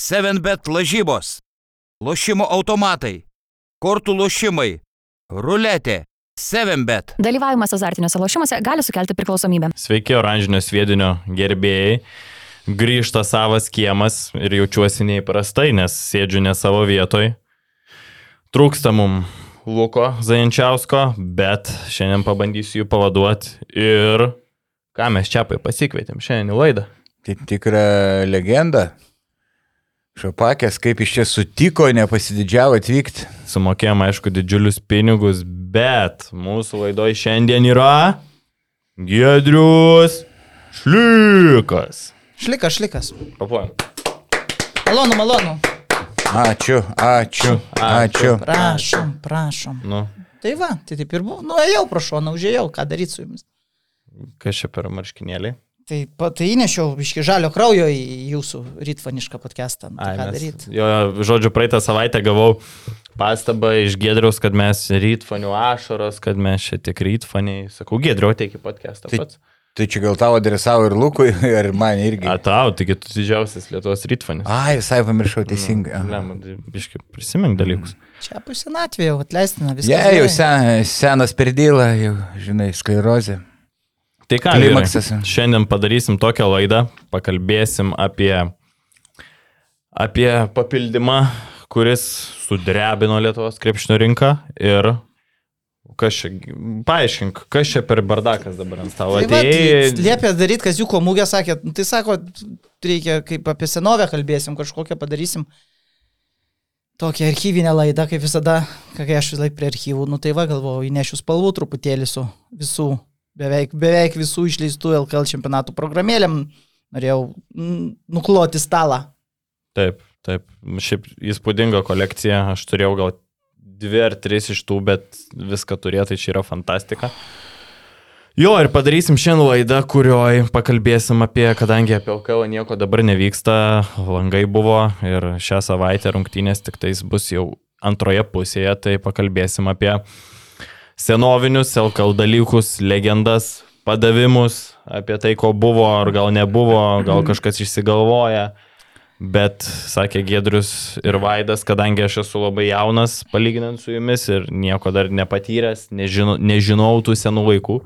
7bet lažybos, lošimo automatai, kortų lošimai, ruletė, 7bet. Dalyvavimas azartiniuose lošimuose gali sukelti priklausomybę. Sveiki, oranžinio sviedinio gerbėjai. Grįžta savas kiemas ir jaučiuosi neįprastai, nes sėdžiu ne savo vietoj. Trūksta mum Luko Zajančiausko, bet šiandien pabandysiu jų pavaduoti. Ir ką mes čia pasikvietėm šiandien į laidą. Tai tikra legenda. Šapakės, kaip iš čia sutiko, nepasididžiavo atvykti. Sumokėjom, aišku, didžiulius pinigus, bet mūsų laidoje šiandien yra Gedrius Šlikas. Šlikas, šlikas. Papuojam. Malonu, malonu. Ačiū, ačiū, ačiū. Prašom, prašom. Nu, Tai va, tai taip ir buvo. Nu, ėjau pro šoną, užėjau, ką daryti su jumis. kas čia per marškinėliai? Tai, tai įnešiau iški žalio kraujo į jūsų rytfanišką podcastą. Nu, tai Ai, ką daryti? Jo, žodžiu, praeitą savaitę gavau pastabą iš Gedriaus, kad mes rytfanių ašaros, kad mes čia tik rytfaniai. Sakau, Gedriau, teiki podcastą Tai- pats. Tai čia gal tavo adresavo ir Lukui, ir man irgi. A tau, taigi tu didžiausias Lietuvos rytfanis. Ai, visai pamiršau teisingai. Ne, biškai prisimink dalykus. Čia pusenatvė jau atleistina viskas. Je, jau gerai. sen, senas perdyla, jau, žinai, sklerozė. Tai ką, Klimaksas. šiandien padarysim tokią laidą, pakalbėsim apie, apie papildymą, kuris sudrebino Lietuvos krepšinio rinką ir kas čia, paaiškink, kas čia per bardakas dabar ant stalo. Tai tai liepė daryti, kas jų komūgė sakė, nu, tai sako, reikia kaip apie senovę kalbėsim, kažkokią padarysim. Tokią archyvinę laidą, kaip visada, kai aš vis laik prie archyvų, nu tai va galvoju, įnešiu spalvų truputėlį su visų, beveik, beveik visų išleistų LKL čempionatų programėlėm. Norėjau nukloti stalą. Taip, taip, šiaip įspūdinga kolekcija, aš turėjau gal dvi ar tris iš tų, bet viską turėti, tai čia yra fantastika. Jo, ir padarysim šiandien laidą, kurioje pakalbėsim apie, kadangi apie LKL nieko dabar nevyksta, langai buvo ir šią savaitę rungtynės tik tais bus jau antroje pusėje, tai pakalbėsim apie senovinius LKL dalykus, legendas, padavimus, apie tai, ko buvo ar gal nebuvo, gal kažkas išsigalvoja. Bet, sakė Gedrius ir Vaidas, kadangi aš esu labai jaunas, palyginant su jumis ir nieko dar nepatyręs, nežinau, nežinau tų senų laikų.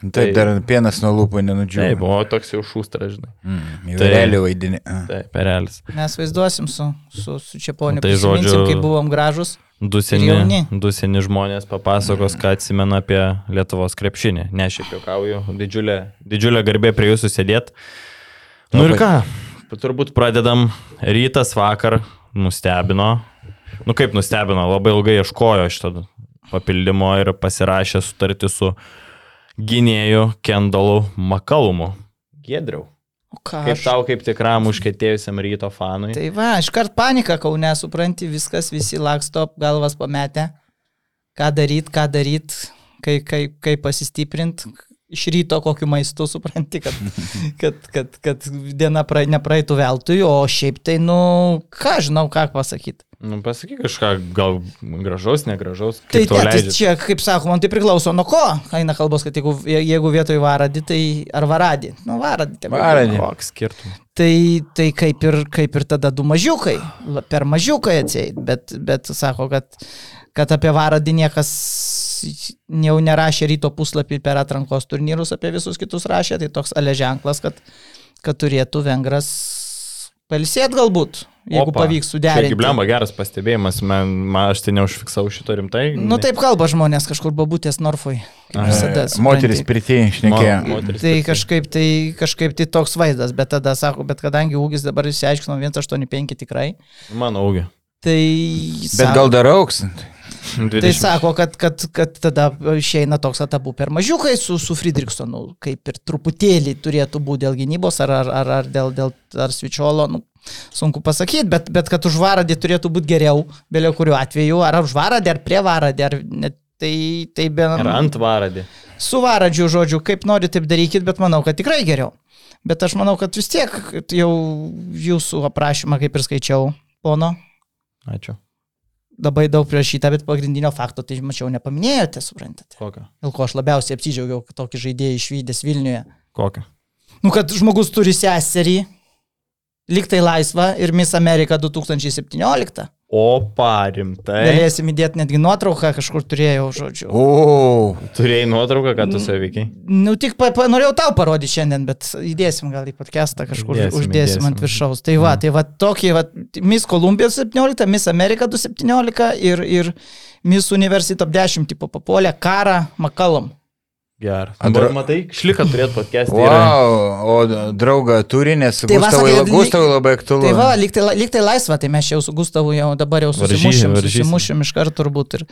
Taip, dar pienas nuo lūpų nenudžiūvo. Taip, buvo toks jau šūstras, žinai. Mm, Tai- Realiai vaidini. Taip, perelis. Mes vaizduosim su, su, su Čiaponiu, Tai tai žodžiu, kai buvom gražus. Du seni, du seni žmonės papasakos, ką atsimena apie Lietuvos krepšinį. Ne, šiaip juokauju, didžiulė, didžiulė garbė prie jūsų sėdėti. Nu ir ką, turbūt pradedam. Rytas vakar nustebino. Nu kaip nustebino, labai ilgai ieškojo šito papildymo ir pasirašė sutartį su gynėju Kendalu Makalumu. Gedriau. Ką Kaip aš- tau, kaip tikram užkėtėjusiam ryto fanui? Tai va, iškart panika, kau nesupranti, viskas, visi laksto, galvas pametę. Ką daryti, ką daryti, kaip kai, kai pasistiprinti. Iš ryto kokiu maistu supranti, kad, kad, kad, kad diena pra, nepraeitų veltui, o šiaip tai, nu, ką žinau, ką pasakyti. Nu, pasakyk kažką, gal gražaus, negražaus. Tai, ne, tai čia, kaip sakoma, tai priklauso nuo ko. Eina kalbos, kad jeigu, jeigu vietoj varadį, tai ar varadį. Nu, varadį. būna. Varadį. Koks skirtumas? Tai, tai kaip, ir, kaip ir tada du mažiukai, per mažiukai atseit, bet, bet sako, kad, kad apie varadį niekas jau nerašė ryto puslapį per atrankos turnyrus, apie visus kitus rašė, tai toks ale ženklas, kad, kad turėtų vengras palsėt galbūt, jeigu Opa. pavyks suderinti. Giblemba geras pastebėjimas, man, man aš tai neužfiksau šito rimtai. Nu taip kalba žmonės kažkur babutės Norfui. visada, E, Moteris pirtį išnekėjo. Tai kažkaip tai, kažkaip tai toks vaizdas, bet tada sako, bet kadangi ūgis dabar išsiaiškino 185 tikrai, Mano ūgio. tai... Bet gal dar auks. Tai sako, kad, kad, kad tada išeina toks etapu per mažiukai su, su Friedrichsonu, kaip ir truputėlį turėtų būti dėl gynybos ar, ar, ar, ar dėl, dėl ar svičiolo, nu, sunku pasakyti, bet, bet kad už varadį turėtų būti geriau, vėliau kuriuo atveju, ar už varadį, ar prie varadį, ar net, tai, tai be... Ir ant varadį. Su varadžiu žodžiu, kaip nori, taip darykit, bet manau, kad tikrai geriau. Bet aš manau, kad vis tiek jau jūsų aprašymą, kaip ir skaičiau, pono, Ačiū. Labai daug prirašyta, bet pagrindinio fakto tai mačiau nepaminėjote, suprantate. Kokią? Dėl ko aš labiausiai apsidžiaugiau, kad tokį žaidėją išvykęs Vilniuje. Kokią? Nu, kad žmogus turi seserį Liktai laisva ir Miss America 2017. O parimtai. Galėsim įdėti netgi nuotrauką, kažkur turėjau, žodžiu. O, Turėjai nuotrauką, kad tu saveikiai. Nu, tik pa, pa, norėjau tau parodyti šiandien, bet įdėsim gal į podcastą kažkur, Įdėsim, uždėsim įdėsim. ant viršaus. Tai va, tai va, tokie, va, Miss Kolumbija 17, Miss America 217 ir, ir Miss University top 10 tipo papuolė Kara Makalom. Geras. Andra- Matai, šliką turėt podcast'e. wow, o draugą turi, nes Tai va, Gustavui, sakai, Gustavui labai aktualu. Tai va, lyg tai, lyg tai laisva, tai mes čia jau su Gustavu jau dabar jau Varžy- susimušėm, varžysim. susimušėm iš karto turbūt. Ir...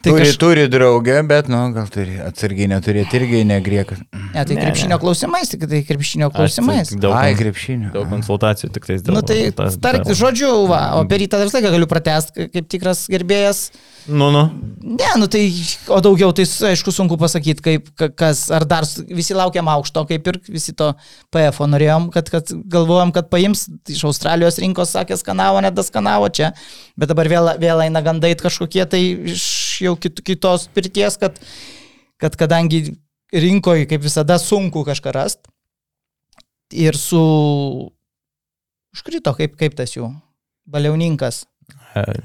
Tai Turi, kaž... turi draugę, bet, nu, gal turi atsargiai neturėti irgi negriekas. ne, tai Ne, krepšinio ne. klausimais, tik tai krepšinio klausimais. Daug, Ai, krepšinio. daug konsultacijų tik tais dėl Na nu, tai, tas- tark, dėl- žodžiu, va, o per rytą dar visą laiką galiu pratesti, kaip tikras gerbėjas. Nu, nu. Ne, nu tai, o daugiau tai aišku sunku pasakyti, kaip, ka- kas, ar dar visi laukiam aukšto, kaip ir visi to PFO norėjom, kad, kad galvojom, kad paims iš Australijos rinkos, sakė, skanavo, nedaskanavo čia, bet dabar vėl, vėl eina gandai kažkokie tai iš jau kit, kitos pirties, kad, kad kadangi rinkoje, kaip visada, sunku kažką rasti ir su... Užkrito, kaip, kaip tas jų baliauninkas.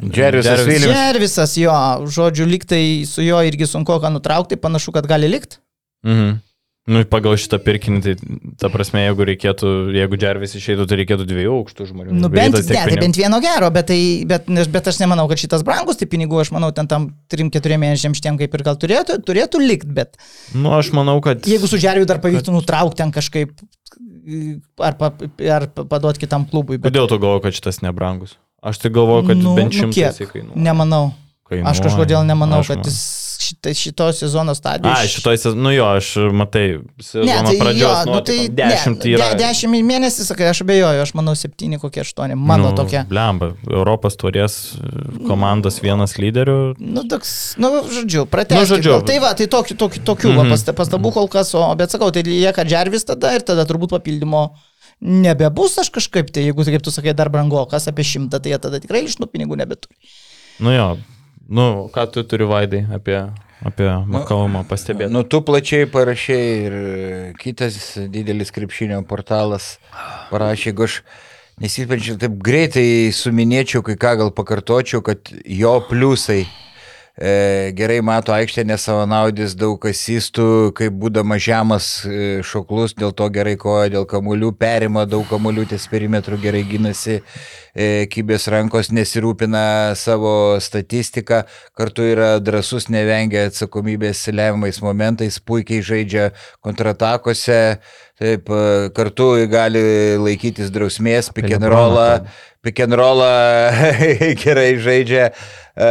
Džerisas Viljams. Džervisas, jo, žodžiu, liktai su juo irgi sunku ką nutraukti, panašu, kad gali likti. Mhm. Nu, pagal šitą pirkinį, tai ta prasme, jeigu reikėtų, jeigu Džervis išeitų, tai reikėtų dviejų aukštų žmonių. Nu, bent, ne, tai bent vieno gero, bet, tai, bet, bet aš nemanau, kad šitas brangus, tai pinigų, aš manau, ten tam 3-4 mėnesiam šitiem kaip ir gal turėtų, turėtų likti, bet Nu, aš manau, kad... jeigu su Džerviu dar pavyktų nutraukti ten kažkaip ar, pa, ar paduoti kitam klubui, bet Kodėl tu galvoji, kad šitas nebrangus? Aš tai galvoju, kad Nu, bent nu, šimtas kiek? įkainuoja. nemanau. Kainuoja. Aš kažkodėl nemanau, Aš kad jis šita, šito sezono stadijoje. A, šitoj sezon, nu jo, aš matai, sezono pradžios, nu, tai 10 ne, yra. de- Dešimt mėnesį, sakai, aš abejoju, aš manau septyni kokie aštuoni, mano nu, tokia. Blemba, Europos turės komandos vienas lyderių. Nu, toks, nu, žodžiu, pratęsti. Nu, žodžiu. Tai va, tai tokių, tokių, tokių mm -hmm. pastabų kol kas, o, bet sakau, tai lieka Džervis tada ir tada turbūt papildymo nebebus aš kažkaip, tai jeigu, kaip tu sakai, dar brangokas apie šimtą, tai jie tada tikrai iš nu pinigų nebeturi. Nu jo, nu, ką tu turi vaidai apie, apie Makalomą pastebėti? Nu, tu plačiai parašai ir kitas didelis krepšinio portalas parašė, jeigu aš nesipenčiau taip greitai suminėčiau, kai ką gal pakartočiau, kad jo pliusai e, gerai mato aikštė, nesavanaudis daug asistų, kaip būdama žemas e, šoklus, dėl to gerai koja, dėl kamuolių, perima daug kamuolių, ties perimetrų gerai gynasi, e, kybės rankos nesirūpina savo statistiką, kartu yra drasus, nevengia atsakomybės lemiamais momentais, puikiai žaidžia kontratakose, taip, e, kartu gali laikytis drausmės, pick and rollą, pick and rollą gerai žaidžia, e,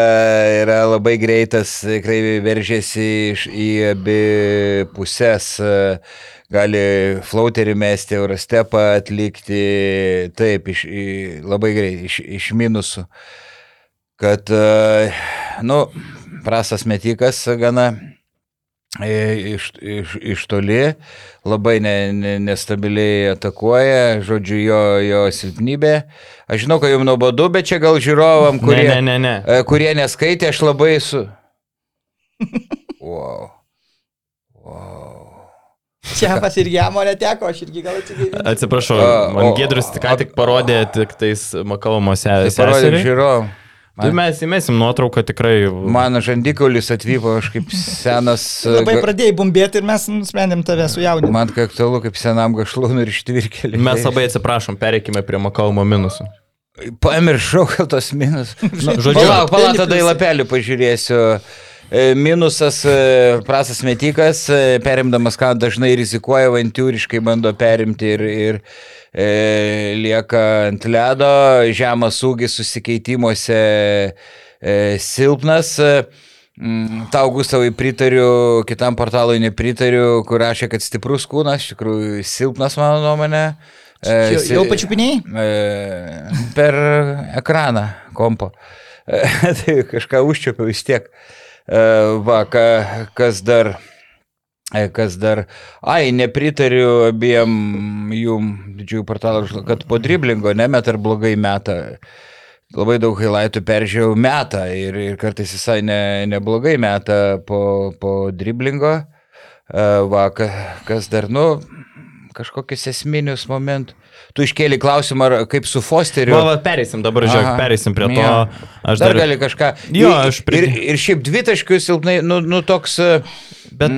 yra labai greitas, tikrai veržėsi iš, į abi pusės, e, gali flauterį mesti, eurostepą atlikti, taip, iš, labai greitai, iš, iš minusų. Kad, nu, prastas metikas gana iš, iš, iš toli, labai ne, ne, nestabiliai atakuoja, žodžiu, jo, jo silpnybė. Aš žinau, kad jums nuobodu, bet čia gal žiūrovam, kurie, Ne, ne, ne, ne. e, kurie neskaitė, aš labai su... Wow. Wow. Čia pas irgi jamo neteko, aš irgi gal atsigaivinsiu. Atsiprašau, man tik ką tik parodė tik tais Makalomo Tai parodė seseriai. Žiūrovam. Tai mes įmesim nuotrauką tikrai. Mano žandikaulis atvyko, aš kaip senas. Labai pradėjai bumbėti ir mes nusprendėm tave sujaudinti. Man kai aktualu kaip senam gašlūnui ir ištvirkeliui. Mes labai atsiprašom, pereikime prie Makalomo minusų. Pamiršau, gal tos minus. Nu, žodžiu, Palauk, palauk, Vieni tada į lapelį pažiūrėsiu. E, Minusas, e, prastas metikas, e, perimdamas ką dažnai rizikuoja, avantūriškai bando perimti ir, ir e, lieka ant ledo, žemas ūgis susikeitimuose e, silpnas. E, mm, Tau, Gustavai, pritariu, kitam portalui nepritariu, kur rašė, kad stiprus kūnas, iš tikrųjų silpnas mano nuomonė. E, Jau, jau pačiupiniai? E, per ekraną kompo. E, tai kažką užčiapiau vis tiek. E, va, ka, kas dar. Kas dar. Ai, nepritariu abiem jum didžiųjų portalų, kad po driblingo nemet ar blogai meta. Labai daug highlightų peržiūrėjau metą ir, ir kartais visai ne, neblogai meta po, po driblingo. E, Va, ka- kas dar, nu, kažkokius esminius momentus. Tu iškėli klausimą, ar kaip su Fosteriu. Va, pereisim dabar, žiūrėk, Aha. pereisim prie to. Jo. Aš dar, dar, dar gali kažką. Jo, aš prie- ir, ir šiaip dvitaškius silpnai, nu, nu toks, e, Bet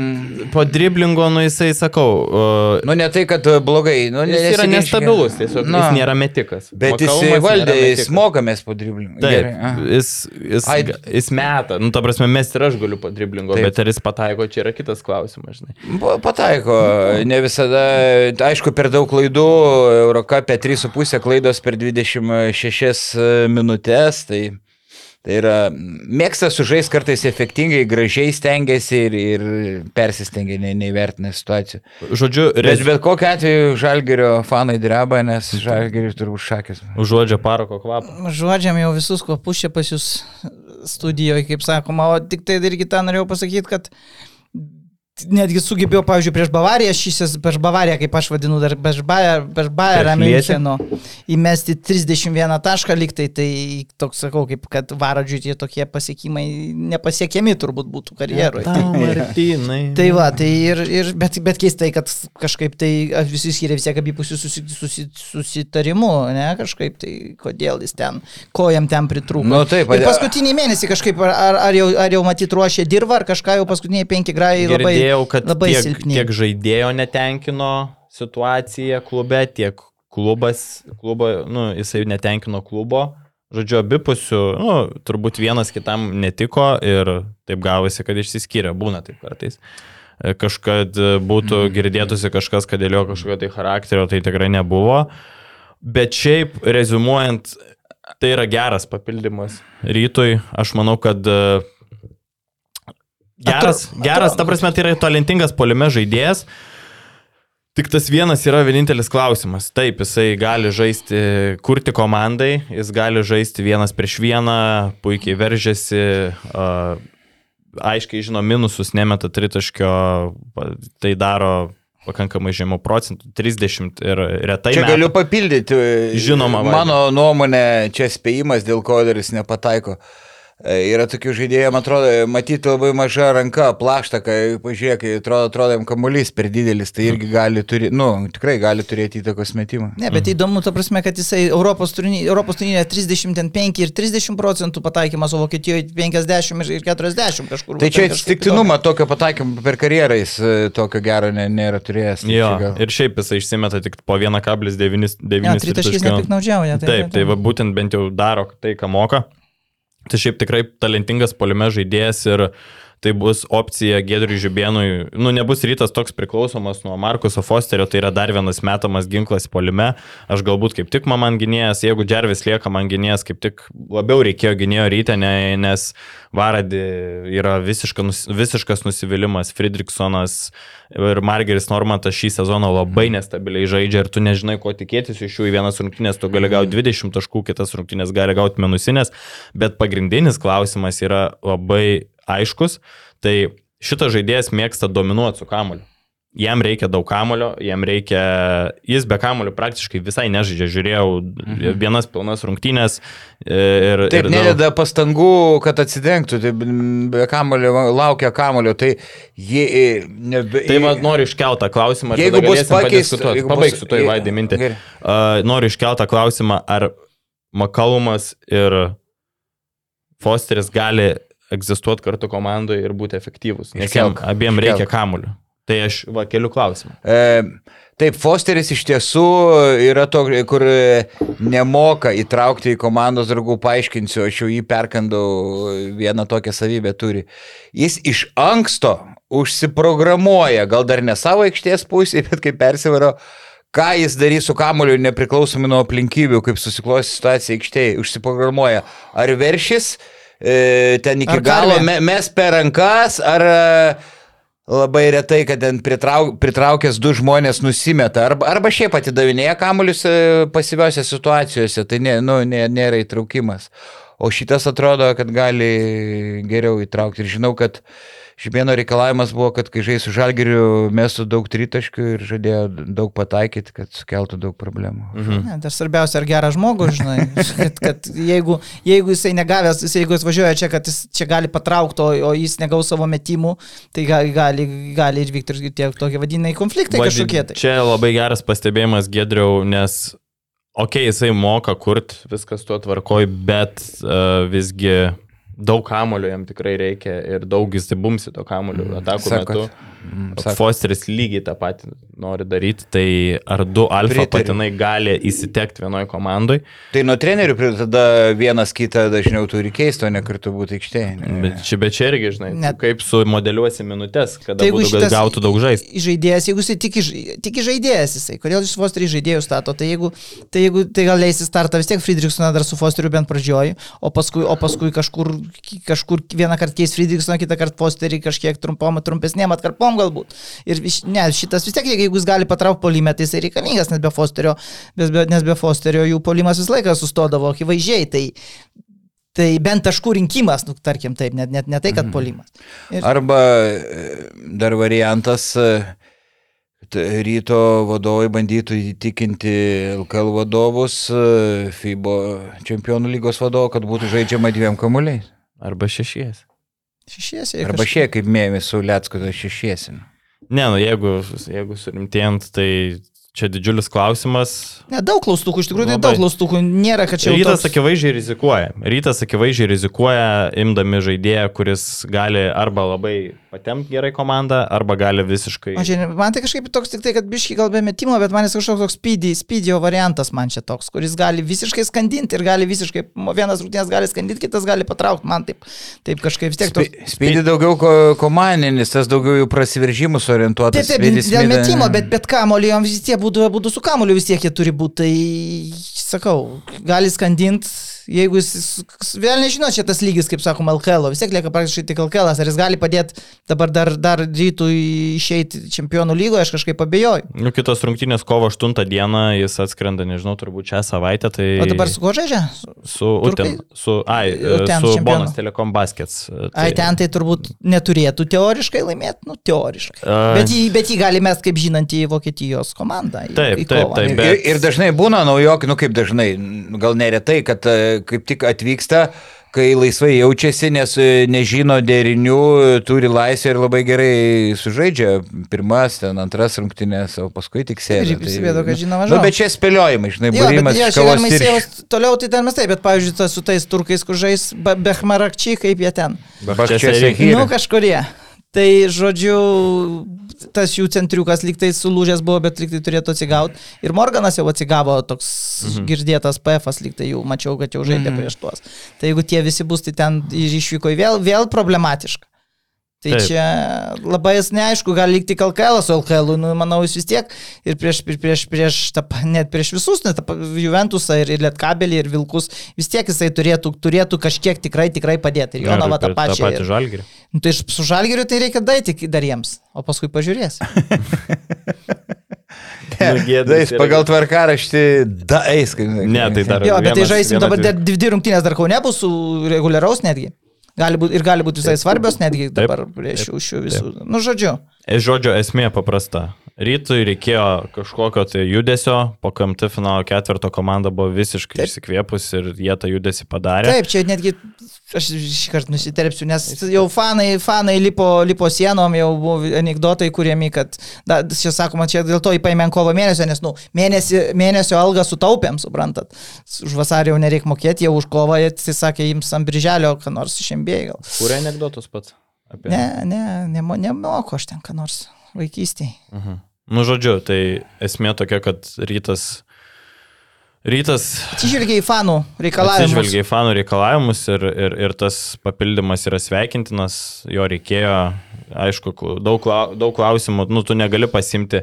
po driblingo, nu jisai, sakau, uh, nu ne tai, kad e, blogai, nu, jis yra nestabilus, tiesiog Na. jis nėra metikas. Bet jis Makalumas valdė, jis mokamės po driblingų. Taip, jis, jis, Ai. jis meta, nu, ta prasme, mes ir aš galiu po driblingo, Taip. bet ar jis pataiko, čia yra kitas klausimas, žinai. Pa- Pataiko, ne visada, aišku, per daug klaidų, Eurocapė 3,5 klaidos per 26 minutės, tai, tai yra, mėgsta sužais kartais efektingai, gražiai stengiasi ir, ir persistengia, ne, neįvertina situacijų. Žodžiu, Bet rez... bet kokiu atveju Žalgerio fanai dreba, nes Žalgeris turbūt šakės. užuodžia parako kvapą. Žodžiam jau visus kvapus čia pas jūs studijoje, kaip sakoma, o tik tai irgi tą norėjau pasakyti, kad netgi sugebėjau, pavyzdžiui, prieš Bavariją, šis prieš Bavariją, kaip aš vadinu, dar prieš Bayerą? Müncheno, įmesti 31 tašką liktai, tai toks sakau, kaip kad Varadžiui tie tokie pasiekimai nepasiekiami turbūt būtų karjeroje. Tau, Martynai. Tai va, tai ir, ir bet, bet keistai, kad kažkaip tai visi skiria vis tiek abipusių susi, susi, susitarimų, ne, kažkaip tai kodėl jis ten, ko jam ten pritrūko. Nu, taip, ir paskutinį mėnesį kažkaip, ar, ar, jau, ar jau matyt ruošė dirbą, ar kažką jau paskutiniai penki grajai labai, Girdėjau, kad labai tiek, silpni. tiek žaidėjo netenkino situacija klube, tiek klubas, klubo, nu, jisai netenkino klubo. Žodžiu, abipusių, nu, turbūt vienas kitam netiko ir taip gavosi, kad išsiskyrė, būna taip kartais. E, Kažkad būtų girdėtųsi kažkas, kad dėl jo kažkokio tai charakterio, tai tikrai nebuvo. Bet šiaip, rezumuojant, tai yra geras papildymas rytui. Aš manau, kad e, geras, Atro- geras, atrodo, ta prasme, tai yra talentingas polime žaidėjas. Tik tas vienas yra vienintelis klausimas. Taip, jisai gali žaisti, kurti komandai, jis gali žaisti vienas prieš vieną, puikiai veržiasi, uh, aiškiai žino minusus, nemeta tritaškio, tai daro pakankamai žemų procentų, 30 ir retai. Čia meta. galiu papildyti. Žinoma. Mano nuomonė, čia spėjimas, dėl ko jis nepataiko. E, Yra tokių žaidėjų, man atrodo, matyti labai maža ranka, plašta, kai pažiūrėk, kai atrodo, atrodo, jam kamuolys per didelis, tai irgi gali turėti, nu, tikrai gali turėti įtakos metimą. Ne, bet įdomu, ta prasme, kad jisai Europos turnyre 35 ir 30 procentų pataikymas, o Vokietijoje 50 ir- ir 40 kažkur. Tai čia atsitiktinumą tokio pataikymo per karjerą jis e, tokio gero ne, nėra turėjęs. Tai Jo, gal- ir šiaip jisai išsimeta tik po 1,9. įdomu. Ne, tritaškis nepiknaudžiauja. Taip, tai va būtent bent jau daro tai, ką moka. Tai šiaip tikrai talentingas polime žaidėjas ir tai bus opcija Gedriui Žibėnui. Nu, nebus rytas toks priklausomas nuo Markuso Fosterio, tai yra dar vienas metamas ginklas polime. Aš galbūt kaip tik man gynėjas, jeigu Džervis lieka man gynėjas, kaip tik labiau reikėjo gynėjo ryte, ne, nes Varadi yra visiška, visiškas nusivylimas. Friedrichsonas ir Margeris Normantas šį sezoną labai nestabiliai žaidžia ir tu nežinai, ko tikėtis iš jų. Į vienas rungtynės tu gali gauti 20 taškų, kitas rungtynės gali gauti minusinės, bet pagrindinis klausimas yra labai aiškus. Tai šitas žaidėjas mėgsta dominuoti su kamoliu. Jam reikia daug kamulio, jam reikia, jis be kamulio praktiškai visai nežaidžia, žiūrėjau mhm. vienas pilnas rungtynės e, ir... Taip, ir daug- nededa pastangų, kad atsidengtų, tai be kamulio, laukia kamulio, tai jie... e, Nebe, Tai man noriu iškeltą klausimą. Jeigu bus galėsim pakeist- padiskutuot. jeigu bus- Pabaigsiu to įvaidį mintį. Gerai. Uh, noriu iškeltą klausimą, ar Makalumas ir Fosteris gali egzistuoti kartu komandoje ir būti efektyvūs. Nes Iškelk, abiem iškelk. reikia kamuolių. Tai aš va keliu klausimą. E, taip, Fosteris iš tiesų yra to, kur nemoka įtraukti į komandos draugų, paaiškinsiu, aš jau jį perkandau, vieną tokią savybę turi. Jis iš anksto užsiprogramuoja, gal dar ne savo aikštės pusėje, bet kaip persivaro, ką jis darys su kamoliu nepriklausomai nuo aplinkybių, kaip susiklosi situacija aikštėje, užsiprogramuoja. Ar veršis e, ten iki galo me, mes per rankas, ar e, labai retai, kad ten pritrauk, pritraukęs du žmonės nusimeta, arba, arba šiaip atidavinėja kamuolius e, pasyviose situacijose, tai ne, nu, ne, nėra įtraukimas. O šitas atrodo, kad gali geriau įtraukti. Ir žinau, kad Žibėno reikalavimas buvo, kad kai žaisų žalgiriu mestų daug tritaškių ir žadėjo daug pataikyti, kad sukeltų daug problemų. Mhm. Ne, tai svarbiausia, ar geras žmogus, žinai, kad, kad jeigu, jeigu jisai negavęs, jis, jeigu jis važiuoja čia, kad jis čia gali patraukti, o, o jis negaus savo metimų, tai gali, gali, gali ir vykti ir tie tokie vadinai konfliktai Vadi- kažkokie. Tai. Čia labai geras pastebėjimas Gedriau, nes, okei, okay, jisai moka kurt, viskas tuo tvarkoj, bet uh, visgi daug kamulio jam tikrai reikia ir daug jis tai bumsi to kamulio atakų Sakot. metu. Mm. Fosteris lygiai tą patį nori daryti, tai ar du alfa Pritariu. patinai gali įsitekti vienoje komandoje, Tai nuo trenerių tada vienas kitą dažniau turi keisti, o ne kartu būti aikštėje. bet čia, bet čia irgi, žinai, Net- kaip sumodeliuosi minutės, kada Tai būtų, šitas gautų daug žaisti. Žaidėjas, jeigu jisai tik, tik žaidėjas jisai, kodėl jis Fosterį žaidėjų stato, tai jeigu, tai jeigu tai gal leisi startą vis tiek Friedrichsoną dar su Fosteriu bent pradžioj, o paskui, o paskui kažkur, kažkur vieną kartą keis Friedrichsoną, kitą kartą Fosterį kažkiek trumpom, trumpesnėm atkarpom galbūt. Ir ne, šitas vis tiek, jeigu jis gali patraukti polimę, tai jisai reikalingas, nes be Fosterio, nes be, Fosterio jų polimas visą laiką sustodavo akivaizdžiai. Tai, Tai bent taškų rinkimas, nu, tarkim, taip, net, net ne tai, kad polimas. Ir- Arba e, dar variantas, e, ryto vadovai bandytų įtikinti LKL vadovus, e, FIBO čempionų lygos vadovų, kad būtų žaidžiama dviem kamuoliais. Arba šešies. Šešiesi. Arba šie, kaip mėmi su Lietsku, tai šešiesin. Ne, nu jeigu, jeigu surimtėjant, tai čia didžiulis klausimas. Ne, daug klaustukų, iš tikrųjų, tai daug klaustukų. Nėra, kad čia Rytas toks- akivaizdžiai rizikuoja. Rytas akivaizdžiai rizikuoja, imdami žaidėją, kuris gali arba labai patemti gerai komandą, arba gali visiškai... Man, čia, man tai kažkaip toks tik tai, kad biški gal be metimo, bet man jis kažkoks toks speedy, speedio variantas man čia toks, kuris gali visiškai skandinti ir gali visiškai, vienas rūtės gali skandinti, kitas gali patraukti, man taip, taip kažkaip vis tiek toks. Spėdi daugiau ko, komandinis, tas daugiau jų prasiveržimus orientuotas. Taip, taip, Speedy dėl metimo, bet, bet kamoliu jam vis tiek būtų, būtų su kamoliu vis tiek jie turi būti, tai sakau, gali skandinti, jeigu jis, vėl nežinau, čia tas lygis, kaip sakom, LKL, vis tiek lieka praktiškai tik LKL, ar jis gali padėti dabar dar, dar rytų išeiti čempionų lygoje, aš kažkaip abejoju. Nu, kitos rungtynės kovo 8 dieną jis atskrenda, nežinau, turbūt šią savaitę. Tai O dabar su kuo žaidžia? Su? Uten. Su, ai, Uten su čempionu. Bonas Telekom Baskets. Ai, ten tai turbūt neturėtų teoriškai laimėti, nu, teoriškai. Ai. Bet jį, bet jį gali mes kaip žinantį Vokietijos komandą. Į, Taip, į taip, kovą. taip, Ir, bet- ir dažnai būna naujokai, nu kaip dažnai, gal neretai, kad e, kaip tik atvyksta, kai laisvai jaučiasi, nes e, nežino derinių, turi laisvę ir labai gerai sužaidžia pirmas, ten antras rungtynės, o paskui tik sėdi. Ir prisimenu, kad žino Nu, mažiau. bet čia spėliojimai, žinai, būrimas iš čia galima ir įsijausti toliau, tai ten mes taip, bet pavyzdžiui, su tais turkais, kur žais Be- Behmarakčiai, kaip jie ten. Bahčeseri. Nu, kažkurie. Tai, žodžiu, tas jų centriukas liktai sulūžęs buvo, bet liktai turėtų atsigauti. Ir Morganas jau atsigavo, toks mhm. girdėtas PF, liktai jau mačiau, kad jau žaidė Mhm. prieš tuos. Tai jeigu tie visi bus, tai ten išvyko vėl, vėl problematiška. Tai Taip. Čia labai neaišku, gali likti LKL, su LKL, nu, manau, jis vis tiek ir prieš, prieš, prieš, prieš ta, net prieš visus, net Juventusą ir, ir Lietkabelį ir Vilkus, vis tiek jisai turėtų, turėtų kažkiek tikrai, tikrai padėti. Ir Jonava tą pačią. patį ir- žalgirį. Nu, tai su žalgeriu tai reikia daiti dar jiems, o paskui pažiūrės. Nu, yra- pagal tvarkaraštį, da eis, Ne, tai dar- Jo, bet tai žaisim viena, dabar dvi- rungtynės dar kaune bus su reguliaraus netgi. Gali būt, ir gali būti visai svarbios netgi dabar prie šių, šių visų. Nu, žodžiu. E, Žodžio esmė paprasta. Rytui reikėjo kažkokio tai judesio, po KMT finalo ketvirto komanda buvo visiškai Taip. išsikvėpus ir jie tą judesį padarė. Taip, čia netgi aš šį kartą nusiterpsiu, nes jau fanai, fanai lipo, lipo sienom, jau buvo anegdotai kuriami, kad, da, čia sakoma, čia dėl to įpaėmė ant kovo mėnesio, nes, nu, mėnesį, mėnesio algą sutaupėm, suprantat. Už vasarį jau nereikia mokėti, jau už kovą, jis sakė, jums ant birželio, ką nors išėmbėjai gal. Kūrė anegdotus pats. Apie... Ne, ne, nemo- nemoku aš ten ką nors vaikystėje. Mhm. Nu, žodžiu, tai esmė tokia, kad rytas. Rytas Atsižvelgia į fanų reikalavimus. atsižvelgia į fanų reikalavimus ir, ir, ir tas papildymas yra sveikintinas, jo reikėjo, aišku, daug, daug klausimų, nu, tu negali pasimti,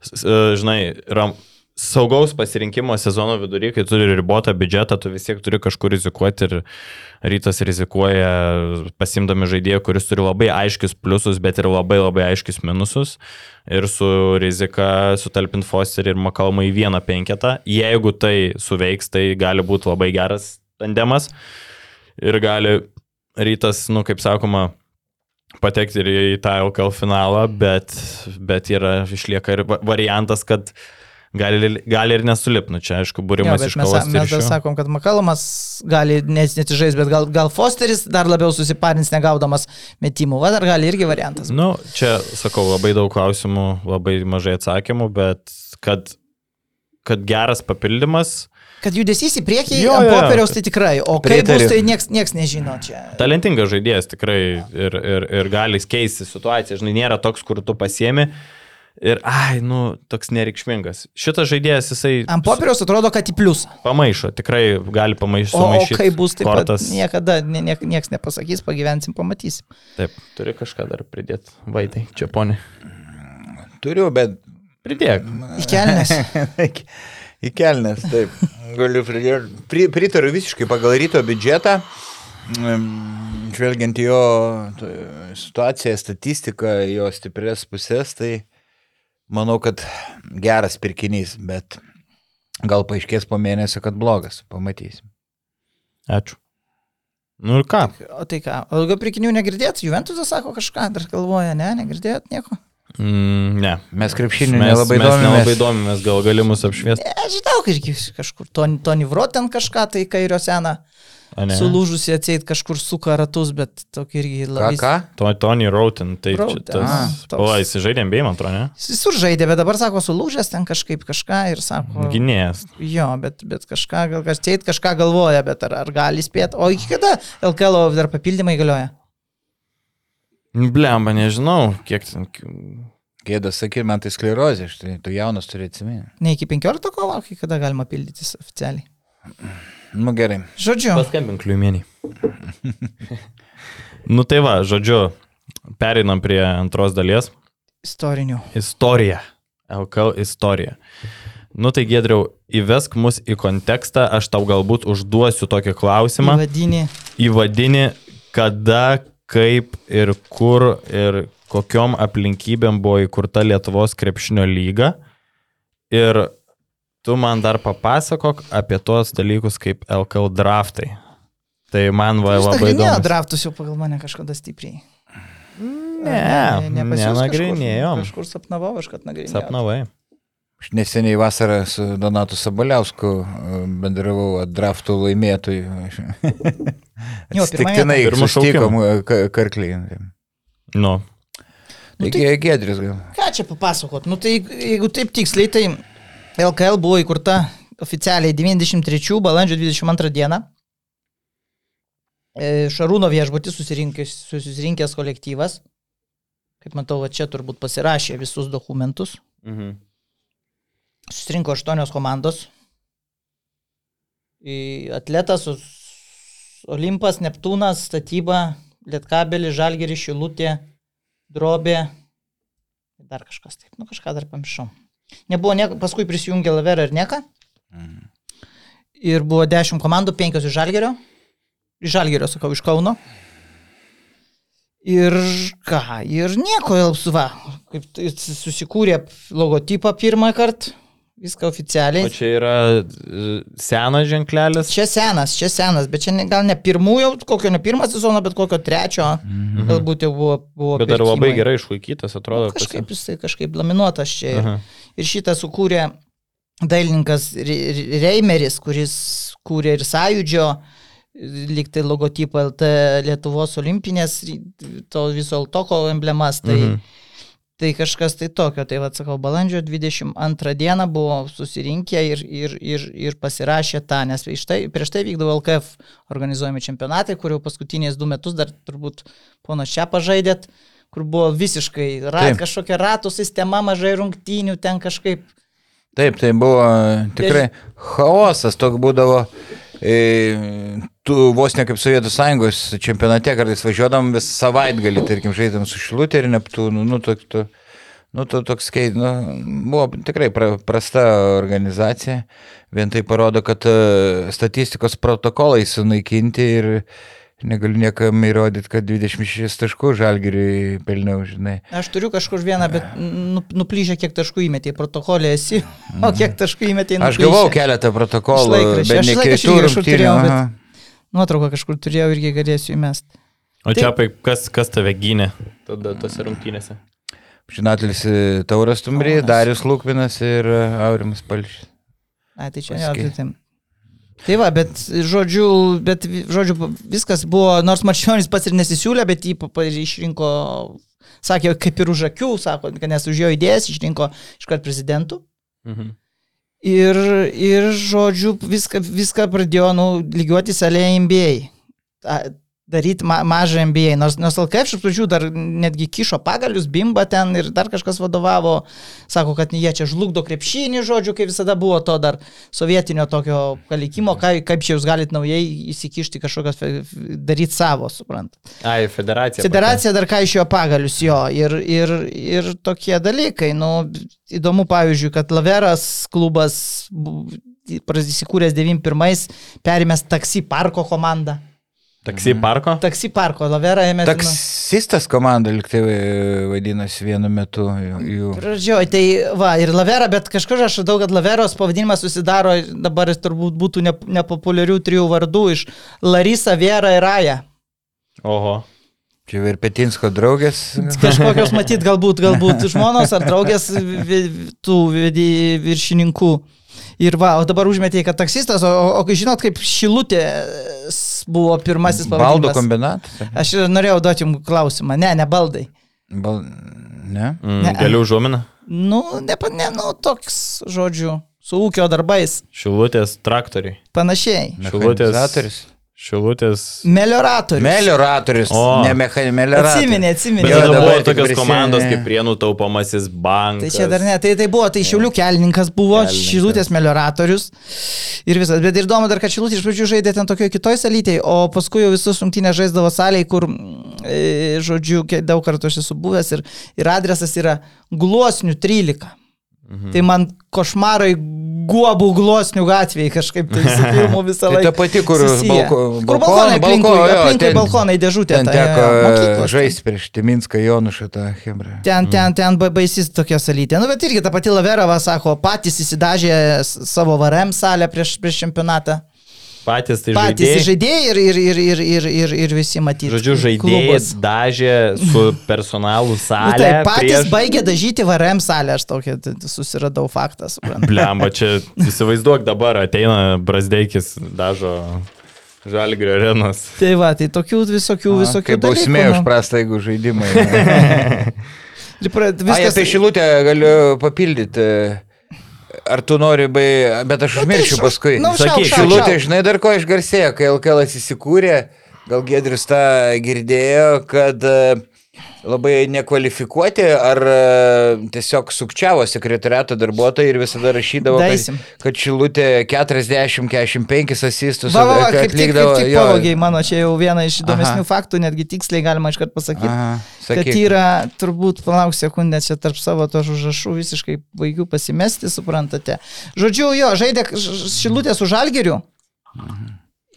žinai, ram, saugaus pasirinkimo sezono vidury, kai turi ribotą biudžetą, tu vis tiek turi kažkur rizikuoti ir rytas rizikuoja pasimdami žaidėją, kuris turi labai aiškius pliusus, bet ir labai labai aiškius minusus. Ir su rizika sutalpint Fosterį ir Makalmą į vieną penketą. Jeigu tai suveiks, tai gali būti labai geras tandemas. Ir gali rytas, nu kaip sakoma, patekti ir į tą LKL finalą, bet, bet yra, išlieka ir va- variantas, kad gali, gali ir nesulipnu. Čia, aišku, Jo, būrimas bet iš mes, mes dar sakom, kad Makalomas gali nes netižais, bet gal, gal Fosteris dar labiau susiparins negaudamas metimų. Va, dar gali irgi variantas. Nu, čia, sakau, labai daug klausimų, labai mažai atsakymų, bet kad, kad geras papildymas, Kad judesys į priekį Jo, ant jo, jo. popieriaus tai tikrai, o kaip bus, tai nieks, nieks nežino čia. talentingas žaidėjas tikrai ir, ir, ir gali keisti situaciją. Žinai, nėra toks, kur tu pasiemi ir, ai, nu, toks nereikšmingas. Šitas žaidėjas, jisai Ant popieriaus atrodo, kad į pliusą. pamaišo, tikrai gali pamaišyti. O, o kaip bus, tai kortas. niekada nie, nie, nieks nepasakys, pagyvensim, pamatysim. Taip, turi kažką dar pridėti. Vaitai, čia poni. Turiu, bet Pridėk. Į kelnes. į kelnes, taip. Galiu pridėti. Pri, pritariu visiškai pagal ryto biudžetą. Žvelgiant jo situaciją, statistiką, jo stiprias pusės, tai manau, kad geras pirkinys, bet gal paaiškės po mėnesio, kad blogas. Pamatysim. Ačiū. Nu ir ką? O tai ką, ilgo pirkinių negirdėt? Juventusas sako kažką, dar galvoja, ne, negirdėt nieko. Mm, ne. Mes krepšiniu mes, nelabai mes domimės. nelabai domimės, gal gali mus apšviesti. Ne, žinau, irgi kažkur Tony, Tony Vroten kažką, tai kairio seną? Sulūžusi atseit kažkur suka ratus, bet tokį irgi Ką, labai... ką? To, Tony Rautin, tai Roten, tas... Pala, jis žaidė NBA, man atrodo, ne? Jis visur žaidė, bet dabar sako, sulūžęs ten kažkaip kažką ir sako... Gynėjas. Jo, bet, bet kažką, gal kažkaip kažką galvoja, bet ar, ar gali spėti. O iki kada LKL dar papildymai galioja? Blemba, nežinau, kiek ten. Gėda sakyti, man tai sklerozė, tu jaunas turi atsiminti. Ne iki 15 kovo, kai kada galima pildytis oficialiai. Nu gerai. Žodžiu, Paskambink kliumienį. nu tai va, žodžiu, pereinam prie antros dalies. istorinių. Istorija. LKL istorija. Nu tai Gedriau, įvesk mus į kontekstą, aš tau galbūt užduosiu tokį klausimą. Vadinį. Įvadinį, kada, kaip ir kur ir kokiom aplinkybėm buvo įkurta Lietuvos krepšinio lyga. Ir tu man dar papasakok apie tuos dalykus kaip LKL draftai. Tai man va, Jūs labai įdomu. draftus jau pagal mane kažkada stipriai. Ne, ne jus nenagrinėjom. Kažkur, kažkur sapnavau, aš kad nagrinėjau. Sapnavai. Aš neseniai vasarą su Donatu Sabaliausku e, bendravau draftų laimėtojų. Atsitiktinai vietą. Pirmu sustikom karklį. Nu, Nu, Taigi Gedris gal. Ką čia papasakot? Nu tai jeigu taip tiksliai, tai LKL buvo įkurta oficialiai 93 balandžio 22 dieną. E, Šarūno viešbutį susirinkęs, susirinkęs kolektyvas. Kaip matau, čia turbūt pasirašė visus dokumentus. mhm. Susirinko aštuonios komandos. Atletas, Olimpas, Neptūnas, Statyba, Lietkabelis, Žalgeris, Šilutė, Drobė. Dar kažkas taip, nu kažką dar pamiršau. Nebuvo nieko, paskui prisijungė Lavera ir Neka. Ir buvo dešimt komandų, penkios iš Žalgerio. Iš Žalgerio, sakau, iš Kauno. Ir ką, ir nieko, va, kaip tai susikūrė logotipą pirmą kartą, viską oficialiai. O čia yra e, senas ženklelis. Čia senas, čia senas, bet čia ne, gal ne pirmųjų, kokio ne pirmo sezono, bet kokio trečio, mhm. galbūt jau buvo. buvo Bet dar labai pirkimai. gerai išlaikytas, atrodo. Nu, kažkaip pas- jisai kažkaip laminuotas čia. Ir, ir šitą sukūrė dailininkas Re- Re- Reimeris, kuris kūrė ir sąjūdžio, liktai logotipą LT Lietuvos olimpinės, to viso Altoko emblemas. Tai, Mhm. Tai kažkas tai tokio. Tai vad sakau, balandžio 22 dieną buvo susirinkę ir, ir, ir, ir pasirašė tą, nes tai, prieš tai vykdavo LKF organizuojami čempionatai, kur jau paskutiniais du metus dar turbūt ponas čia pažaidėt kur buvo visiškai rat, Taip. kažkokia ratų sistema, mažai rungtynių, ten kažkaip Taip, tai buvo tikrai chaosas, toks būdavo. E, vos ne kaip Sovietų sąjungos čempionate kartais važiuodam vis savaitgalį, tarkim, žaidėm su Šilutė ir Neptūnu, nu, toks, tu, nu, tu, toks skeit, nu, buvo tikrai pra, prasta organizacija. Vien tai parodo, kad e, statistikos protokolai sunaikinti ir negaliu niekam įrodyti, kad 26 taškų žalgiriui pelniau, žinai. aš turiu kažkur vieną, bet nu, nuplyšę, kiek taškų įmetė į protokolę esi, o kiek taškų įmetė į Aš gavau keletą protokolų, bet ne kitų rungtynių. Nuotrauką kažkur turėjau irgi galėsiu įmest. O čia apie kas, kas tave gynė tada tose rungtynėse? Žinatelis Tauras Tumbrį, Tauras. Darius Lūkvinas ir e, Aurimas Palšys. Ai, tai čia ne, Paskui. tai, tai. va, bet žodžiu, bet žodžiu, viskas buvo, nors Marčionis pats ir nesisiūlė, bet jį išrinko, sakė, kaip ir už akių, sako, kad nes už jo idėjas išrinko iškart prezidentų. Mhm. Ir, ir žodžiu, viską, viską pradėjo, nu, lygiuotis alė MBA. Daryti ma mažą MBA. Nors, nors LKF iš pradžių dar netgi kišo pagalius, bimba ten ir dar kažkas vadovavo. Sako, kad jie čia žlugdo krepšinį, žodžiu, kaip visada buvo to dar sovietinio tokio palikimo, kaip, kaip čia jūs galite naujai įsikišti kažkokias, daryti savo, suprant. Ai, federacija. Federacija dar ką išėjo pagalius jo ir, ir, ir tokie dalykai. Nu, įdomu, pavyzdžiui, kad Laveras klubas įsikūręs 91, perimęs taksi parko komandą. Taksi parko? Taksi parko, Lavera ėmė. Taksistas komanda liktai vadinosi vienu metu jų. jų. Pradžioj, tai va, ir Lavera, bet kažkur aš radau, kad Laveros pavadinimas susidaro, dabar jis turbūt būtų ne, nepopuliarių trijų vardų iš Larisa, Vera ir Raja. Oho. Čia ir Petinsko draugės. Kažkokios matyt, galbūt, galbūt žmonos ar draugės vi- vi- tų vedi- viršininkų. Ir va, o dabar užmetėjai, kad taksistas, o, o, o žinot, kaip Šilutė buvo pirmasis Baldo pavadinimas. kombinatas. Aš ir norėjau duoti jums klausimą. Ne, ne baldai. Bal... Ne? Mm, Ne. galiu užuominą. Nu, ne, ne, nu, toks, žodžiu, su ūkio darbais. Šilutės traktoriai. Panašiai. Šilutės. Šilutės. Melioratorius. Melioratorius. O. Ne mechanizatorius. Atsiminė, atsiminė. Bet tada dabar buvo tokios prisimeni. komandos kaip Prienų taupomasis bankas. Tai čia dar ne, tai, tai buvo, tai Šiaulių kelininkas buvo, Kelininkas. Šilutės melioratorius ir visas. Bet ir įdomu dar, kad Šilutė iš pradžių žaidė ten tokioje kitoje salytėje, o paskui jau visus rungtynės žaisdavo salėje, kur, e, žodžiu, daug kartų aš esu buvęs ir, ir adresas yra Gluosnių 13. Mhm. Tai man košmarai guobų glosnių gatvėje kažkaip tai su filmu visą Tai laiką. ta pati, kur balko- kur balkonai, balkonai, aplinkui, balko- jo, aplinkui ten- balkonai dėžutė. Ten ta, teko ten. žaisti prieš Timinską Jonušą tą Hebrą. Ten, ten, ten ba- baisis tokia salytė. Nu, bet irgi ta pati Laverava sako, patys įsidažė savo VRM salę prieš, prieš čempionatą. Patys tai Patys žaidėjai. žaidėjai ir, ir, ir, ir, ir, ir, ir visi matyti. Žodžiu, žaidėjai dažė su personalu Nu, salę. tai patys prieš... baigė dažyti VRM salę, aš tokia t- t- susiradau faktą. suprantat. Blemba, čia įsivaizduok dabar ateina Brasdeikis, dažo Žalgrio arenos. Tai va, tai tokių visokių, visokių. Kaip bausmė dalykų, už nu. prastą, jeigu žaidimai. Pra- Ai, Viskas. apie šilutę galiu papildyti. Ar tu nori, bai... bet aš užmiršiu šau- paskui. nu, šauk, Sakyk, Šilutė, žinai, dar ko išgarsėjo, kai LKL įsikūrė, gal Gedris tą girdėjo, kad e, labai nekvalifikuoti ar e, tiesiog sukčiavo sekretariato darbuotojai ir visada rašydavo, Daisim. kad, kad Šilutė 40-45 asistus Va, va, va, kaip tik, kaip atlikdavo. tik pavogiai, mano čia jau viena iš įdomesnių Aha. faktų, netgi tiksliai galima iškart pasakyti. Aha, kad sakyk. yra, turbūt, palauk sekundę, čia tarp savo to užrašų visiškai baigiu pasimesti, suprantate. Žodžiu, jo, žaidė šilutė su žalgeriu.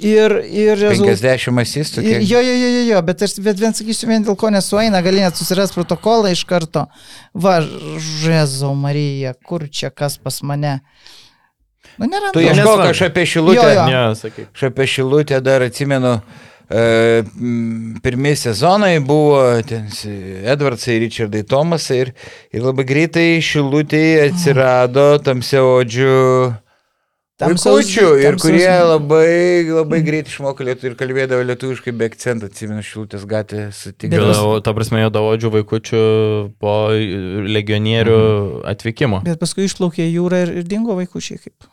Ir, ir rezultatas. 50 asistų. Kiek? jo, jo, jo, jo, jo, bet aš bet vien sakysiu, vien dėl ko nesueina, gali net susirasti protokolą iš karto. Va, Žezau Marija, kur čia kas pas mane. Nu, nėra. Tu ieškok, aš apie šilutę. Jo, jo. Ne, sakyk. Aš apie Šilutę dar atsimenu, e, pirmie sezonai buvo ten Edvardsai, Richardai Tomasai ir, ir labai greitai Šilutėje atsirado tamsiaodžių Tamsaus- Vaikučių ir kurie labai, labai greit išmoko lietuvių ir kalbėdavo lietuviškai be akcento, atsimenu, Šilutės gatvė sutikdavo. Jodavo, ta prasme, jodavo vaikučių po legionierių atvykimo. Bet paskui išplaukė į jūrą ir, ir dingo vaikučiai kaip.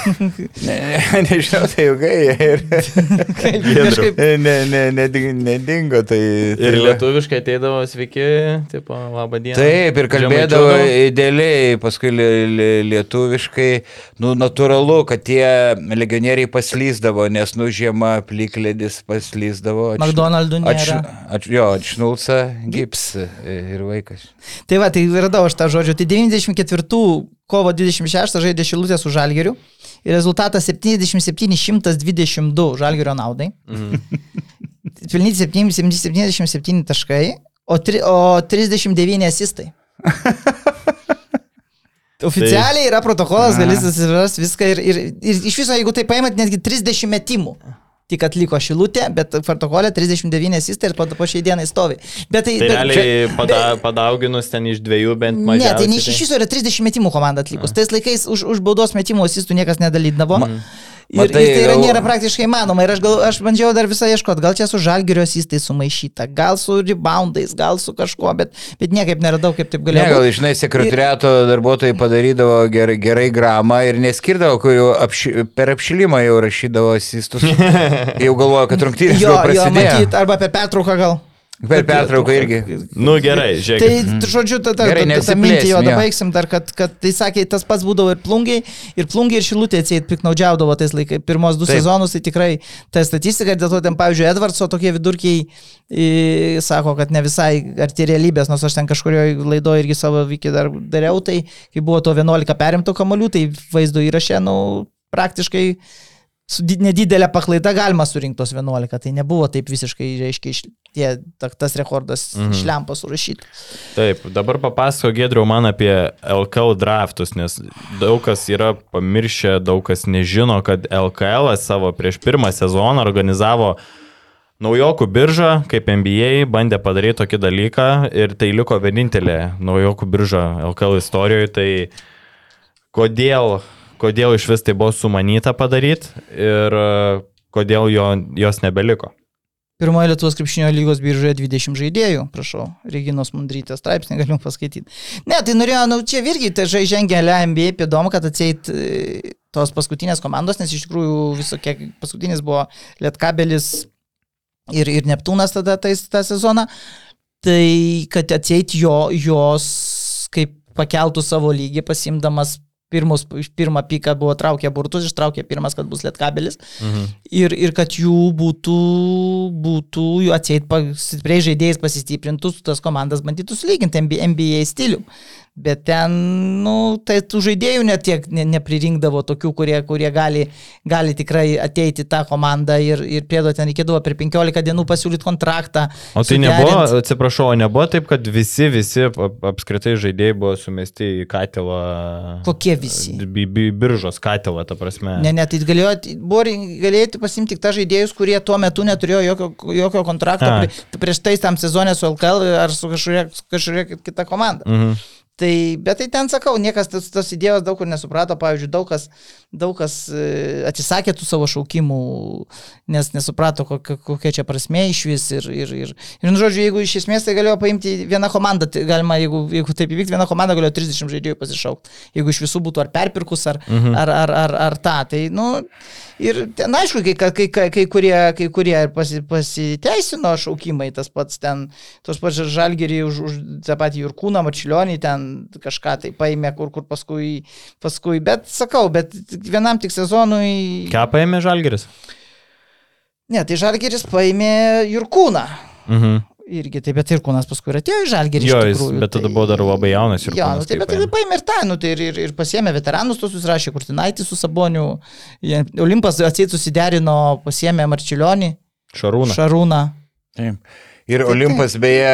Ne, ne, nežinau, tai ilgai jie ir kažkaip. ne, ne, neding- nedingo. Tai, tai Ir lietuviškai ateidavo sveiki, tipo, labą dieną. Taip, ir kalbėdavo idealiai, paskui li, li, lietuviškai, nu, natūralu, kad tie legionieriai paslyzdavo, nes, nu, žiema plikledis paslyzdavo. atš- McDonald'ų atš- nėra. atš- Jo, atšnulsa gips ir vaikas. Tai va, tai radau aš tą žodžių. Tai 94 kovo 26 žaidė Šilutė su Žalgeriu. Ir rezultatas 77-122 Žalgerio naudai. Mhm. Pelnyti 7 77 taškai, o, tri, o 39 asistai. Oficialiai yra protokolas, gali susirasti viską ir, ir, ir iš viso, jeigu tai paimat, netgi 30 metimų. tik atliko šilutė, bet protokolė 39 asistai ir po, po šiai dienai stovi. Bet tai, Tai bet, realiai pada, padauginus ten iš dviejų bent Ne, mažiau. tai ne iš iš viso yra 30 metimų komanda atlikus. Tais laikais už, už baudos metimų asistų niekas nedalydavo. Mhm. Ir, Matai, ir tai yra, gal- nėra praktiškai įmanoma. Ir aš, gal, aš bandžiau dar visą ieškoti. Gal čia su žalgerio asistai sumaišyta, gal su reboundais, gal su kažkuo, bet, bet niekaip neradau, kaip taip Ne, galėjo gal, būti. žinai, sekretariato darbuotojai padarydavo gerai, gerai gramą ir neskirdavo, kur jau apši, per apšilimą jau rašydavo asistus. jau galvojo, kad rungtynės Jo, jau jo, prasidėjo. matyt, arba per pertrauką gal. Per pertrauką irgi. Nu gerai, žiūrėk. Tai, t- žodžiu, ta, ta, ta, ta, mintį jo, dabar baigsim dar, kad, kad tai sakė, tas pats būdavo ir plungiai, ir plungiai, ir šilutė atsieit piknaudžiaudavo tais laikais, pirmos du Taip. Sezonus, tai tikrai ta statistika, dėl to ten, pavyzdžiui, Edvardso tokie vidurkiai į, sako, kad ne visai arti realybės, nors aš ten kažkurioje laidoje irgi savo vykį dar dariau, tai kai buvo to 11 perimtų kamolių, tai vaizdo įrašė, nu, praktiškai su di- nedidelė paklaida galima surinkti tos 11, tai nebuvo taip visiškai, reiškia, iš- tie, ta, tas rekordas Mhm. mhm. išlempa surašyti. Taip, dabar papasako Gedriau man apie LKL draftus, nes daug kas yra pamiršę, daug kas nežino, kad LKL savo prieš pirmą sezoną organizavo naujokų biržą, kaip NBA, bandė padaryti tokį dalyką ir tai liko vienintelė naujokų birža LKL istorijoje, tai kodėl, kodėl iš vis tai buvo sumanyta padaryti ir e, kodėl jo, jos nebeliko. Pirmoje Lietuvos krepšinio lygos biržoje 20 žaidėjų, prašau, Reginos Mundrytės straipsnį galim paskaityti. Ne, tai norėjau, nu čia irgi tai žai žengia LMB, įdomu, kad atseit e, tos paskutinės komandos, nes iš tikrųjų visokie, paskutinis buvo Lietkabelis ir, ir Neptūnas tada tais, tą sezoną, tai kad atseit jo, jos kaip pakeltų savo lygį, pasimdamas pirmus, pirmą piką buvo traukę burtus, ištraukė pirmas, kad bus Lietkabelis Mhm. ir, ir kad jų būtų, būtų jų atseit stipriai žaidėjais pasistiprintų, su tas komandas bandytų sulyginti NBA stilių. Bet ten, nu, tai tų žaidėjų net tiek ne, nepririnkdavo tokių, kurie, kurie gali, gali tikrai ateiti tą komandą ir, ir priedo ten reikėdavo per 15 dienų pasiūlyti kontraktą. O tai suderint. nebuvo, atsiprašau, nebuvo taip, kad visi, visi ap- apskritai žaidėjai buvo sumesti į katilą. Kokie visi? Bi, bi, biržos katilą, ta prasme. Ne, ne, tai galėjo, buvo, galėjote pasimti tik tą žaidėjus, kurie tuo metu neturėjo jokio, jokio kontrakto A. prie, prieš tai tam sezonė su LKL ar su kažkuria kita komanda. Mhm. Tai, bet tai ten sakau, niekas tos, tos idėjos daug kur nesuprato, pavyzdžiui, daug kas, daug kas e, atsisakė tų savo šaukimų, nes nesuprato, kokia, kokia čia prasme iš vis. Ir, ir, ir, ir, nu, žodžiu, jeigu iš esmės tai galėjo paimti vieną komandą, tai galima, jeigu, jeigu taip įvyktų, vieną komandą galėjo 30 žaidėjų pasišaukti. Jeigu iš visų būtų ar perpirkus, ar, mhm. ar, ar, ar, ar tą. Tai, nu, ir ten, aišku, kai, kai, kai, kai kurie, kai kurie ir pasi, pasiteisino šaukimai, tas pats ten, tos pačios žalgerį už, už tą patį Jurkūną, Marčiulionį ten kažką tai paėmė, kur, kur paskui, paskui, bet sakau, bet vienam tik sezonui. Ką paėmė Žalgeris? Ne, tai žalgeris paėmė Jurkūną. Mhm. Irgi, tai bet Jurkūnas paskui ir atėjo į žalgerį. Jo, iš jis, tikrųjų, bet tada tai- buvo dar labai jaunas ir Jo, nu, tai, bet tai paėmė ir tą, nu, tai ir, ir, ir pasiėmė veteranus, tos susirašė Kurtinaitį su Saboniu. Olimpas atseit susiderino, pasiėmė Marčiulionį, Šarūną. Šarūną. Taip. Ir Olimpas beje,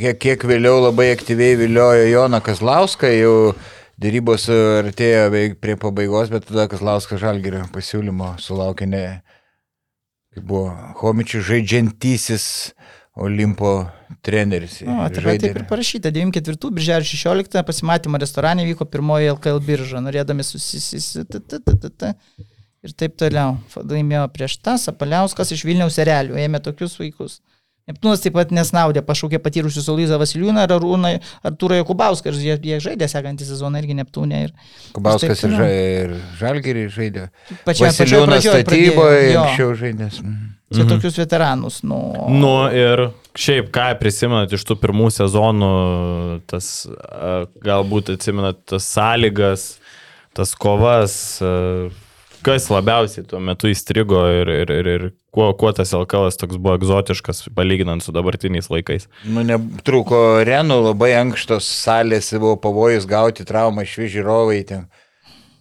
kiek, kiek vėliau labai aktyviai viliojo Joną Kazlauską, jau dėrybos artėjo beveik prie pabaigos, bet tada Kazlauskas žalgerio pasiūlymo sulaukė ne, kaip buvo Homičių žaidžiantysis Olimpo treneris. O, taip pat taip ir parašyta. 94 birželio 16 pasimatymo restorane vyko pirmoji LKL birža, norėdami susisityti. Neptūnas taip pat nesnaudė, pašaukė patyrusius Olyzą Vasiliūną ir Arūną Artūrą Jakubauską, ir jie, jie žaidė sekantį sezoną irgi Neptūnė. Ir Kubauskas taip ir, ža- ir Žalgerį žaidė. pačia, pačioj Vasiliūnas statyboje anksčiau žaidęs. Mhm. Čia tokius veteranus. Nu, Nu ir šiaip, ką prisimenat iš tų pirmų sezonų, tas galbūt atsimenat tas sąlygas, tas kovas, a, kas labiausiai tuo metu įstrigo ir, ir, ir, ir kuo, kuo tas LKL toks buvo egzotiškas, palyginant su dabartiniais laikais. Nu, netrūko renų, labai ankštos salės, buvo pavojus gauti traumą iš žiūrovai ten.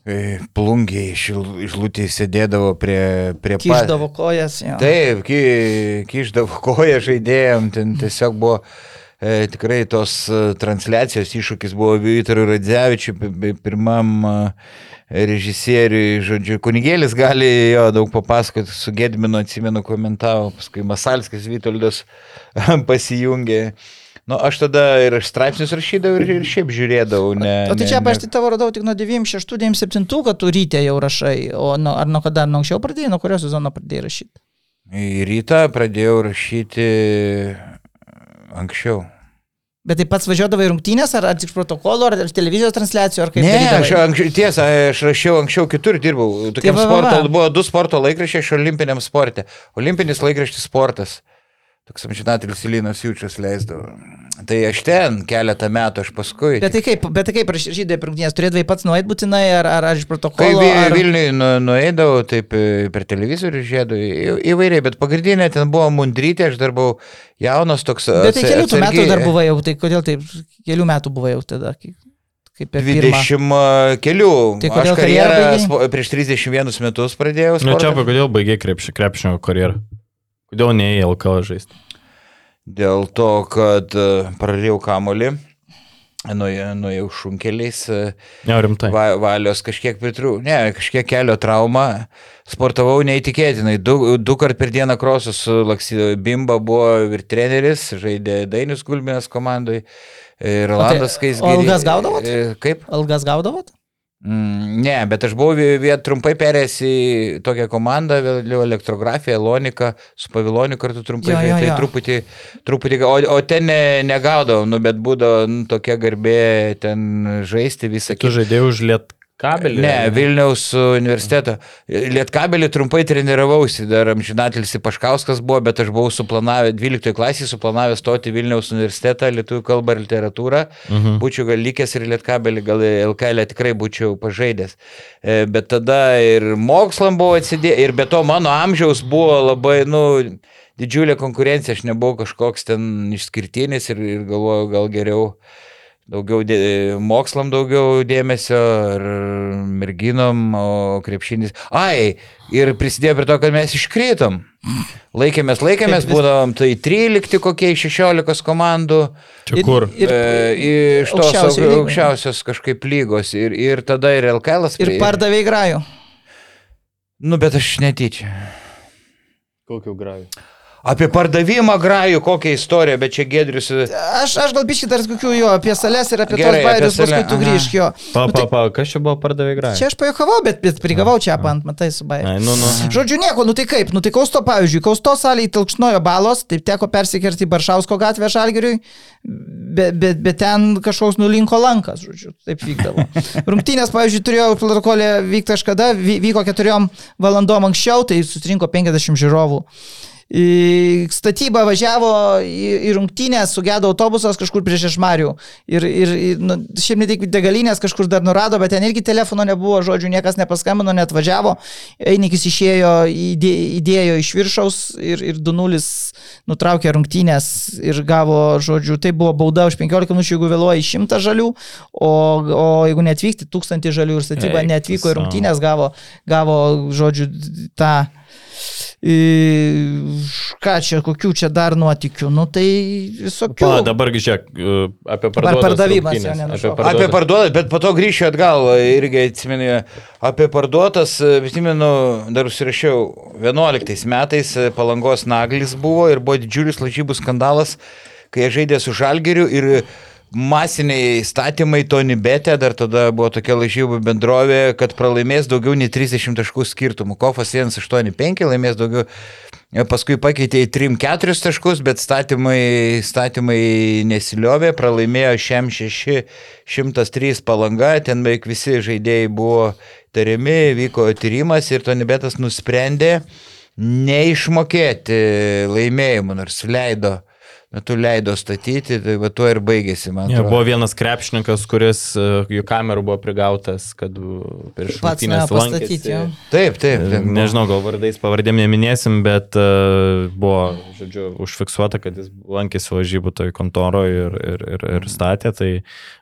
e, Plungiai išlūtį sėdėdavo prie, prie pa- kišdavo kojas. Jo. Taip, ki, kišdavo koją žaidėjom, ten tiesiog buvo E, tikrai tos e, transliacijos iššūkis buvo pi- pi- pirmam e, režisieriui, žodžiu, kunigėlis gali jo daug papasakoti, su Gedminu atsimenu komentavo, paskui Masalskis Vytoldas pasijungė. Nu, aš tada ir straipsnius rašydavau ir, ir šiaip žiūrėdavau. Ne, O tai ne- čia, ne- aš tai tavo radau tik nuo 96-97, kad tu ryte jau rašai, o nu, ar nuo kada, nuo anksčiau pradėjai, nuo kurios sezono pradėjai rašyti? Į rytą pradėjau rašyti anksčiau. Bet tai pats važiuodavai rungtynės, ar, ar tik protokolo, ar iš televizijos transliacijų, ar kaip? Ne, darydavai? aš anksčiau, tiesa, aš rašiau anksčiau kitur dirbau. Tokiam Tai va, va, va. sporto, buvo du sporto laikraščiai iš olimpiniam sporte. Olimpinis laikraštis sportas. Toks amžinatelis Ilinas Jūčias leisdavo. Tai aš ten keletą metų, aš paskui. Bet tai kaip, bet tai kaip rašydai per rungtynės, turėdavai pats nueit būtinai, ar, ar, ar iš Kai protokolo? Vi- Ar... Vilniui nu, nueidavau, taip e, per televizorių į- įvairiai, bet pagrindinė ten buvo mundrytė, aš dar buvau jaunas toks. Bet tai kelių tų metų atsargiai- dar buvai jau, tai kodėl taip, kelių metų buvai jau tada, kaip, kaip per pirmą? 20 kelių. Tai aš kodėl karjerą karjerą prieš 31 metus pradėjau. Nu, čia kodėl baigė krepšio, krepšinio karjerą? Kodėl ne į LKL žaisti? Dėl to, kad e, prarijau kamolį, nuėjau, šunkeliais, e, Ne, rimtai. va, valios kažkiek pritrūko, ne, kažkiek kelio trauma, sportavau neįtikėtinai, du, du kart per dieną krosus laksydavau, Bimba buvo ir treneris, žaidė Dainius Gulbinas komandai, ir Rolandas Kaisgiris. o algas gaudavot? Kaip? Algas gaudavot? Mm, ne, bet aš buvau vie- vie- trumpai perėjęs į tokią komandą, vėliau elektrografiją, Lonika, su Paviloniu kartu trumpai, Jo, jo, tai jo. truputį, truputį, o, o ten ne, negaudavau, nu, bet būdavo nu, tokia garbė ten žaisti visą Tu žaidėjai už liet kabelį? Ne, Vilniaus universiteto. Lietkabelį trumpai treniravausi, dar amžinatelis Paškauskas buvo, bet aš buvau suplanavęs, 12 klasėje suplanavęs stoti Vilniaus universitetą, lietuvių kalbą ir literatūrą. Mhm. Būčiau gal likęs ir Lietkabelį, gal LKL tikrai būčiau pažaidęs. E, Bet tada ir mokslam buvo atsidė, ir be to mano amžiaus buvo labai, nu, didžiulė konkurencija, aš nebuvau kažkoks ten išskirtinis ir, ir galvojau, gal geriau daugiau dė, mokslam daugiau dėmesio ir merginom, o krepšinis. Ai, ir prisidėjo prie to, kad mes iškritom. Laikėmės, laikėmės, būdavom tai 13 kokie iš 16 komandų. Čia kur? Ir, E, iš tos aukščiausios, aukščiausios kažkaip lygos ir, ir tada ir LKL. ir pardavėjai grajų. Nu, bet aš netyčia. Kokiu grajų? Apie pardavimą grajų, kokią istoriją, bet čia Gedrius. Aš, aš gal biškit dar kokių jo apie sales ir apie Gerai, tos bairius, paskui tu grįžk jo. Pa, Nu, pa, tai- pa, kas čia buvo pardavė grajų? Čia aš pajokavau, bet, bet prigavau čia apant, matai, su bairiu. Ai, nu, nu. Žodžiu, nieko, nu tai kaip, nu tai Kausto, pavyzdžiui, Kausto salėje tilkšnojo balos, taip teko persikerti į Baršausko gatvę Žalgiriui, bet, bet, bet ten kažkoks nulinko lankas, žodžiu, taip vykdavo. Rungtynės, pavyzdžiui, turėjau protokolė vykti kažkada, vy- vyko keturiom valandom anksčiau, tai susirinko 50 žiūrovų. Į statybą važiavo į, rungtynę, sugedo autobusas kažkur prieš Ešmarių. Ir, ir, nu, šiaip ne tik degalinės kažkur dar nurado, bet ten irgi telefono nebuvo, žodžiu, niekas nepaskambino, net važiavo. Einikis išėjo, įdė, įdėjo iš viršaus ir, ir 2-0 nutraukė rungtynės ir gavo, žodžiu, tai buvo bauda už 15 minučių, jeigu vėluoja 100 žalių, o, o jeigu neatvykti 1000 žalių ir statyba Eik neatvyko į rungtynės, gavo, gavo, žodžiu, tą į, ką čia, kokių čia dar nuotikių, nu tai visokių. Pa, dabargi žiūrėk, e, apie Dabar pardavimas. rungtynes, jo, Apie parduotas, bet po to grįšiu atgal, irgi atsimenu, apie parduotas, atsimenu, dar užsirašiau, 11 metais palangos naglis buvo ir buvo didžiulis lažybų skandalas, kai jie žaidė su žalgeriu ir masiniai statymai Tony Betė, dar tada buvo tokia lažybų bendrovė, kad pralaimės daugiau nei 30 taškų skirtumų. Kofas 185 laimės daugiau. Paskui pakeitė į 3-4 taškus, bet statymai, statymai nesiliovė, pralaimėjo šiam 6, 103 palanga, ten beveik visi žaidėjai buvo tariami, vyko tyrimas ir Tonibetas nusprendė neišmokėti laimėjimų, nors leido, metu leido statyti, tai va tuo ir baigėsi, man Ja, atrodo. buvo vienas krepšininkas, kuris e, jų kamerų buvo prigautas, kad e, prieš pastatyti, lankėsi. Taip, taip. taip Nežinau, gal vardais pavardėm neminėsim, bet uh, buvo, žodžiu, užfiksuota, kad jis lankėsi važybų toj kontoroje ir, ir, ir, ir statė. Tai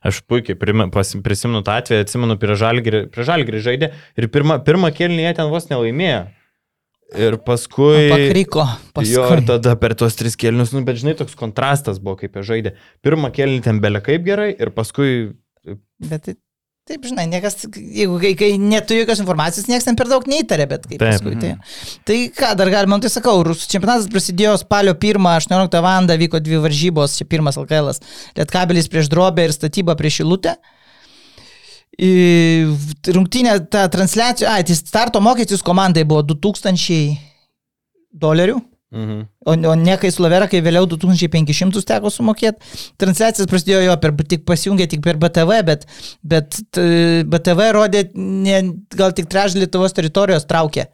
aš puikiai prisimenu tą atvejį, atsimenu, prie žalgirį žaidė ir pirmą, pirmą kelnį jie ten vos nelaimėjo. Ir paskui... Pakriko. Jo, ir Paskui. tada per tuos tris kelnius, nu, bet žinai, toks kontrastas buvo, kaip jie žaidė. Pirmą kelnį ten belė kaip gerai ir paskui... Bet tai- taip, žinai, niekas, jeigu kai, kai neturi jokios informacijos, niekas ten per daug neįtarė, bet kaip Taip. paskui. Tai, tai ką, dar galima, nu, tai sakau, rusų čempionatas prasidėjo spalio 1-18 val. vyko dvi varžybos, čia pirmas LKL, Lietkabelis prieš drobę ir statyba prieš Ilutę. Į Rungtinė, ta transliacija, ai, tai starto mokestis komandai buvo 2000 dolerių. Mhm. O, o ne kai Slovera, kai vėliau 2500 teko sumokėti. Transliacijas prasidėjo jo per, tik pasijungė tik per BTV, bet, bet t, BTV rodė, ne, gal tik trečdalį Lietuvos teritorijos traukė.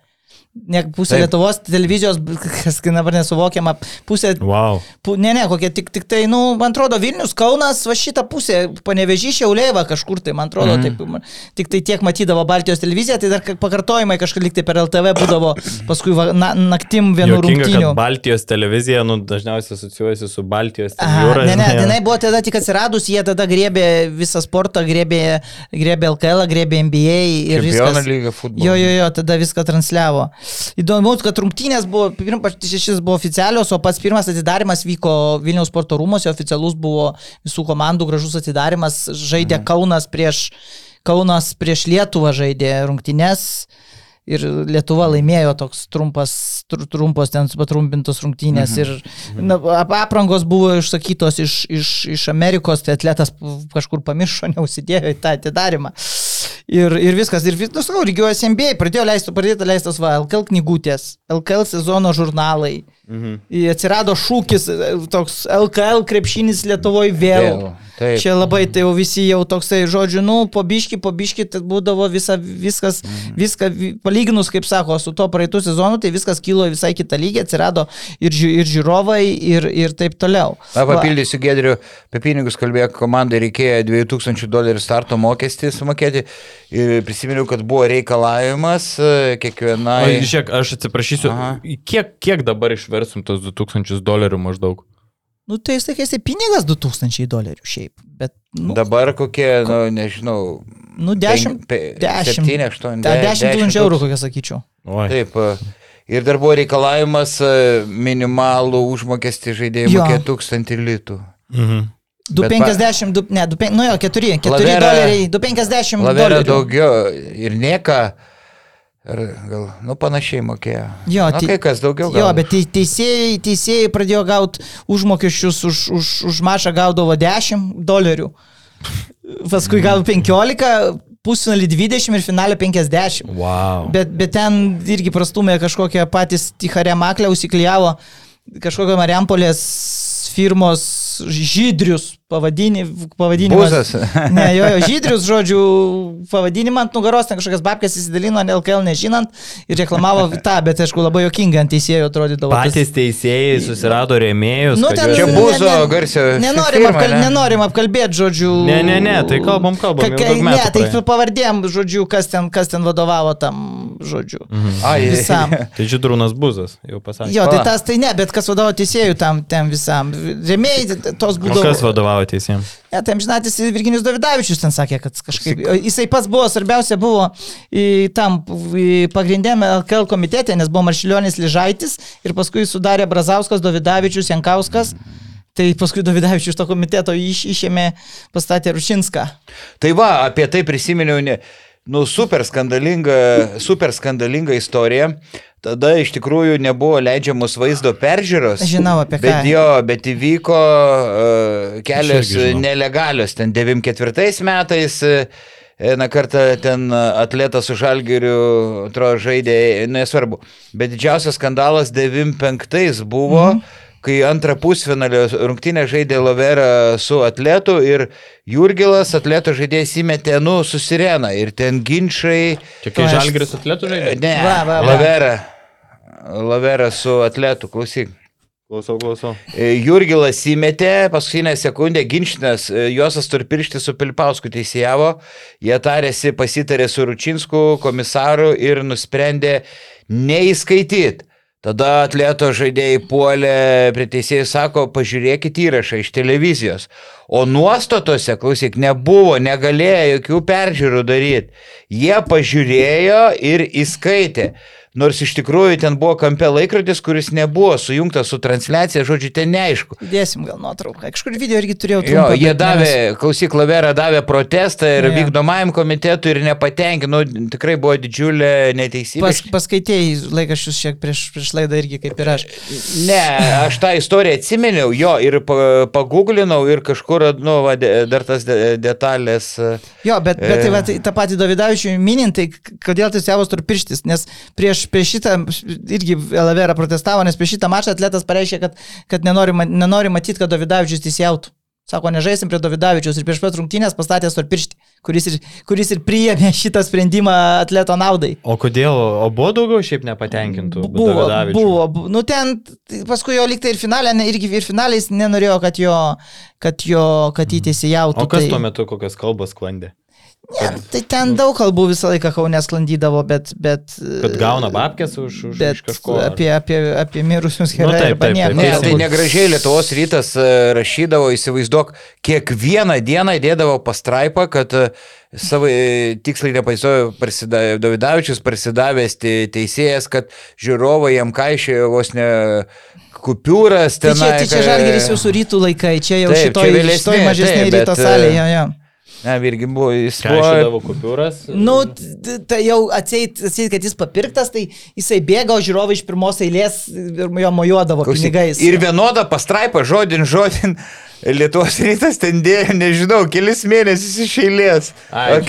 Ne pusė Taip. Lietuvos televizijos, kas dabar nesuvokiama, pusė Wow. Pu- Ne, ne, kokie tik, tik tai, nu, man atrodo, Vilnius, Kaunas, va šitą pusę, panevežį Šiaulėva kažkur tai, man atrodo, mm. taip, tik tai tiek matydavo Baltijos televiziją, tai dar ka- pakartojimai kažkaip liktai per LTV būdavo, paskui va, na, naktim vienų Jokinga, rungtynių. Baltijos televizija, nu, dažniausiai asocijuojasi su Baltijos jūra. ne, ne, jinai buvo tada tik atsiradus, jie tada grėbė visą sportą, grėbė, grėbė LKL, grėbė NBA ir Čempionų viskas. Jo, jo, jo, tada viską transliavo. Įdomu, kad rungtynės buvo, pirmas šešis buvo oficialios, o pats pirmas atidarimas vyko Vilniaus sporto rūmose, oficialus buvo visų komandų gražus atidarimas, žaidė mhm. Kaunas prieš, Kaunas prieš Lietuvą žaidė rungtynės. Ir Lietuva laimėjo toks trumpas, tr trumpos ten patrumpintos rungtynės. Mhm. Ir na, ap- aprangos buvo išsakytos iš, iš, iš Amerikos, tai atletas kažkur pamiršo, neusidėjo į tą atidarimą. Ir, ir viskas. Ir nu, sakau, lygiuojasi MBA, pradėjo leisti, pradėta leistas va, LKL knygutės, LKL sezono žurnalai. Mhm. Ir Atsirado šūkis, e, toks LKL krepšinis Lietuvoje vėl. Vėl, taip. Čia labai tai jau visi jau toksai, žodžiu, nu, pobiški, pobiški, tai būdavo visa, viskas, Mhm. viską, vi- palyginus, kaip sako, su to praeitų sezonu, tai viskas kilo į visai kitą lygį, atsirado ir, ži- ir žiūrovai, ir, ir taip toliau. Na, papildysiu Gedriu, apie pinigus kalbėjo, komandai reikėjo 2000 dolerių starto mokestį sumokėti ir prisiminiau, kad buvo reikalavimas e, O, kiekvienai. žiūrėk, aš atsiprašysiu, Aha. kiek, kiek dabar išversim tos 2000 dolerių maždaug? Nu, tai sakė, tai pinigas 2000 dolerių šiaip, bet, nu, Dabar kokie, nu, nežinau. nu 10, 10, 7, 8, 10 tūkstančių eurų, kokią sakyčiau. Oi. Taip. e, Ir dar buvo reikalavimas e, minimalų užmokestį žaidėjų mokėti 1000 litų. Mhm. 250, du, ne, 2, nu jo, 4, 4 Lavera- doleriai, 250 Lavera dolerių. daugiau ir nieka. Ar gal, nu, panašiai mokėjo. Jo, Na, tai- kai kas daugiau gal. Jo, bet tei- teisėjai, teisėjai pradėjo gauti užmokesčius už, už, už mačą gaudavo 10 dolerių. Paskui gavo 15, pusfinalį 20 ir finalį 50. Wow. Bet, bet ten irgi prastumė kažkokią patys Ticharė Maklę, užsiklijavo kažkokią Mariampolės firmos žydrius pavadini, pavadinimas. Buzas. Ne, jo, jo, žydrius, žodžiu, pavadinimą ant nugaros, ten kažkokias babkės įsidalino, LKL nežinant ir reklamavo tą, bet aišku, labai jokingai ant teisėjo atrodydavo. tas- Patys teisėjai susirado rėmėjus. Nu, kad ten, Čia ne- Buzo ne- garsio Nenorim, firma, apkal, ne? nenorim apkalbėti, žodžiu. Ne, ne, ne, tai kalbam, kalbam. Ka, ne, tai pavardėm, žodžiu, kas ten, kas ten vadovavo tam, žodžiu. Mhm. Ai, Visam. Tai Židrūnas Buzas, jau pasakė. Jo, tai tas tai ne, bet kas vadovavo teisėjų tam, tam visam. Remėjai tos O būdavo. kas vadovavo teisėjams? Ne, tai žinatis Virginijus Davidavičius ten sakė, kad kažkaip. Jisai pats buvo, svarbiausia buvo į, tam pagrindėme LKL komitete, nes buvo Maršilionis Ližaitis ir paskui sudarė Brazauskas, Davidavičius, Jankauskas. Tai paskui Davidavičius iš to komiteto iš, išėmė, pastatė Rušinską. Tai va, apie tai prisiminiau, ne, nu, super skandalinga, super skandalinga istorija. Tada iš tikrųjų nebuvo leidžiamos vaizdo peržiūros. Žinau, apie ką. Bet jo, bet įvyko uh, kelios nelegalios. Ten 94 metais uh, Vieną kartą ten atletas su Žalgiriu, atrodo, žaidė, nesvarbu. Bet didžiausias skandalas 95 buvo, mhm. kai antrą pusfinalio rungtynę žaidė Lavera su atletu ir Jurgilas atleto žaidėjas įmetė, nu, su sirena ir ten ginčiai. Čia kai Žalgiris atletų žaidė? Ne, Va, va, va. Lavera. Lavera su atletu, klausyk. Klausau, klausau. E, Jurgilas įmetė, paskutinę sekundę ginčinas, e, Josas Turpirštis su Pilpausku teisėjavo, jie tarėsi, pasitarė su Ručinsku komisaru ir nusprendė neįskaityti. Tada atleto žaidėjai puolė prie teisėjų, sako, pažiūrėkit įrašą iš televizijos. O nuostatose, klausyk, nebuvo, negalėjo jokių peržiūrų daryti. Jie pažiūrėjo ir įskaitė. Nors iš tikrųjų ten buvo kampe laikrodis, kuris nebuvo sujungtas su transliacija, žodžiu, ten neaišku. Dėsim gal nuotrauką. Kažkur video irgi turėjau Jo, trumpą, jie davė, neras- klausyk, Lavera davė protestą ir Jo. vykdomajam komitetui ir nepatenkino, nu, tikrai buvo didžiulė neteisybė. Pas, paskaitėjai laikraščius šiek prieš, prieš laidą irgi kaip ir aš. Ne, aš tą istoriją atsiminiau, jo, ir pa- paguglinau ir kažkur, nu, va, dar tas de- detalės. e, Jo, bet, bet tai E. va, tai, tą patį Davidavičių minint, tai kodėl tas javas turi pirštis, nes prieš, prieš šitą irgi Lavera protestavo, nes prieš šitą mačą atletas pareiškė, kad, kad nenori, nenori matyti, kad Davidavičius teisėjautų. Sako, nežaisim prie Davidavičius ir prieš pat rungtynės pastatė storpirštį, kuris ir, kuris ir priėmė šitą sprendimą atleto naudai. O kodėl, o buvo daugiau šiaip nepatenkintų? Buvo, buvo, bu- nu ten, paskui jo liktai ir finalė, irgi ir finaliais nenorėjo, kad jo, kad jo, kad jį teisėjautų. O kas tai... tuo metu kokias kalbas sklandė? Ne, tai ten daug kalbų visą laiką Kaune sklandydavo, bet... bet Kad gauna babkės už, už, Bet už kažko? ar- apie, apie, apie mirusius Nu, gerai. taip, taip, taip. Ne, Teisingai. tai negražiai Lietuvos rytas e, rašydavo, įsivaizduok, kiekvieną dieną įdėdavo pastraipą, kad e, savo e, tiksliai nepaisojo Davidavičius prasidavęs te- teisėjas, kad žiūrovai jam kaišėjo vos ne kupiūras Tai ten. čia, tai čia žalgeris jau su rytų laikai, čia jau Taip, šitoj, čia vėlesni, šitoj mažesnė ryto bet, salė. e, Jo, jo. Ne, irgi buvo, jis buvo. Kupiūras? Nu, tai jau atseit, atseit, kad jis papirktas, tai jisai bėga, o žiūrovai iš pirmos eilės ir jo mojuodavo Klausyk, pinigais. Ir vienodą pastraipą, žodin, žodin, Lietuvos rytas ten dėjo, nežinau, kelis mėnesius iš eilės.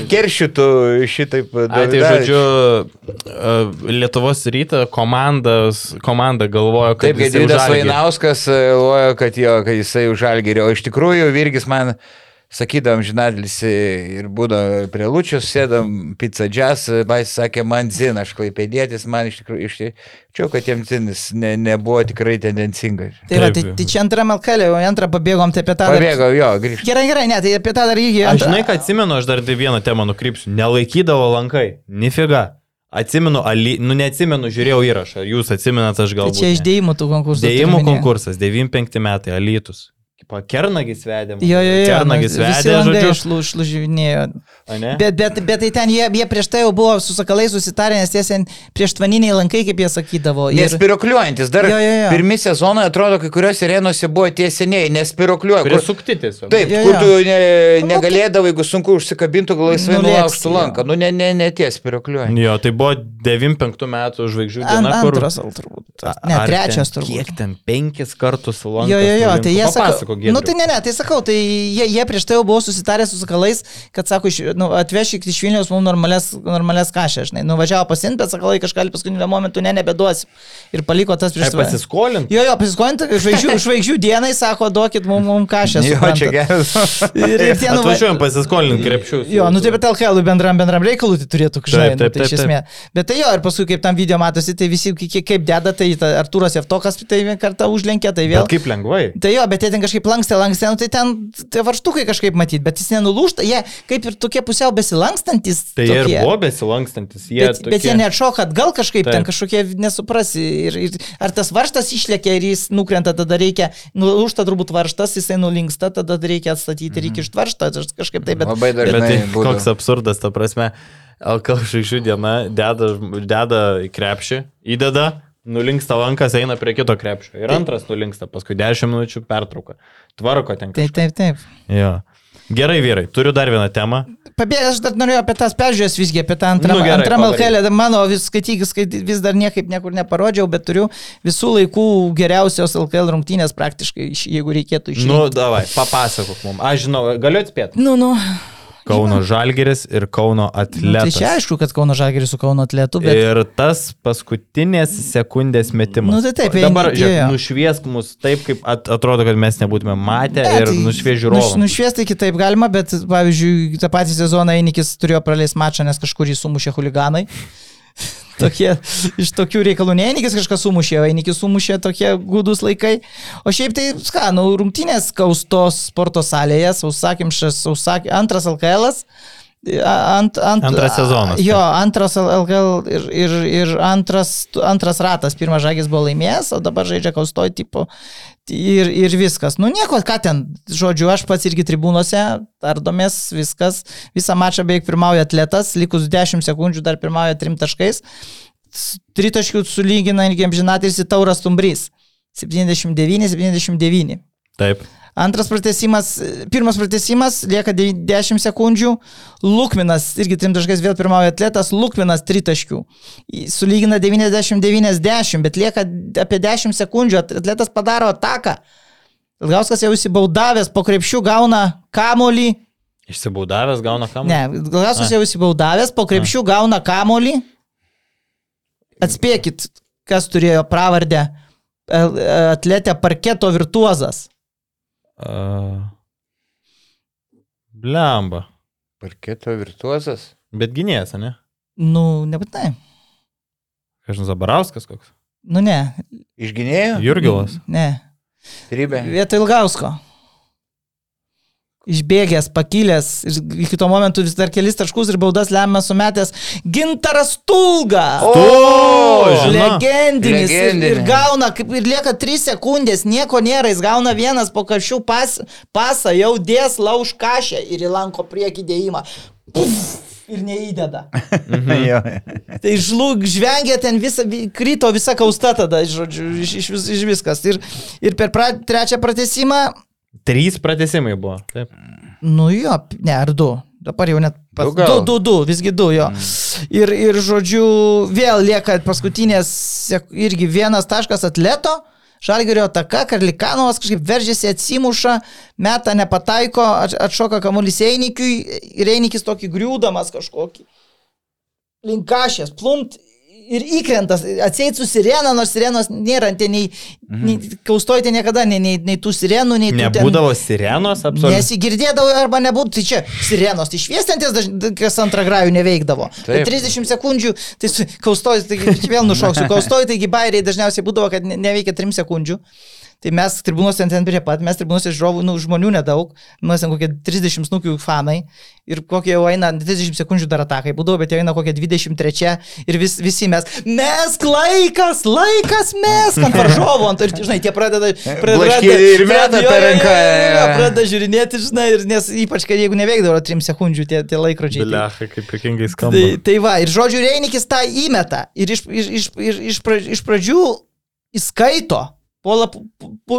Keršytų šitaip. Ai, tai žodžiu, Lietuvos ryto komandas, komanda galvojo, kad Taip, Gedvidas Žalgirį. Vainauskas e, galvojo, kad, jo, kad jisai už žalgerį, o iš tikrųjų Virgis man sakydam, žinadlis ir būdavo prie Lučius, sėdam pizza jazz, bais sakė, man zin, aš klaipėdėtis, man iš tikrųjų iščiau, kad jiems zinis ne, nebuvo tikrai tendencingas. Tai, va, Taip. tai, tai čia antrą melkalį, o antrą pabėgom, tai apie tą... dar- Pabėgo, jo, grįžti. Gerai, gerai, ne, tai apie tą dar irgi... Aš antrą- žinai, kad atsimenu, aš dar tai vieną temą nukrypsiu. Nelaikydavo lankai. Nifiga. Atsimenu, ali, nu neatsimenu, žiūrėjau įrašą. Jūs atsimenat, aš Tai galbūt. čia ne. išdėjimų tų konkursų. Dėjimų konkursas, 95 metai, Alytus. Kipa, Kernagis vedė. Jo, jo, jo. Kernagis nu, visi vedė, žodžiu. šlu- ne? Bet, bet, bet tai ten jie, jie prieš tai jau buvo su sakalais susitarę, nes tiesiog prieš tvaniniai lankai, kaip jie sakydavo. Ir... Nespirokliuojantis, dar Jo, jo, jo. pirmi sezonai atrodo, kai kuriuose arenose buvo tie seniai, nespirokliuoja. kur- Prisukti tiesiog. Taip, Jo, kur jo. tu ne, Nu, negalėdavai, jeigu sunku užsikabintų, gal laisvai nulaužtų lanką. Nu, ne, ne, ne ties spirokliuoja. Jo, tai buvo 95 metų žvaigždžių An, diena, kur... antras, al, turbūt. Ne, trečias turbūt. Kiek ten penkis kartus sulankas. Jo, jo, jo, tai jie sako, Papasako, nu tai ne, ne, tai sakau, tai jie, jie prieš tai jau buvo susitarę su sakalais, kad sako, iš, nu, atvešik iš Vilniaus mums normales, normales kažę, žinai, nuvažiavo pasimti, bet sakalai kažką paskutinio momentu ne, nebeduosim. Ir paliko tas prieš Ai, pasiskolinti. Jo, jo, pasiskolinti, žvaigždžių, žvaigždžių dienai sako, duokit mums mum kažę. Jo, čia geras. Ir, ir tie nuva... Atvažiuojam pasiskolinti krepšius. Jo, nu tai bet LKL bendram, bendram reikalui tai turėtų žinai, Taip, nu, taip, tai iš taip, esmės. Bet tai jo, ir paskui kaip tam video matosi, tai visi kaip, deda, tai ta Artūras Jeftokas tai kartą užlenkė, tai vėl. Bet kaip lengvai. Tai jo, bet jie ten kažkaip lankstė, lankstė, nu, tai ten tai varštukai kažkaip matyti, bet jis nenulūšta, jie kaip ir tokie pusiau besilankstantis. Tai jie ir tokie. buvo besilankstantis. Jie Bet, bet jie neatšoka atgal kažkaip, ten Taip. kažkokie nesuprasi. Ir, ir, ar tas varštas išlėkia ir jis nukrenta, tada reikia, nulūšta turbūt varštas, jisai nulinksta, tada reikia atstatyti, reikia ištvarštą, kažkaip taip, bet... Labai Bet dažnai. tai koks absurdas, ta prasme. LKL žvaigždžių diena deda, deda į krepšį, įdeda, nulinksta lankas, eina prie kito krepšio. Ir antras nulinksta, paskui 10 minučių pertrauka. Tvarko ten. Taip, kažką. taip, taip. Jo. Gerai, vyrai, turiu dar vieną temą. Pabėgęs, aš dar norėjau apie tas peržiūrės visgi, apie tą antrą, Nu, gerai, antrą. LKL, mano vis skaitykis, skait, vis dar niekaip niekur neparodžiau, bet turiu visų laikų geriausios LKL rungtynės praktiškai, iš- jeigu reikėtų iš... Nu, davai, papasakok mums. Aš žinau, galiu atspėti. nu, nu. Kauno Žalgeris ir Kauno nu tai atletas. čia aišku, kad Kauno Žageris su Kauno atletu, bet... Ir tas paskutinės sekundės metimas. Nu, tai taip, Dabar žiūrėk, nušviesk mus taip, kaip at, atrodo, kad mes nebūtume matę Ne, ir tai nušvies nuš- žiūrovą. Nušviesti kitaip galima, bet, pavyzdžiui, tą patį sezoną Einikis turėjo praleisti mačą, nes kažkur jį sumušė huliganai. Tokie, iš tokių reikalų ne Einikis kažką sumušė, Einikis sumušė tokie gudus laikai. O šiaip tai, ką, nu, rungtynės kaustos sporto salėje, sausakimšas, sausak, antras LKL. Ant, ant, Antras sezonas, Jo, antras LKL ir, ir, ir antras, antras ratas. Pirmas žagis buvo laimėjęs, o dabar žaidžia kaustoj tipo. Ir, ir viskas. Nu nieko, ką ten, žodžiu, aš pats irgi tribūnose, tardomės, viskas. Visą mačą beveik pirmauja atletas, likus 10 sekundžių dar pirmauja 3 taškais. tritaškių sulygina irgi amžinatis į Tauras Tumbrys. 79-79. Taip. Antras pratesimas, pirmas pratesimas, lieka dev- 10 sekundžių. Lukminas, irgi trim taškais vėl pirmauja atletas, Lukminas tritaškių. Sulygina 90-90, bet lieka apie 10 sekundžių, at- atletas padaro ataką. Ilgauskas jau įsibaudavęs, po krepšių gauna kamolį. Išsibaudavęs gauna kamuolį. Ne, Ilgauskas jau įsibaudavęs, po krepšių gauna kamolį. Atspėkit, kas turėjo pravardę e, atletę parketo virtuozas. Uh, blemba. Parketo virtuozas. Bet gynėjas, ne? Nu, nebūtinai. Kažin Zabarauskas koks. Nu ne. Išginėjo? Jurgilas. Ne. Rybė. Vietoj Ilgausko. Išbėgęs, pakilęs, ir iki to momentu vis dar kelis taškus ir baudas lemia sumetęs Gintaras Tulga. O, žinau. Legendinis. Ir, Legendinė. ir gauna, kaip ir lieka 3 sekundės, nieko nėra, jis gauna vienas po kažkių pas, pasą, jau dės lauž kažę ir įlanko priekį dėjimą. Puf, ir neįdeda. Jo. Tai žlug, žvengia ten visą, vi- krito visa kausta tada, žodžiu, iš, iš, iš viskas. Ir, ir per pra, trečią pratesimą, Trys pratesimai buvo. Taip. nu jo, ne, ar du. Dabar jau net pas, Du du, du, du, visgi du jo. Ir, ir žodžiu, vėl lieka paskutinės, irgi vienas taškas atleto. Žalgerio ataka, Karlikanovas kažkaip veržėsi, atsimuša, meta nepataiko, at- atšoka kamuolys Einikiui ir Einikis tokį griūdamas kažkokį. Linkašės, plumt ir įkrentas, atseit su sirena, nors sirenos nėra, ten nei, nei kaustojate niekada, nei, nei, nei tų sirenų, nei tų ten- Nebūdavo sirenos absoliučiai. Nesigirdėdavo arba nebūtų, tai čia sirenos, tai šviestantis, kas antrą grajų neveikdavo. Tai Taip. 30 sekundžių, tai kaustojus, tai vėl nušoksiu, kaustojus, taigi bairiai dažniausiai būdavo, kad ne- neveikia 3 sekundžių. Tai mes tribūnos ten, prie pat, mes tribūnos žiūrovų, nu, žmonių nedaug, mes ten kokie 30 snukių fanai ir kokie jau eina 30 sekundžių dar atakai, būdavo, bet jau eina kokie 23 ir vis, visi mes, mes laikas, laikas mes, ant varžovų, ant, ir, žinai, tie pradeda, pradeda ir jo, per ranką. Pradeda žiūrinėti, žinai, ir nes ypač, kad jeigu neveikdavo 3 sekundžių tie, tie laikrodžiai. tai- Blechai, kaip jokingai skamba. Tai, tai va, ir žodžiu, Reinikis tą įmeta. Ir iš, iš, iš, iš, iš pradžių įskaito. Pola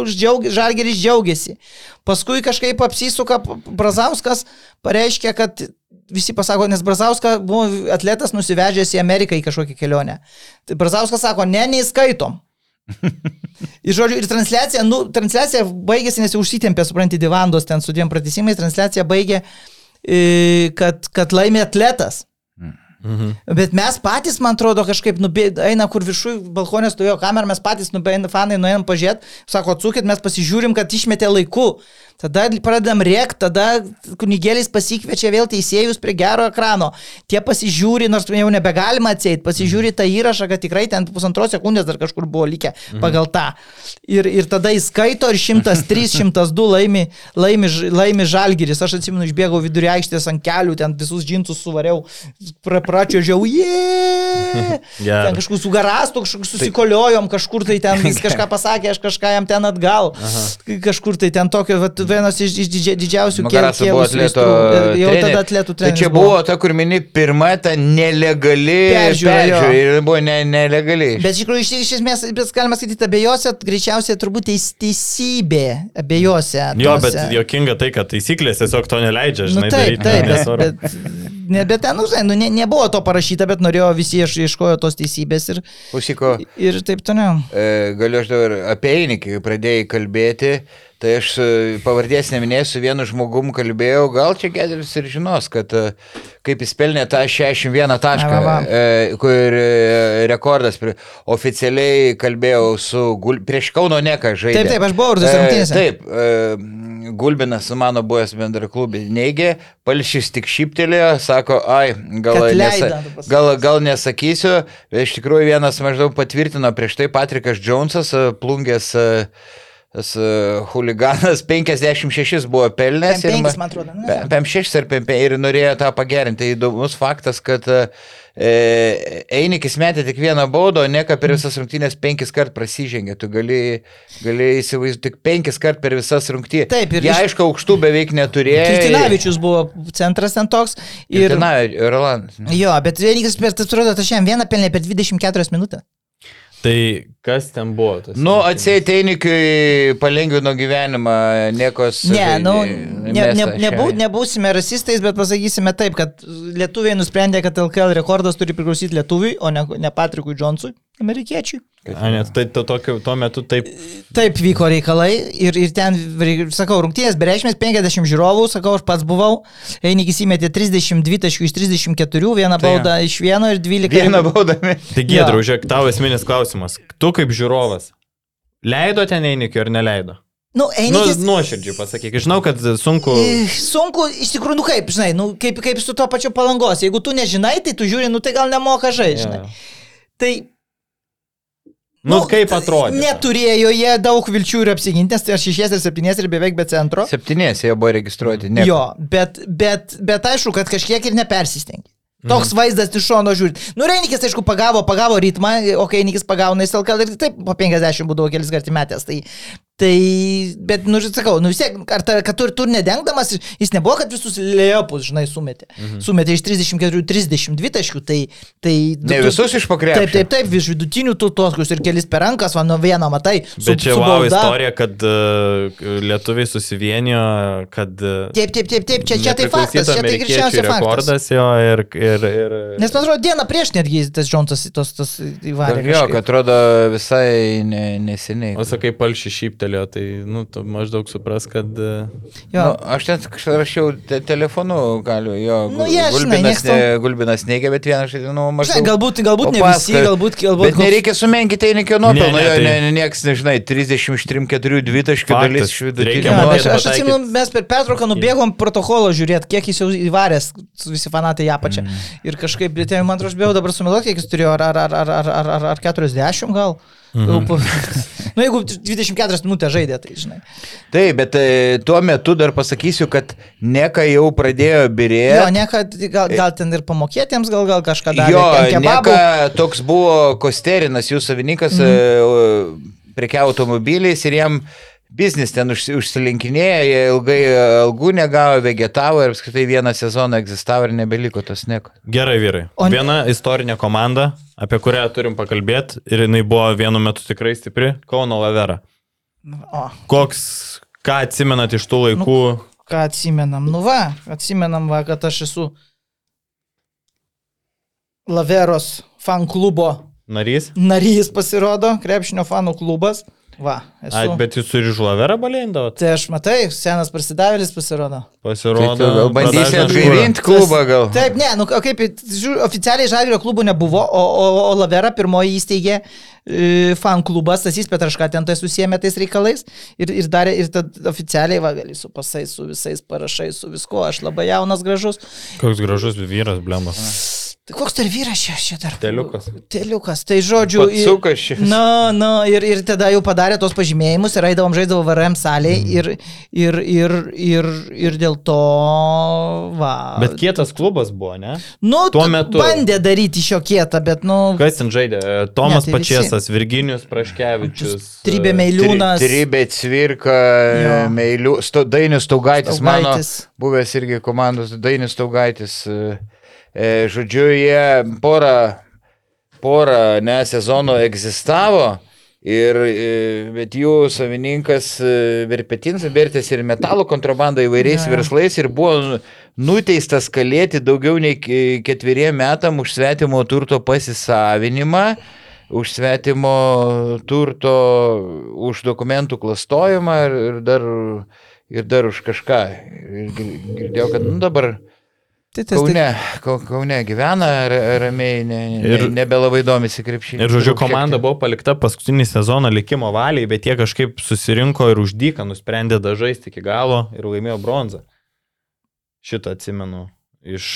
džiaugi, Žalgeris džiaugiasi. Paskui kažkaip apsisuka Brazauskas, pareiškia, kad visi pasako, nes Brazauskas buvo atletas nusivežęs į Ameriką į kažkokią kelionę. Tai Brazauskas sako, ne, neįskaitom. Ir žodžiu, ir transliacija, nu, transliacija baigėsi, nes užsitempė, supranti, divandos ten su dviem pratesimais, transliacija baigė, e, kad, kad laimė atletas. Mhm. Bet mes patys, man atrodo, kažkaip nubė, eina, kur viršui balkonė stovėjo kamera, mes patys nubėgėm, fanai nuėjom pažiūrėti, sako, atsukit, mes pasižiūrim, kad išmetė laiku. Tada pradedam rėkti, tada kunigėlis pasikviečia vėl teisėjus prie gero ekrano. Tie pasižiūri, nors jau nebegalima atseit, pasižiūri tą įrašą, kad tikrai ten pusantros sekundės dar kažkur buvo likę pagal tą. Ir, ir tada įskaito ir 103, 102 laimi, laimi, laimi žalgiris. Aš atsimenu, išbėgau vidury aikštės ant kelių, ten visus džinsus suvariau, pra, pračiuožiau, jie. Gerai. Ten kažkur su garastu, kažkur susikoliojom, kažkur tai ten jis kažką pasakė, aš kažką jam ten atgal. Kažkur tai ten tokio, vat, vienas iš, iš didžia, didžiausių Magarasa buvo kėlusių atleto. aistrų. Jau tada atletų Tai treneris. čia buvo ta, kur mini, pirma ta nelegali Peržiūra, jo. Ir buvo ne, nelegaliai. Bet iš tikrųjų, iš, iš esmės, bet galima skaityti abiejose, greičiausiai turbūt teis, teisybė abiejose. Jo, tose. bet jokinga tai, kad taisyklės tiesiog to neleidžia, Nu, žinai, taip, daryti. taip, bet, nesvarbu. bet, ne, bet ten, nu, žinai, nu, ne, nebuvo to parašyta, bet norėjo visi ieš- ieškojo tos teisybės ir, Pusiko, ir taip toliau. e, galiu aš dabar apie Einikį, kai pradėjai kalbėti, tai aš e, pavardės neminėsiu, vienu žmogum kalbėjau, gal čia Gedris ir žinos, kad e, kaip jis pelnė tą 61 tašką, e, kur e, rekordas, oficialiai kalbėjau su, Gul- prieš Kauno Neką žaidė. Taip, taip, aš buvau ir tose E. Taip, e, Gulbinas, mano buvęs bendraklubė, neigė, Palšys tik šyptelėjo, sako, ai, gal, Kad nesa, gal, gal nesakysiu, iš tikrųjų vienas maždaug patvirtino prieš tai Patrikas Džonsas, plungės e, huliganas 56 buvo pelnęs. ir 55, ma- man atrodo, ne? Pe- 56 ar 55 ir norėjo tą pagerinti. Įdomus faktas, kad e, e, Einikis metė tik vieną baudą, o ne ką per visas rungtynės penkis kart prasižengė. Tu gali, gali įsivaizduoti tik penkis kart per visas rungtynės. Taip, ir Jie iš- aišku, aukštų beveik neturėjo. Kristinavičius buvo centras ten toks. Ir, Ir... Rolandas. jo, bet Venikas per, atrodo, tas šiandien vieną pelnė per 24 minutės. Tai kas ten buvo? Nu, Einikiui palengvino gyvenimą, niekos. Ne, nu, ne, ne, nebū, nebūsime rasistais, bet pasakysime taip, kad lietuviai nusprendė, kad LKL rekordas turi priklausyti lietuviui, o ne, ne Patrikui Džonsui, amerikiečiui. A, net, tai to, tokio, tuo metu taip. Taip vyko reikalai ir, ir ten, sakau, rungtynės bereikšmės 50 žiūrovų, sakau, aš pats buvau, Einikis įmetė 32 taškų iš 34, vieną Tai baudą iš vieno ir 12. Vieną baudami. Tai gėdra, žiūrėk, tau esminis klausimas. Tu kaip žiūrovas, leido ten Einikio ar neleido? Nu, Nu, Einikis. nuoširdžiai pasakyk, žinau, kad sunku. E, Sunku, iš tikrųjų, nu kaip, žinai, nu, kaip, kaip su to pačiu palangos. Jeigu tu nežinai, tai tu žiūri, nu tai gal nemoka žaisti, žinai. Ja. Tai Nu, kaip atrodė? Neturėjo jie daug vilčių ir apsiginti, nes tai aš šešies ir septynės ir beveik be centro. Septynės jie buvo registruoti. Ne. Jo, bet, bet, bet aišku, kad kažkiek ir nepersistengė. Toks Mhm. vaizdas iš šono žiūrint. Nu, Reinikis, aišku, pagavo, pagavo ritmą, o kai Reinikis pagauna į SLK ir taip po 50 būdavo kelis kartus metęs. Tai, tai bet, nu, sakau, nu vis tiek, ar ta, kad tu, tu nedengdamas, jis nebuvo, kad visus liepus, žinai, sumetė. Mhm. Sumetė iš 34-32 taškų, tai... tai Ne tu- visus iš pakrepšio. Taip, taip, taip, iš vidutinių tų toskus ir kelis per rankas, o nuo vieno matai. su- Bet čia su wow istorija, kad uh, lietuviai susivienijo, kad... Uh, Taip, taip, taip, taip, čia, čia tai faktas, čia tai greičiausiai faktas. jo ir... ir, ir Nes man atrodo, dieną prieš netgi tas Džonsas į tos, tos įvarė. Jo, kad atrodo visai ne, neseniai. O sakai, palšį šūktelėjo, tai nu, maždaug supras, kad... E, jo. Nu, aš ten rašiau te telefonu, galiu, jo. Nu, jie, ja, gulbinas, žinai, ne, gulbinas neigia, bet vienas, nu, žinau, maždaug. Žinai, galbūt, galbūt ne visi, galbūt... galbūt bet nereikia sumenkinti tai niekio nuopelno, jo, tai... ne, nieks, nežinai, 33, 4, 2 taškių dalis iš vidutinio. Ja, aš, aš atsimenu, mes per pertrauką nubėgom protokolo žiūrėti, kiek jis jau įvaręs, visi fanatai ją pačią. Mm. Ir kažkaip, tai man atrodo, aš bijau dabar sumeluoti, kiek jis turėjo, ar, ar, ar, ar, ar, ar, ar 40 gal. Mhm. Nu, jeigu 24 minutės žaidė, tai žinai. Taip, bet e, tuo metu dar pasakysiu, kad neka jau pradėjo Jo, birėti. ne, kad gal, gal ten ir pamokėtiems, gal, gal kažką darė. Jo, neka toks buvo Kosterinas, jų savininkas, mm. prekiavo automobiliais ir jam biznis ten užsi- užsilinkinėjo, jie ilgai e, algų negavo, vegetavo ir apskritai vieną sezoną egzistavo ir nebeliko tos neko. Gerai, vyrai. O ne- Viena istorinė komanda, apie kurią turim pakalbėti, ir jinai buvo vienu metu tikrai stipri - Kauno Lavera. O, Koks, ką atsimenat iš tų laikų? ką atsimenam? Nu va, atsimenam, va, kad aš esu Laveros fan klubo Narys? narys pasirodo, krepšinio fanų klubas. Va, esu. Bet... bet jūs ir iš Laverą balėindavot? Tai aš matai, senas prasidavėlis pasirodo. Tai Pasirodo. gal bandysi atgaivinti klubą gal. Taip, ne, nu o kaip, žiūrėjau, oficialiai Žalgirio klubų nebuvo, o, o, o Lavera pirmoji įsteigė e, fan klubas, Stasys Petraška ten tai susijėmė tais reikalais ir, ir darė, ir tada oficialiai, va, gali su pasais, su visais parašais, su viskuo, aš labai jaunas, gražus. Koks gražus vyras, blemas. Tai koks dar vyras čia, čia dar? Teliukas. Teliukas, tai žodžiu. ir- Patsukas šis. Na, na, ir, ir tada jau padarė tos pažymėjimus ir eidavom žaidavo VRM salėje Mhm. ir, ir, ir, ir, ir dėl to, va. Bet kietas klubas buvo, ne? nu, tuo metu- Bandė daryti šio kietą, bet, nu. Kas ten žaidė? Tomas Ne, tai visi. Pačiasas, Virginijus Praškevičius. Trybė e, Meiliūnas. Tribė, Cvirka, Jo. Meilių, sto, Dainis Taugaitis, mano Staugaitis. buvęs irgi komandos Dainis Taugaitis. e, e, Žodžiu, jie porą, porą ne, sezonų egzistavo. Ir, e, bet jų savininkas e, Verpetins vertėsi ir metalo kontrabandą įvairiais Jo. verslais ir buvo nuteistas kalėti daugiau nei ke- ketveriem metam už svetimo turto pasisavinimą, už svetimo turto, už dokumentų klastojimą ir, ir, dar, ir dar už kažką. Ir gir- girdėjau, kad nu, dabar Tai, tas, tai, Kaune, Kau- Kaune gyvena ra- ramiai, ne, ne, Ir- nebelabai domisi krepšiniu. Ir žodžiu, komanda buvo palikta paskutinį sezoną likimo valiai, bet jie kažkaip susirinko ir uždyką, nusprendė dažaisti iki galo ir laimėjo bronzą. Šitą atsimenu. Iš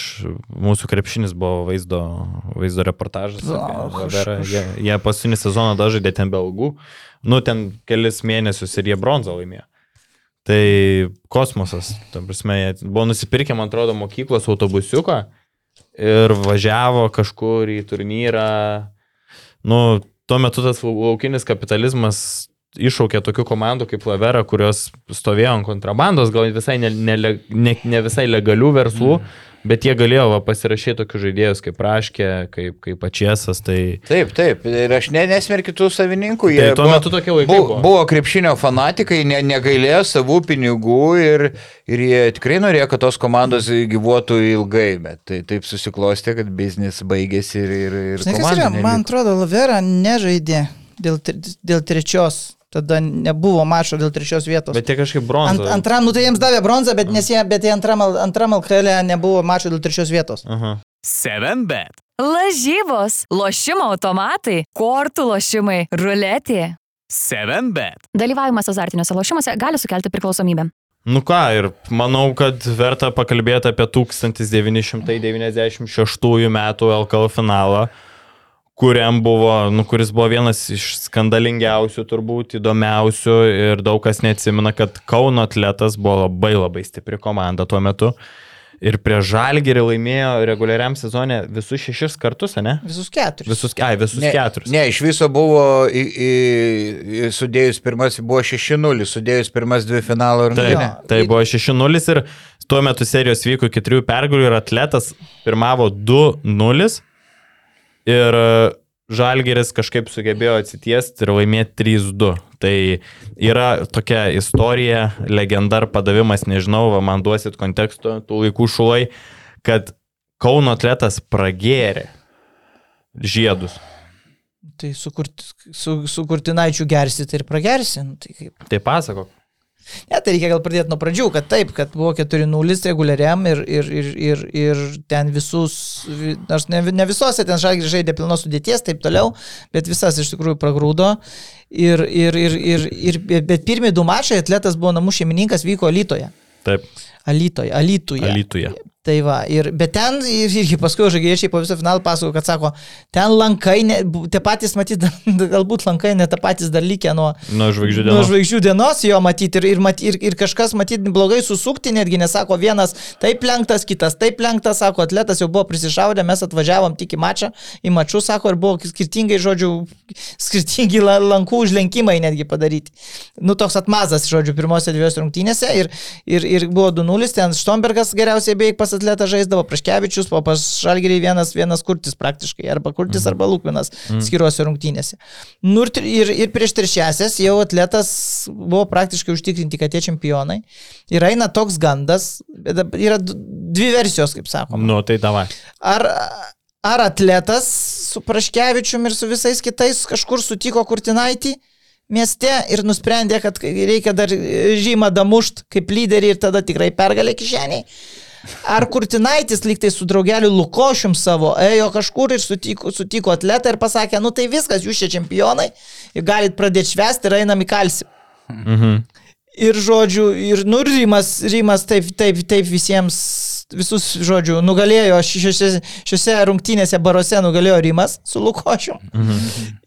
mūsų krepšinis buvo vaizdo, vaizdo reportažas. Kaž- Jie, jie paskutinį sezoną dažaidė ten be algų. Nu, ten kelis mėnesius ir jie bronzą laimėjo. Tai kosmosas. Ta prasme, jie buvo nusipirkę, man atrodo, mokyklos autobusiuką ir važiavo kažkur į turnyrą. Nu, tuo metu tas laukinis kapitalizmas iššaukė tokių komandų kaip Lavera, kurios stovėjo ant kontrabandos, gal visai ne, ne, ne, ne visai legalių verslų. Mm. Bet jie galėjo va, pasirašyti tokius žaidėjus kaip Raškė, kaip, kaip Pačiasas. Tai... Taip, taip. Ir aš ne, nesmerkiu tų savininkų. Jie tai tuo buvo, metu tokie laikai. Buvo, buvo. krepšinio fanatikai, ne, negailėjo savų pinigų ir, ir jie tikrai norėjo, kad tos komandos gyvuotų ilgai. Bet tai taip susiklostė, kad biznis baigėsi ir... ir, ir Žinai, yra, man atrodo, Lavera nežaidė dėl, dėl trečios Tada nebuvo mačo dėl trečios vietos. Bet jie kažkaip bronzą. Ant, antram, nu tai jiems davė bronzą, bet, nes jie, bet jie antram, antram LKL nebuvo mačo dėl trečios vietos. Aha. 7bet. Lažybos, lošimo automatai, kortų lošimai, ruletė. 7bet. Dalyvavimas azartiniuose lošimuose gali sukelti priklausomybę. Nu ką, ir manau, kad verta pakalbėti apie 1996 metų LKL finalą kuriam buvo, nu, kuris buvo vienas iš skandalingiausių, turbūt įdomiausių ir daug kas neatsimena, kad Kauno atletas buvo labai labai stipri komanda tuo metu. Ir prie Žalgirį laimėjo reguliariam sezonė visus šešis kartus, ne? Visus keturis. Visus, ai, visus ne, keturis. Ne, iš viso buvo, į, į, sudėjus pirmas, buvo 6-0, sudėjus pirmas dvi finalo rungtynės. Tai, tai buvo 6-0 ir tuo metu serijos vyko iki trijų pergalių ir atletas pirmavo 2-0 Ir e, Žalgeris kažkaip sugebėjo atsitiesti ir laimėti 3-2. Tai yra tokia istorija, legenda ar padavimas, nežinau, va, man duosit konteksto tų laikų šulai, kad Kauno atletas pragėrė žiedus. Tai su, kurt, su, su kurtinaičiu gersi, tai ir pragersi. Nu, tai, kaip... tai pasako. Ne, tai reikia gal pradėti nuo pradžių, kad taip, kad buvo 4-0 reguliariam ir, ir, ir, ir, ir ten visus, nors ne, ne visose ten žalgiai žaidė pilnos sudėties, taip toliau, bet visas iš tikrųjų pragrūdo. Ir, ir, ir, ir, ir, bet pirmie du mačai atletas buvo namų šeimininkas, vyko Alytoje. Taip. Alytoje, Alytuje. Alytuje. Tai va, ir, bet ten ir, irgi paskui žaidėjai po viso finalo pasako, kad sako, ten lankai, ne, tie patys matyti, galbūt lankai ne tą patys dar likę nuo, nuo žvaigždžių dienos. Nuo žvaigždžių dienos jo matyti ir, ir, mat, ir, ir kažkas matyti blogai susukti, netgi nesako vienas taip lenktas, kitas taip lenktas, sako, atletas jau buvo prisišaudę, mes atvažiavom tik į mačą, į mačius, sako, ir buvo skirtingai, žodžiu, skirtingi lankų užlenkimai netgi padaryti. Nu, toks atmazas, žodžiu, pirmose dviejose rungtynėse ir, ir, ir buvo 2-0, ten Štombergas geriausiai beveik pas vienas atletas žaisdavo, Praškevičius, o pas Žalgirį vienas, vienas kurtis praktiškai, arba kurtis, arba Lūkvinas mm. skiriuose rungtynėse. Nu, ir, ir prieš trečiasias jau atletas buvo praktiškai užtikrinti, kad tie čempionai. Ir eina toks gandas, yra dvi versijos, kaip sakoma. Nu, tai davai. Ar, ar atletas su Praškevičium ir su visais kitais kažkur sutiko Kurtinaitį? mieste ir nusprendė, kad reikia dar žymą damušt kaip lyderį ir tada tikrai pergalė kišeniai. Ar Kurtinaitis lygtai su draugeliu Lukošium savo ėjo kažkur ir sutiko, sutiko atletą ir pasakė, nu tai viskas, jūs čia čempionai, galit pradėti švesti ir einam į kalsį. Mhm. Ir žodžiu, ir nu, Rimas, Rimas taip, taip, taip visiems visus, žodžiu, nugalėjo šiuose, šiuose rungtynėse baruose, nugalėjo Rimas su Lukošiu. Mhm.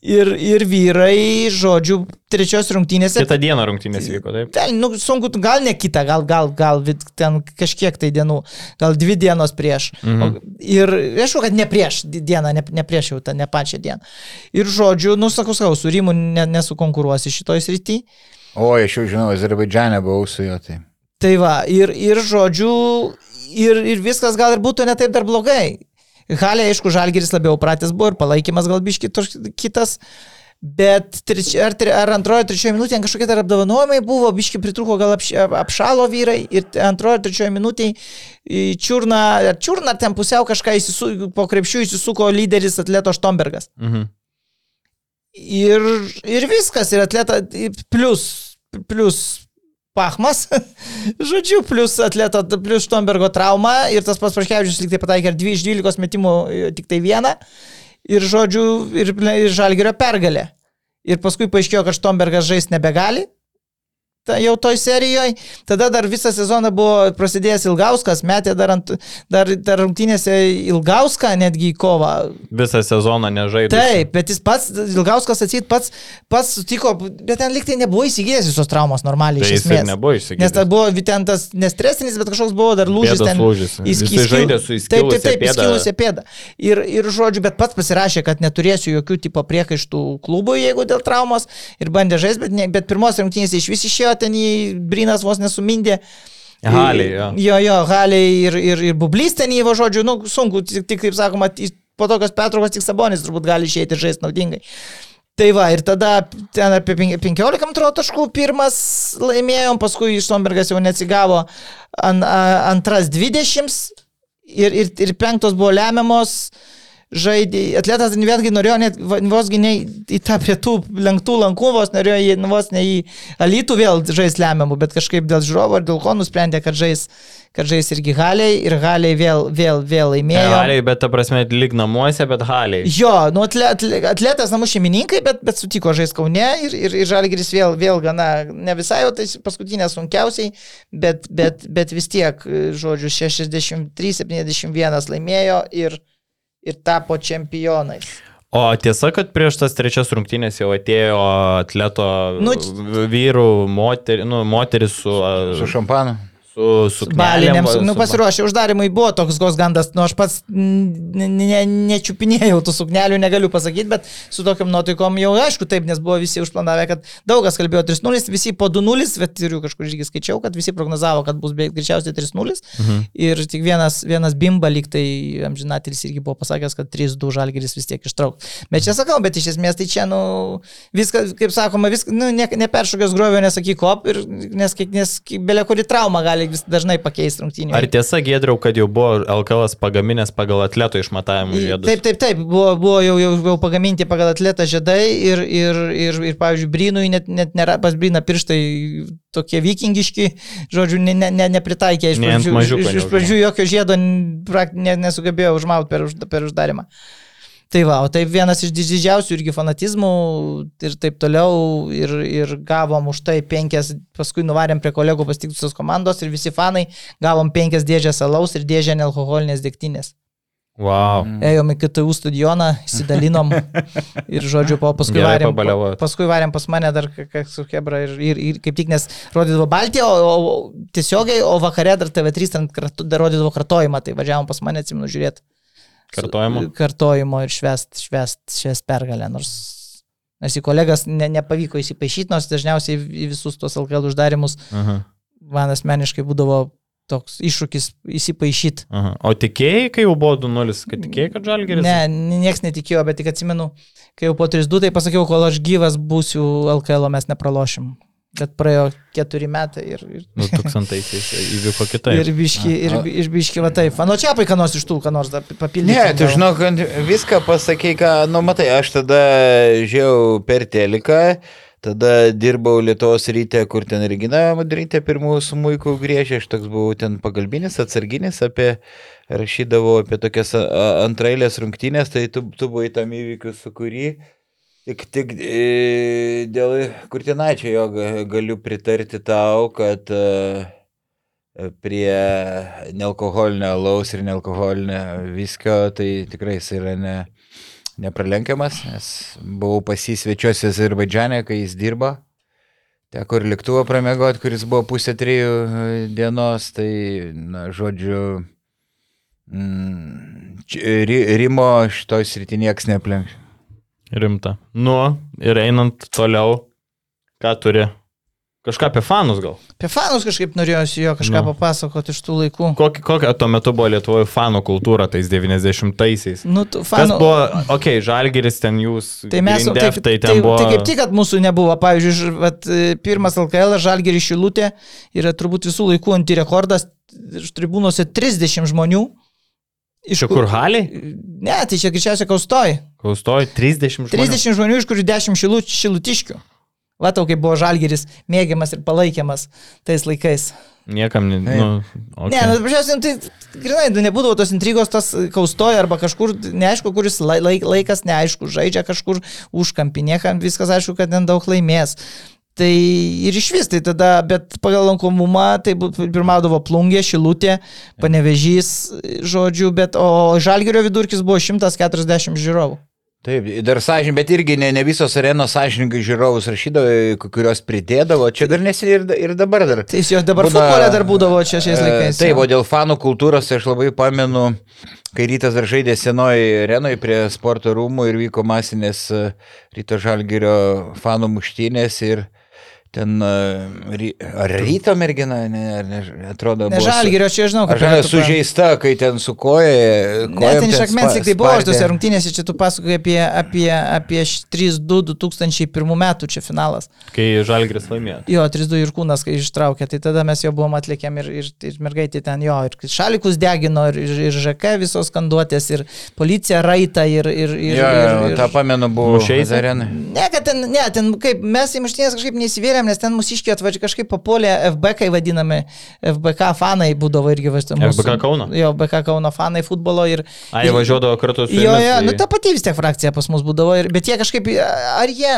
Ir, ir vyrai, žodžiu, trečios rungtynėse. Kita diena rungtynės vyko, taip? Ten, nu, sunku, gal ne kita, gal, gal, gal ten kažkiek tai dienų, gal dvi dienos prieš. Mhm. O, ir aišku, kad ne prieš dieną, ne, ne prieš jau tą, ne pačią dieną. Ir žodžiu, nu, sakau, sakau, su Rimu ne, nesukonkuruosi šitoj srity. O, aš jau žinau, Azerbaidžiane buvau su juo. Tai. Tai va, ir, ir žodžiu, ir, ir viskas gal ir būtų netaip dar blogai. Halė, aišku, Žalgeris labiau pratęs buvo ir palaikymas gal biški kitas. Bet treč, ar, ar antrojo, trečiojo minutėje kažkokie dar apdovanojimai buvo, biški pritruko, gal apš, apšalo vyrai ir antrojo, trečiojo minutėje čiurna, ar čiurna, ar ten pusiau kažką įsisu, po krepšių įsisuko lyderis atleto Štombergas. Mhm. Ir, ir viskas, ir atleta, plus, plus Pachmas, žodžiu, plus atleto, plus Štombergo trauma ir tas pats Praškevičius liktai pataikė 2 iš 12 metimų e, tik tai vieną. Ir žodžiu, ir, ir Žalgerio pergalė. Ir paskui paaiškėjo, kad Štombergas žais nebegali ta, jau toj serijoje. Tada dar visą sezoną buvo prasidėjęs Ilgauskas, metė dar, ant, dar, dar rungtynėse Ilgauską netgi į kovą. Visą sezoną nežaidė. Taip, bet jis pats, Ilgauskas atsit pats, pats sutiko, bet ten liktai nebuvo įsigijęs visos traumos normaliai. Tai jis ir nebuvo išsigydęs. Nes tai buvo ten tas nestresinis, bet kažkoks buvo dar lūžis Pėdos ten. lūžis. Įskil- žaidė su Taip, taip, įskilusia taip, pėda. įskilusią pėdą. Ir, ir žodžiu, bet pats pasirašė, kad neturėsiu jokių tipo priekaištų klubui, jeigu dėl traumos. Ir bandė žaisti, bet, ne, bet pirmos rungtynės iš vis išėjo, ten jį Brinas vos nesumindė. Haliai, jo. Jo, jo, Haliai ir, ir, ir Bublys ten įvo žodžiu, nu, sunku, tik, tik kaip sakoma, po tokios petraukos tik Sabonis turbūt gali išeiti ir žaisti naudingai. Tai va, ir tada ten apie penki- 15 man atrodo, taškų pirmas laimėjom, paskui iš Sombergas jau neatsigavo an, a, antras 20 ir, ir, ir penktos buvo lemiamos. Žaidė, atletas vėlgi norėjo net vosgi ne į tą prie tų lenktų lankų, vos norėjo į, nu, vos ne į alytų vėl žais lemiamų, bet kažkaip dėl žiūrovo ir dėl ko nusprendė, kad žais, kad žais irgi Haliai ir Haliai vėl, vėl, vėl laimėjo. Haliai, bet ta prasme, lyg namuose, bet haliai. Jo, nu atlet, atlet- atletas namų šeimininkai, bet, bet sutiko žais Kaune ir, ir, ir Žalgiris vėl, vėl gana, ne visai jau tai paskutinė sunkiausiai, bet, bet, bet vis tiek, žodžiu, 63-71 laimėjo ir, ir tapo čempionais. O tiesa, kad prieš tas trečias rungtynės jau atėjo atleto Nu, vyrų, moter, nu, moteris su, Su šampanu. Su, su Baliniams, knelėm, nu su- pasiruošę uždarimui buvo toks gos gandas, nu aš pats ne, ne, nečiupinėjau tų suknelių, negaliu pasakyti, bet su tokiam nuotaikom jau aišku taip, nes buvo visi užplanavę, kad daug kas kalbėjo 3-0, visi po 2-0, bet ir jau kažkur irgi skaičiau, kad visi prognozavo, kad bus beveik greičiausiai 3-0 Mhm. ir tik vienas, vienas bimba lyg tai amžinatelis irgi buvo pasakęs, kad 3-2 žalgeris vis tiek ištrauks. Bet čia sakau, bet iš esmės tai čia, nu, viskas, kaip sakoma, viskas, nu, ne, neperšokęs grovio, nesakyk kop, ir, nes, kiek- nes belė kuri trauma gali vis dažnai pakeisti rungtynį. Ar tiesa, Gedriau, kad jau buvo LKL pagaminęs pagal atleto išmatavimų žiedus? Taip, taip, taip, buvo, buvo jau, jau, jau pagaminti pagal atletą žiedai ir, ir, ir, ir pavyzdžiui, Brynui net, net nėra, pas Bryną pirštai tokie vikingiški, žodžiu, ne, ne, ne, nepritaikė iš Ne pradžių, mažiuko iš, iš pradžių jokio žiedo ne, nesugebėjo užmauti per, už- per uždarimą. Tai va, o tai vienas iš didžiausių irgi fanatizmų ir taip toliau ir, ir gavom už tai penkias, paskui nuvarėm prie kolegų pasitikusios komandos ir visi fanai gavom penkias dėžės alaus ir dėžę nealkoholinės dėktinės. Wow. Ėjom į KTU stadioną, įsidalinom ir, žodžiu, po paskui Gerai varėm, pabaliavot. paskui varėm pas mane dar su Hebra ir, ir, ir kaip tik nes rodydavo Baltiją, o, o, tiesiogiai, o vakare dar TV3 ten kartu, dar rodydavo kartojimą, tai važiavom pas mane, atsimenu, žiūrėti. Kartojimo? Kartojimo ir švest, švest, švest pergalę, nors... Nes į kolegas ne, nepavyko įsipaišyti, nors dažniausiai į visus tos LKL uždarimus Aha, man asmeniškai būdavo toks iššūkis įsipaišyti. O tikėjai, kai jau buvo 2-0, kad tikėjai, kad žalgeris? Ne, niekas netikėjo, bet tik atsimenu, kai jau po 3-2 tai pasakiau, kol aš gyvas būsiu LKL, mes nepralošim. Bet praėjo keturi metai ir... ir... 2000-aisiais įvyko kitaip. Ir biški, ir, ir biški, va taip. Mano čia ką nors iš tų, ką nors dar papildyti. Ne, tu žinok, viską pasakei, ką, nu matai, aš tada žiūrėjau per teliką, tada dirbau Lietuvos ryte, kur ten Regina Madrytė pirmų smūkų griežė, aš toks buvau ten pagalbinis, atsarginis, apie, rašydavau apie tokias antrailės rungtynės, tai tu, tu buvai tam įvykiu su kurį. Tik, tik e, dėl Kurtinaičio jo ga- galiu pritarti tau, kad e, prie nealkoholinio alaus ir nealkoholinio viskio, tai tikrai jis yra ne, nepralenkiamas, nes buvau pasisvečiuosi Azerbaidžiane, kai jis dirbo. Teko ir lėktuvą pramiegot, kuris buvo pusė trijų e, dienos, tai, na, žodžiu, mm, Rimo šitoj srity nieks neplenk. Rimta. Nu, ir einant toliau, ką turi? Kažką apie fanus gal? Apie fanus kažkaip norėjosi jo kažką Nu. papasakoti iš tų laikų. Kokia, kokia tuo metu buvo Lietuvoje fanų kultūra tais 90-aisiais? Nu, tų Kas fanų. buvo, okei, okay, žalgeris ten jūs, Tai mes, Green Death, tai ten tai, buvo... tai kaip tik, kad mūsų nebuvo. Pavyzdžiui, ž- vat, e, pirmas LKL Žalgeris Šilutė yra turbūt visų laikų antirekordas. Iš tribūnose 30 žmonių. Iš kur haliai? Ne, tai čia greičiausiai kaustoj. Kaustoj 30 žmonių. 30 žmonių, iš kurių 10 šilu, šilutiškių. Va tau, kaip buvo Žalgeris mėgiamas ir palaikiamas tais laikais. Niekam, ne, nu, Okay. Ne, nu, pažiūrėjau, tai grinai, nu, nebūdavo tos intrigos, tas kaustoja arba kažkur, neaišku, kuris lai- laik, laikas, neaišku, žaidžia kažkur užkampį, niekam viskas aišku, kad ten daug laimės. Tai ir iš vis, tai tada, bet pagal lankomumą, tai pirmaudavo plungė, šilutė, panevežys, žodžiu, bet, o žalgerio vidurkis buvo 140 žiūrovų. Taip, dar sąžininkai, bet irgi ne, ne visos arenos sąžininkai žiūrovus rašydavo, kurios pridėdavo, čia dar neseniai ir, ir dabar dar. Tai jos dabar Būna- futbolė dar būdavo čia šiais E, laikais. Taip, o dėl fanų kultūros aš labai pamenu, kai rytas dar žaidė senoji arenoje prie sporto rūmų ir vyko masinės e, ryto žalgerio fanų muštynės ir ten, e, ry, ar ryto mergina, ne, ar ne, atrodo, Ne buvo žalgerio, čia žinau, Aš žinau, sužeista, kai ten su koja. Ne, ten iš akmens tik tai buvo, aš tose rungtynėse čia tu pasakoji apie, apie, apie 3-2 2001 metų čia finalas. Kai Žalgris laimėjo. Jo, 3-2 ir kūnas, kai ištraukė, tai tada mes jau buvom atlikėm ir, ir, ir mergaitė ten jo, ir šalikus degino, ir, ir, ir ŽK visos skanduotės, ir policija raita, ir... ir, ir, Jo, ir, ir tą pamenu, buvo Mušeisi? arenai. Ne, kad ten, ne, ten kaip mes į muštynės kažkaip neįsivėlėm, nes ten mūsiškiai atvažiavo kažkaip papolė FBK vadinami, FBK fanai būdavo irgi važiuoti. FBK Kauno? Jo, BK Kauno fanai futbolo ir... Ai, ir- važiuodavo kartu su Jo, jo, nu ta pati vis tiek frakcija pas mus būdavo, ir, bet jie kažkaip, ar jie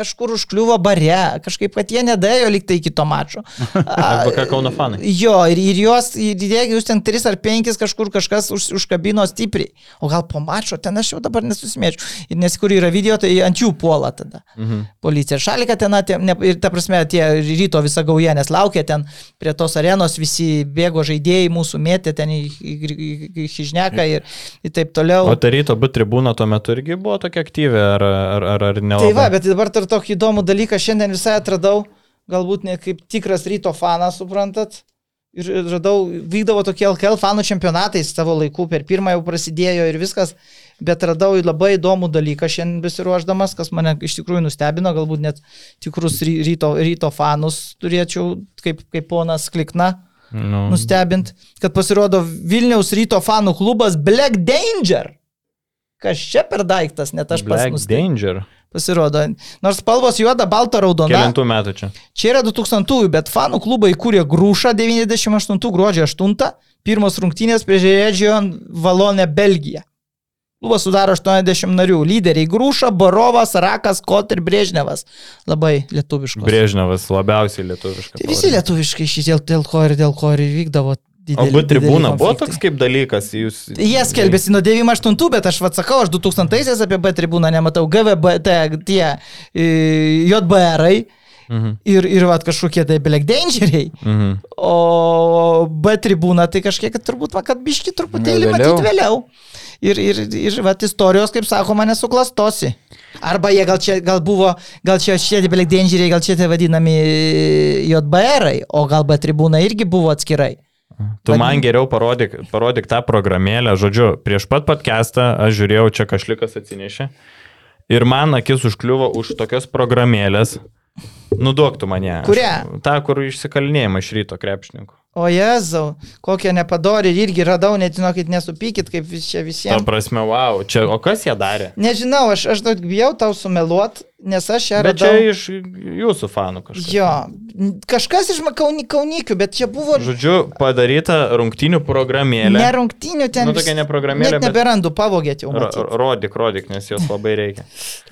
kažkur užkliuvo bare, kažkaip, kad jie nedėjo liktai iki to mačo. A, FBK Kauno fanai. Jo, ir, ir juos, ir jeigu jūs ten 3 ar 5 kažkur kažkas už, užkabino stipriai, o gal po mačo, ten aš jau dabar nesusimėčiau. Ir nes kur yra video, tai ant jų puola tada. Mhm. Policija šalika ten, atė, ne, ir ta prasme, tie ryto visa gauja, nes laukia ten prie tos arenos, visi bėgo žaidėjai, mūsų mėtė ten į, į, į, į Hižneką ir, ir taip toliau. O ta ryto B tribūna tuo metu irgi buvo tokia aktyvi, ar, ar, ar, ar ne? Tai va, bet dabar dar tokį įdomų dalyką šiandien visai atradau, galbūt ne kaip tikras ryto fanas, suprantat. Ir radau, vykdavo tokie LKL fanų čempionatai savo laiku, per pirmą jau prasidėjo ir viskas, bet radau labai įdomų dalyką šiandien besiruošdamas, kas mane iš tikrųjų nustebino, galbūt net tikrus ry- ryto, ryto fanus turėčiau, kaip, kaip ponas Klikna, Nu, nustebint, kad pasirodo Vilniaus ryto fanų klubas Black Danger. Kas čia per daiktas, net aš pats nustebau. Danger. Pasirodo, nors spalvos juoda, balta, raudona. Kelintų metų čia. Čia yra 2000-ųjų, bet fanų klubą įkūrė Grūšą 98 gruodžio 8, pirmos rungtynės prieš Region Valonę Belgiją. Klubas sudaro 80 narių. Lyderiai Grūša, Barovas, Rakas, Kot ir Brežnevas. Labai lietuviškos. Brėžnevas labiausiai lietuviškas. Tai visi lietuviškai šį dėl, dėl ko ir dėl ko ir vykdavo. O dideli- B tribūna buvo toks kaip dalykas, jūs... Jie skelbėsi nuo 98, bet aš atsakau, aš 2000-aisiais apie B tribūną nematau. GVB, tai tie e, JBR. Mhm. Ir, ir vat, kažkokie tai Black Dangeriai. Mhm. O B tribūna tai kažkiek turbūt, va, kad biški truputėlį matyti vėliau. vėliau. Ir, ir, ir vat, istorijos, kaip sakoma, nesuklastosi. Arba jie gal čia, gal buvo, gal čia šitie Black Dangeriai, gal čia tie vadinami JBR, o gal B tribūna irgi buvo atskirai. Tu man geriau parodyk, parodyk tą programėlę. Žodžiu, prieš pat podcastą aš žiūrėjau, čia kažlikas atsinešė. Ir man akis užkliuvo už tokios programėlės. Nuduok tu mane. Kurią? Ta, kur išsikalinėjama iš ryto krepšininkų. O Jėzau, kokią nepadorį ir irgi radau, net žinokit, nesupykit, kaip vis čia Ta visiems. prasme, wow. Čia, o kas jie darė? Nežinau, aš, aš daug bijau tau sumeluot, nes aš ją Bet radau. čia iš jūsų fanų kažkas. Jo, kažkas iš kauni, kaunikių, bet čia buvo Žodžiu, padaryta rungtinių programėlė. ne rungtinių ten. Nu, tokia ne programėlė, Net bet- neberandu, pavogėt jau. Matyt. Rodyk, rodyk, nes jos labai reikia.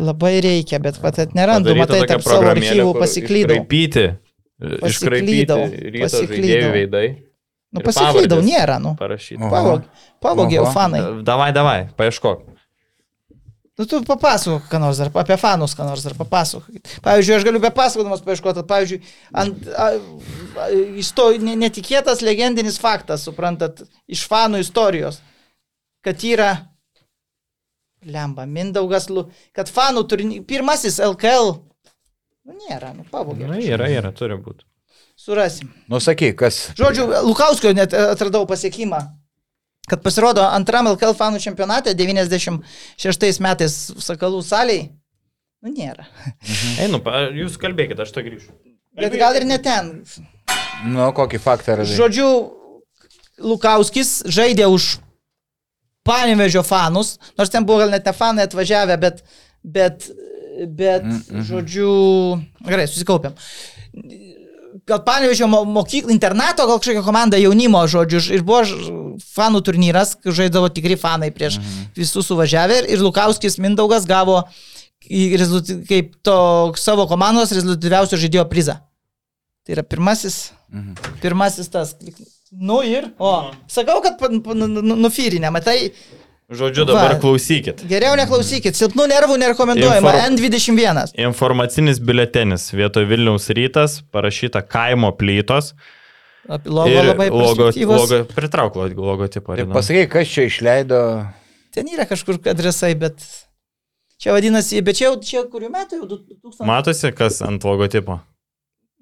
Labai reikia, bet pat net nerandu, Padaryta matai, tarp savo archyvų pasiklydau. Iškraipyti. Iškraipyti Pasiklydau, ryto pasiklydau. žaidėjų veidai. Nu, pasiklydau, nėra, nu. Pavog, pavogė Oho. fanai. Davai, davai, paieškok. Nu, tu papasakok, ką nors dar, apie fanus, ką nors dar papasakok. Pavyzdžiui, aš galiu be pasakodamas paieškoti, pavyzdžiui, ant, a, a, isto, ne, netikėtas legendinis faktas, suprantat, iš fanų istorijos, kad yra, lemba, Mindaugas, kad fanų turny, pirmasis LKL, nėra, nu pavogė. Na, yra, yra, turi būti. Surasim. Nu sakyk, kas. Žodžiu, Lukauskio net atradau pasiekimą, kad pasirodo antram LKL fanų čempionate 96 metais Sakalų saliai. Nu, nėra. Einu, pa- jūs kalbėkite, aš to grįšiu. Bet gal ir ne ten. Nu, kokį faktą radai? Žodžiu, Lukauskis žaidė už Panevežio fanus, nors ten buvo gal net ne fanai atvažiavę, bet, bet, bet, mm -hmm. žodžiu, gerai, susikaupiam. Gal Panevežio mo- mokyklą, internato, gal kažkokia komanda jaunimo, žodžiu, ir buvo fanų turnyras, kur žaidavo tikri fanai prieš mm -hmm. visus suvažiavę ir Lukauskis Mindaugas gavo kaip to savo komandos rezultatyviausio žaidėjo prizą. Tai yra pirmasis, Mhm. pirmasis tas. Nu ir, o, sakau, kad nu- nu- nufyrinė, matai, Žodžiu, dabar Va. klausykit. geriau neklausykit, silpnų nervų nerekomenduojama, Infor- N21. Informacinis biuletenis vietoj Vilniaus rytas parašyta kaimo plytos. Logo ir labai logo, logo, pritrauk lo- logotipą. Rina. pasakai, kas čia išleido. Ten yra kažkur adresai, bet čia vadinasi, bet čia jau, čia kurių metų jau 2000. Matosi, kas ant logotipo?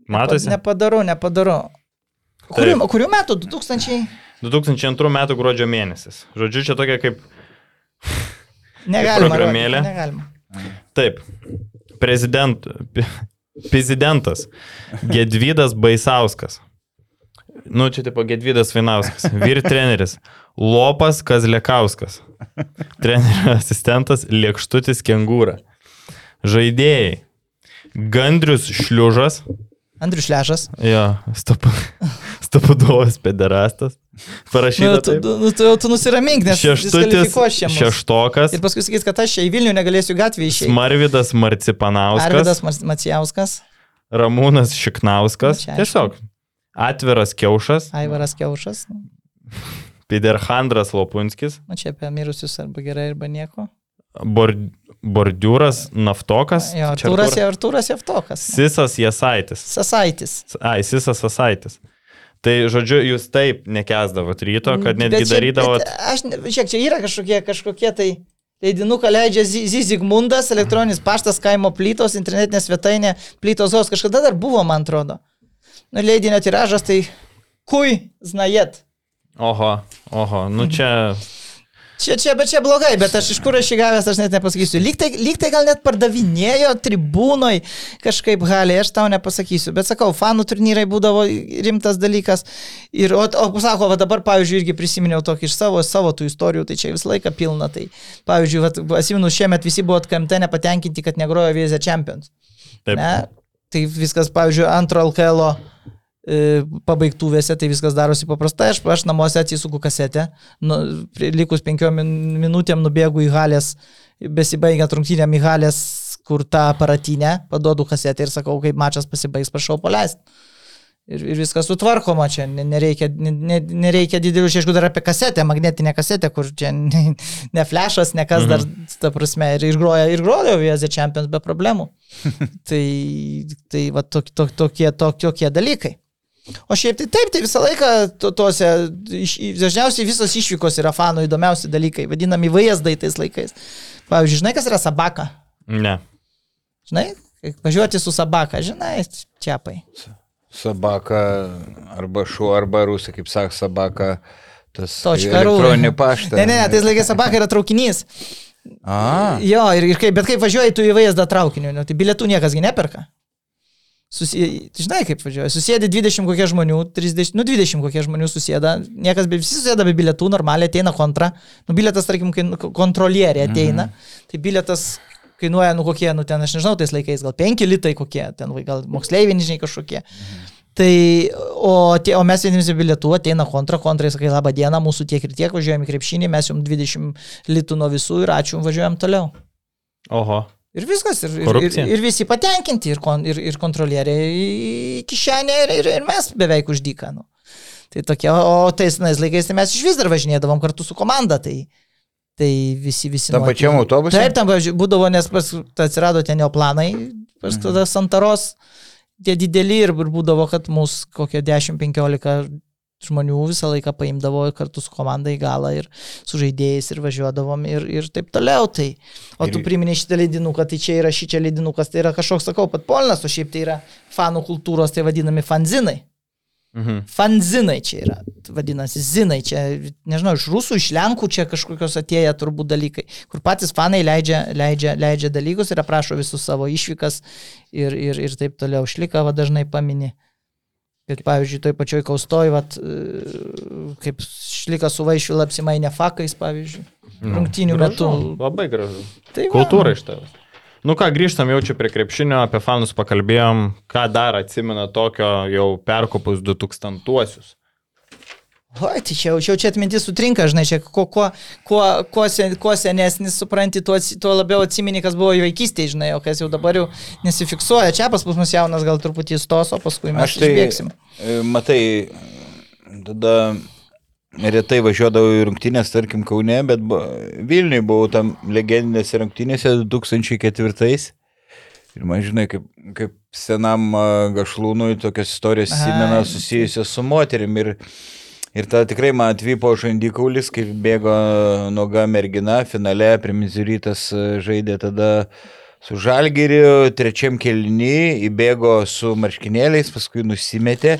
Matosi? Nepadarau, nepadarau. Kurių, kurių metų? 2000? 2002 m. gruodžio mėnesis. Žodžiu, čia tokia kaip... Negalima. Programėlė. rodyti, Negalima. Taip. Prezident... Prezidentas. Gedvydas Baisauskas. Nu, čia tipo Gedvydas Vainauskas. Vyr treneris. Lopas Kazlekauskas. Trenerio asistentas Liekštutis Kengūra. Žaidėjai. Gandrius Šliužas. Andrius Šlešas. Jo, stop, stopudovas pederastas. Parašyta. Nu, tu, nu, tu, tu nusiramink, nes Šeštutis. Šeštokas. Ir paskui sakys, kad aš čia į Vilnių negalėsiu gatvį išeiti. Marvidas Marcipanauskas. Arvidas Mas- Macijauskas, Ramūnas Šiknauskas. Čia. Tiesiog. Atviras Kiaušas. Aivaras Kiaušas. Piderhandras Lopunskis. nu, čia apie mirusius arba gerai, arba nieko. Bor, bordiūras Naftokas. Jo, Artūras, Artūras- Artūras Jevtokas. Sisas Jasaitis. Sasaitis. Ai, Sisas Jasaitis. Tai, žodžiu, jūs taip nekesdavot ryto, kad netgi Bet čia- darydavot. bet Aš, ne- žiūrėk, čia yra kažkokie, kažkokie tai leidinuką leidžia Zi- Zizigmundas, elektroninis paštas, kaimo plytos, internetinė svetainė, plytos zos, kažkada dar buvo, man atrodo. Nu, leidinio tiražas, tai kui, znajet. Oho, oho, nu čia. Čia, čia, bet čia blogai, bet aš iš kur aš jį gavęs, aš net nepasakysiu. Lyg tai, lyg tai gal net pardavinėjo tribūnoj kažkaip gali, aš tau nepasakysiu. Bet sakau, fanų turnyrai būdavo rimtas dalykas. Ir, o, o sako, va dabar, pavyzdžiui, irgi prisiminiau tokį iš savo, savo tų istorijų, tai čia visą laiką pilna. Tai, pavyzdžiui, va, atsimenu, šiemet visi buvo KMT nepatenkinti, kad negrojo Vėzė Champions. Taip. Ne? Tai viskas, pavyzdžiui, antro LKL e, pabaigtuvėse, tai viskas darosi paprastai. Aš, aš namuose atsisuku kasetę, nu, likus penkiom min- minutėm nubėgu į halės, besibaigiant rungtynėm į halės, kur tą aparatinę, paduodu kasetę ir sakau, kaip mačas pasibaigs, prašau paleisti. Ir, ir viskas sutvarkoma čia, ne- nereikia, ne, ne, nereikia didelių šeškų dar apie kasetę, magnetinę kasetę, kur čia ne, ne flashas, ne kas dar, ta prasme, ir išgroja, ir grojo Vėzė Champions be problemų. tai, tai va, tok, tok, tokie, tok, tokie dalykai. O šiaip tai taip, tai visą laiką to, tuose, dažniausiai visos išvykos yra fanų įdomiausi dalykai, vadinami vaizdai tais laikais. Pavyzdžiui, žinai, kas yra sabaka? Ne. Žinai, kaip važiuoti su sabaka, žinai, čiapai. Sabaka arba šuo, arba rusai, kaip sako, sabaka. Tas Točka ru. elektroninį paštą. Ne, ne, ne, tais laikais sabaka yra traukinys. A, Jo, ir, ir kaip, bet kaip važiuoji tu į vaizdą traukiniu, nu, tai bilietų niekas gi neperka. Susi... Žinai, kaip važiuoja. Susėdi 20 kokie žmonių, 30, nu 20 kokie žmonių susėda, niekas be visi susėda be bilietų, normaliai ateina kontra. Nu, bilietas, tarkim, nu, kontrolierė ateina, mhm. tai bilietas kainuoja, nu kokie, nu ten, aš nežinau, tais laikais gal 5 litai kokie, ten gal moksleiviai, žinai, kažkokie. Mhm. Tai, o, tie, o mes vieniems be bilietų ateina kontra, kontra, sakai, laba diena, mūsų tiek ir tiek, važiuojam į krepšinį, mes jums 20 litų nuo visų ir ačiū, važiuojam toliau. Oho. Ir viskas, ir, ir, ir, Korupcija. ir visi patenkinti, ir, kon, ir, ir kontrolieriai į kišenę, ir, ir, ir mes beveik uždyką. Nu. Tai tokie, o tais senais laikais tai mes iš vis dar važinėdavom kartu su komanda, tai, tai visi, visi. Tam nuo- pačiam autobuse? Taip, tam būdavo, nes pas, atsirado ten jo planai, pas tada Santaros, tie dideli ir, ir būdavo, kad mūsų kokie 10-15 žmonių visą laiką paimdavo kartu su komanda į galą ir su žaidėjais ir važiuodavom ir, ir taip toliau. Tai. O tu Ir- priminė šitą leidinuką, tai čia yra šičia leidinukas, tai yra kažkoks, sakau, pat polnas, o šiaip tai yra fanų kultūros, tai vadinami fanzinai. Mhm. Fanzinai čia yra, vadinasi, zinai, čia, nežinau, iš rusų, iš lenkų čia kažkokios atėję turbūt dalykai, kur patys fanai leidžia, leidžia, leidžia dalykus ir aprašo visus savo išvykas ir, ir, ir taip toliau. Šlika va dažnai pamini. Bet pavyzdžiui, toj pačioj kaustoj, vat, e, kaip šlika su vaišvil apsimainė fakais, pavyzdžiui, rungtinių metu. Gražu, Labai gražu. Tai va. Kultūra iš tavęs. Nu ką, grįžtam jau čia prie krepšinio, apie fanus pakalbėjom, ką dar atsimena tokio jau perkopus 2000-uosius. Oi, tai čia jau, čia atmintis sutrinka, žinai, čia kuo, kuo, kuo, kuo, sen, kuo senesnis supranti, tuo, tuo labiau atsimeni, kas buvo vaikystėje, žinai, o kas jau dabar jau nesifiksuoja. Čia pas mus jaunas gal truputį stos, o paskui mes Aš tai, išbėgsim. e, matai, tada retai važiuodavau į rungtynės, tarkim, Kaune, bet Vilniui buvau tam legendinėse rungtynėse 2004. Ir man žinai, kaip, kaip senam gašlūnui tokios istorijos Ai, įsimena susijusios su moterim. Ir, ir tada tikrai man atvypo žandikaulis, kaip bėgo nuoga mergina, finale Primizrytas žaidė tada su Žalgiriu, trečiam kelny, įbėgo su marškinėliais, paskui nusimetė.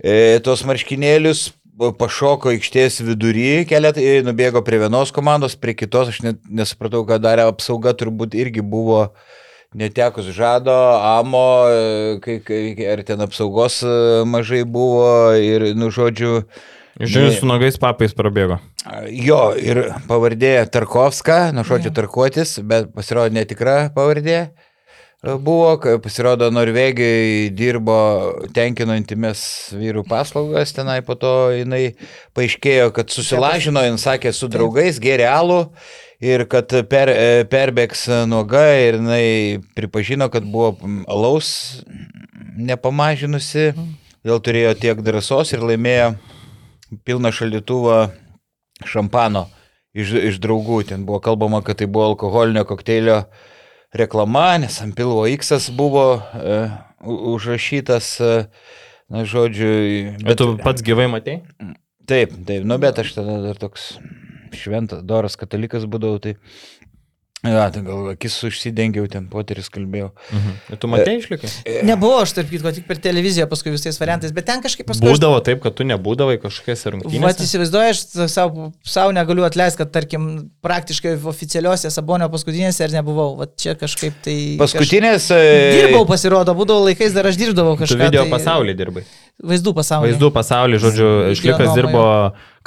E, tos marškinėlius pašoko aikštės vidury, keletą, e, nubėgo prie vienos komandos, prie kitos, aš net nesupratau, ką darė apsauga, turbūt irgi buvo netekus žado, amo, kai, kai, ar ten apsaugos e, mažai buvo ir, nu, žodžiu, Žiūrėjau, su nogais papais prabėgo. Jo, ir pavardė Tarkovska, nuo žodžio Tarkuotis, bet pasirodo netikra pavardė. e, Buvo, kai pasirodo Norvegijai dirbo tenkino intimes vyrų paslaugas, tenai po to jinai paaiškėjo, kad susilažino, jin sakė, su draugais, gėrė alų ir kad per, e, perbėgs nuoga ir jinai pripažino, kad buvo alaus nepamažinusi, vėl turėjo tiek drąsos ir laimėjo pilną šaldytuvą šampano iš, iš draugų. Ten buvo kalbama, kad tai buvo alkoholinio kokteilio reklama, nes ant pilvo X buvo e, užrašytas, e, na, žodžiu. Bet tu pats gyvai matei? Taip, taip, nu bet aš tada dar toks šventas, doras katalikas būdavau, tai... Ja, tai gal akis užsidengiau, ten poteris kalbėjau. Mhm. Ir tu matei išlikai? Nebuvo aš, tarp kitko, tik per televiziją paskui visais variantais, bet ten kažkaip paskui... aš- Būdavo taip, kad tu nebūdavai kažkokiose Vat rungtynėse. įsivaizduoju, aš savo, savo negaliu atleisti, kad tarkim praktiškai oficialiuose Sabonio paskutinėse ir nebuvau. Vat čia kažkaip tai... Paskutinės... Kaž... e, Dirbau pasirodo, būdavo laikais dar aš dirbdavau Tu kažką. video tai... pasaulį dirbai. Vaizdų pasaulyje. Vaizdų pasaulį, žodžiu, išlikas dirbo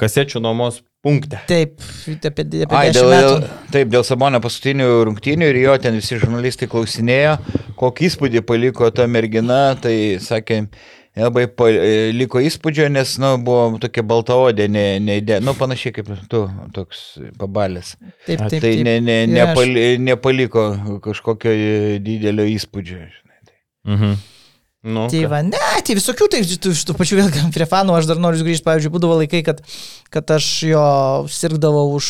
kasečių nuomos punkte. Taip, apie, apie Ai, 10 dėl, metų. dėl, taip, dėl Sabonio paskutinių rungtynių ir jo ten visi žurnalistai klausinėjo, kokį įspūdį paliko ta mergina, tai sakė, labai liko įspūdžio, nes, nu, buvo tokia baltaodė, ne, ne, ne, nu, panašiai kaip tu, toks pabalės. Taip, taip, Tai ne, ne, nepali, nepaliko kažkokio didelio įspūdžio. žinai. Mhm. Nu, Tai va, ne, tai visokių, tai tu iš tų pačių vėl prie fanų, aš dar noriu grįžti, pavyzdžiui, būdavo laikai, kad, kad aš jo sirgdavau už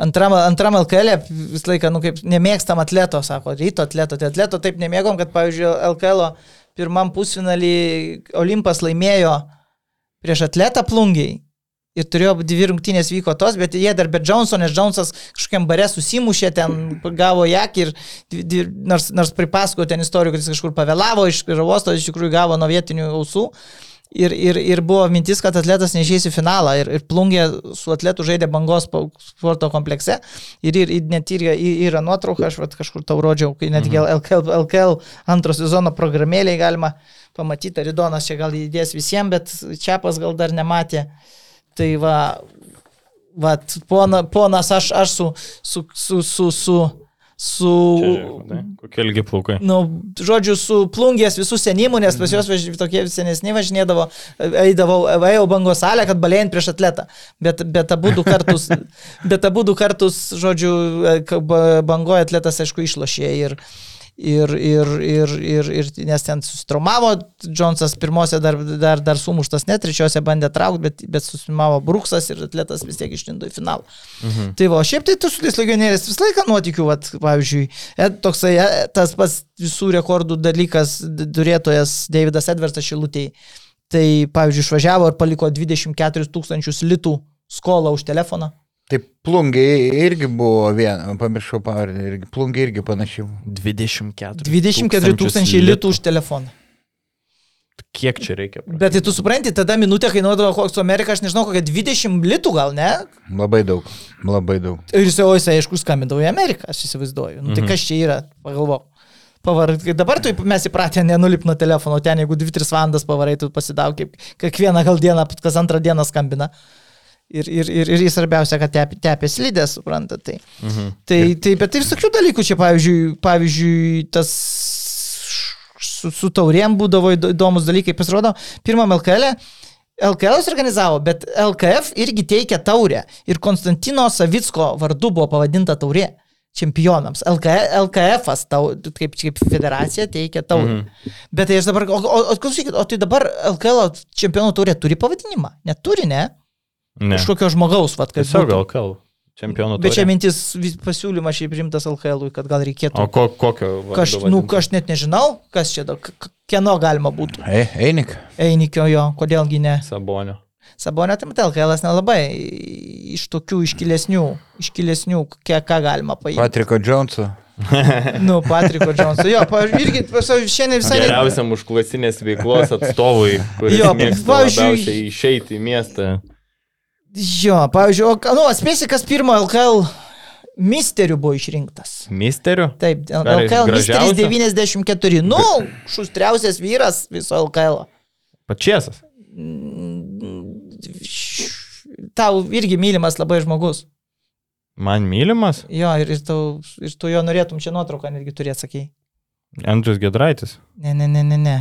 antram, antram LKL, -e visą laiką, nu kaip nemėgstam atleto, sako, ryto atleto, tai atleto taip nemėgom, kad, pavyzdžiui, LKL pirmam pusfinalį Olimpas laimėjo prieš atletą plungiai. Ir turėjo dvi rungtynės vyko tos, bet jie dar be Johnson, nes Johnsonas kažkokiam bare susimušė, ten gavo jak ir dvi- nors, nors pripasako ten istorijų, kad jis kažkur pavėlavo iš uosto, iš tikrųjų gavo nuo vietinių ausų. Ir, ir, ir buvo mintis, kad atletas neišeis į finalą. Ir, ir plungė su atletu žaidė bangos sporto komplekse. Ir, ir, ir net ir, ir, yra nuotrauka, aš vat, kažkur tau rodžiau, kai netgi LKL, LKL antro sezono programėlėje galima pamatyti, Ridonas čia gal įdės visiems, bet Čiapas gal dar nematė. Tai va, va pona, ponas, aš, aš su, su, su, su, su, su matai, Kokie ilgi plaukai. nu, žodžiu, su plungės visų senimų, nes pas juos važ... tokie senesni važinėdavo, eidavau, ėjau bangos salę, kad balėjant prieš atletą. Bet, bet abu du kartus, bet abu du kartus, žodžiu, ba- bangoje atletas, aišku, išlošė ir, ir, ir, ir, ir, ir nes ten susitraumavo, Džonsas pirmose dar, dar, dar sumuštas, net trečiose bandė traukti, bet, bet susimavo Bruksas ir atletas vis tiek išlindo į finalą. Mhm. Tai va, šiaip tai tu su tais legionieriais visą laiką nuotikiu, vat, pavyzdžiui, e, toksai e, tas pats visų rekordų dalykas, turėtojas Davidas Edvardsas Šilutėjai. Tai, pavyzdžiui, išvažiavo ir paliko 24 tūkstančius litų skolą už telefoną. Tai plungiai irgi buvo viena, pamiršau pavardę, irgi, plungiai irgi panašiai. 24. 24 tūkstančiai litų už telefoną. Kiek čia reikia? Bet tai tu supranti, tada minutė kainuodavo koks Amerika, aš nežinau, kokia 20 litų gal, ne? Labai daug, labai daug. Ir jis jau, jis aišku, skambindavo į Ameriką, aš įsivaizduoju. Nu, tai Mhm. kas čia yra, pagalvok. Pavar, dabar tu mes įpratę nenulip nuo telefono, ten jeigu 2-3 valandas pavarai, tu pasidaug, kaip kiekvieną gal dieną, kas antrą dieną skambina. Ir, ir, ir, ir svarbiausia, kad tepė, tepė slidė, suprantat. Tai. Mhm. Tai, tai, bet ir visokių dalykų čia, pavyzdžiui, pavyzdžiui tas su, su taurėm būdavo įdo- įdomus dalykai. Pasirodo, pirmam LKL, LKL organizavo, bet LKF irgi teikia taurę. Ir Konstantino Savicko vardu buvo pavadinta taurė čempionams. LK, LKF, tau, kaip, kaip federacija, teikia taurę. Mhm. Mm. Bet tai aš dabar, o, o, o, klausykit, o tai dabar LKL čempionų taurė turi pavadinimą? Neturi, ne? Ne. Kažkokio žmogaus, vad, kad Tiesiog būtų. LKL. Čempionų Bet čia mintis vis- pasiūlymas šiaip rimtas LKL, kad gal reikėtų. O ko, kokio? Kaž, nu, aš net nežinau, kas čia, da- kieno galima būtų. E, einik. Einikio jo, kodėlgi ne. Sabonio. Sabonė, tai matai, LKL nelabai iš tokių iškilesnių, iškilesnių, kiek ką galima paimti. Patriko Džonso. Nu, Patriko Džonso. Jo, pavyzdžiui, irgi šiandien visai... Geriausiam užklasinės veiklos atstovui, kuris Jo, mėgsta išeiti į miestą. Jo, pavyzdžiui, o, nu, atspėsi, kas pirmo LKL misterių buvo išrinktas. Misteriu? Taip, LKL misteris gražiausias? 94. Nu, šustriausias vyras viso LKL. Pačiasas. Tau irgi mylimas labai žmogus. Man mylimas? Jo, ir, ir, tau, ir tu jo norėtum čia nuotrauką netgi turėti, sakai. Andrius Gedraitis. Ne, ne, ne, ne, ne.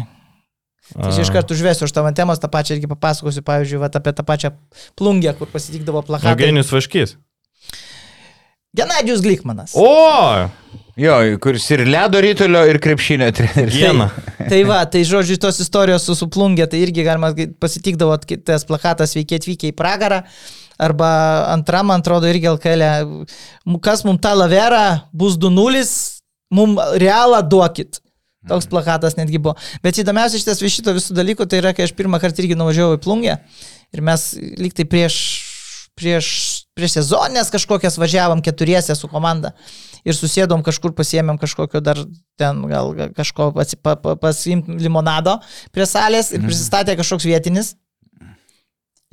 Tai aš iš karto užvesiu už tavo temos, tą pačią irgi papasakosiu, pavyzdžiui, vat, apie tą pačią plungę, kur pasitikdavo plakatai. Eugenijus Vaškys. Genadijus Glikmanas. O! Jo, kuris ir ledo rytulio, ir krepšinio treneris. Diena. Tai va, tai žodžiu, tos istorijos su, su plungė, tai irgi galima pasitikdavo, tas plakatas veikia atvykę į pragarą. Arba antram, man atrodo, irgi LKL. Kas mums tą laverą bus 2-0, mums realą duokit. Toks plakatas netgi buvo. Bet įdomiausia šitas iš šito visų dalykų, tai yra, kai aš pirmą kartą irgi nuvažiavau į plungę ir mes lyg tai prieš, prieš, prieš sezoninės kažkokias važiavom keturiese su komanda ir susėdom kažkur, pasiėmėm kažkokio dar ten gal kažko atsi- pa- pa- pasiimti limonado prie salės ir prisistatė kažkoks vietinis.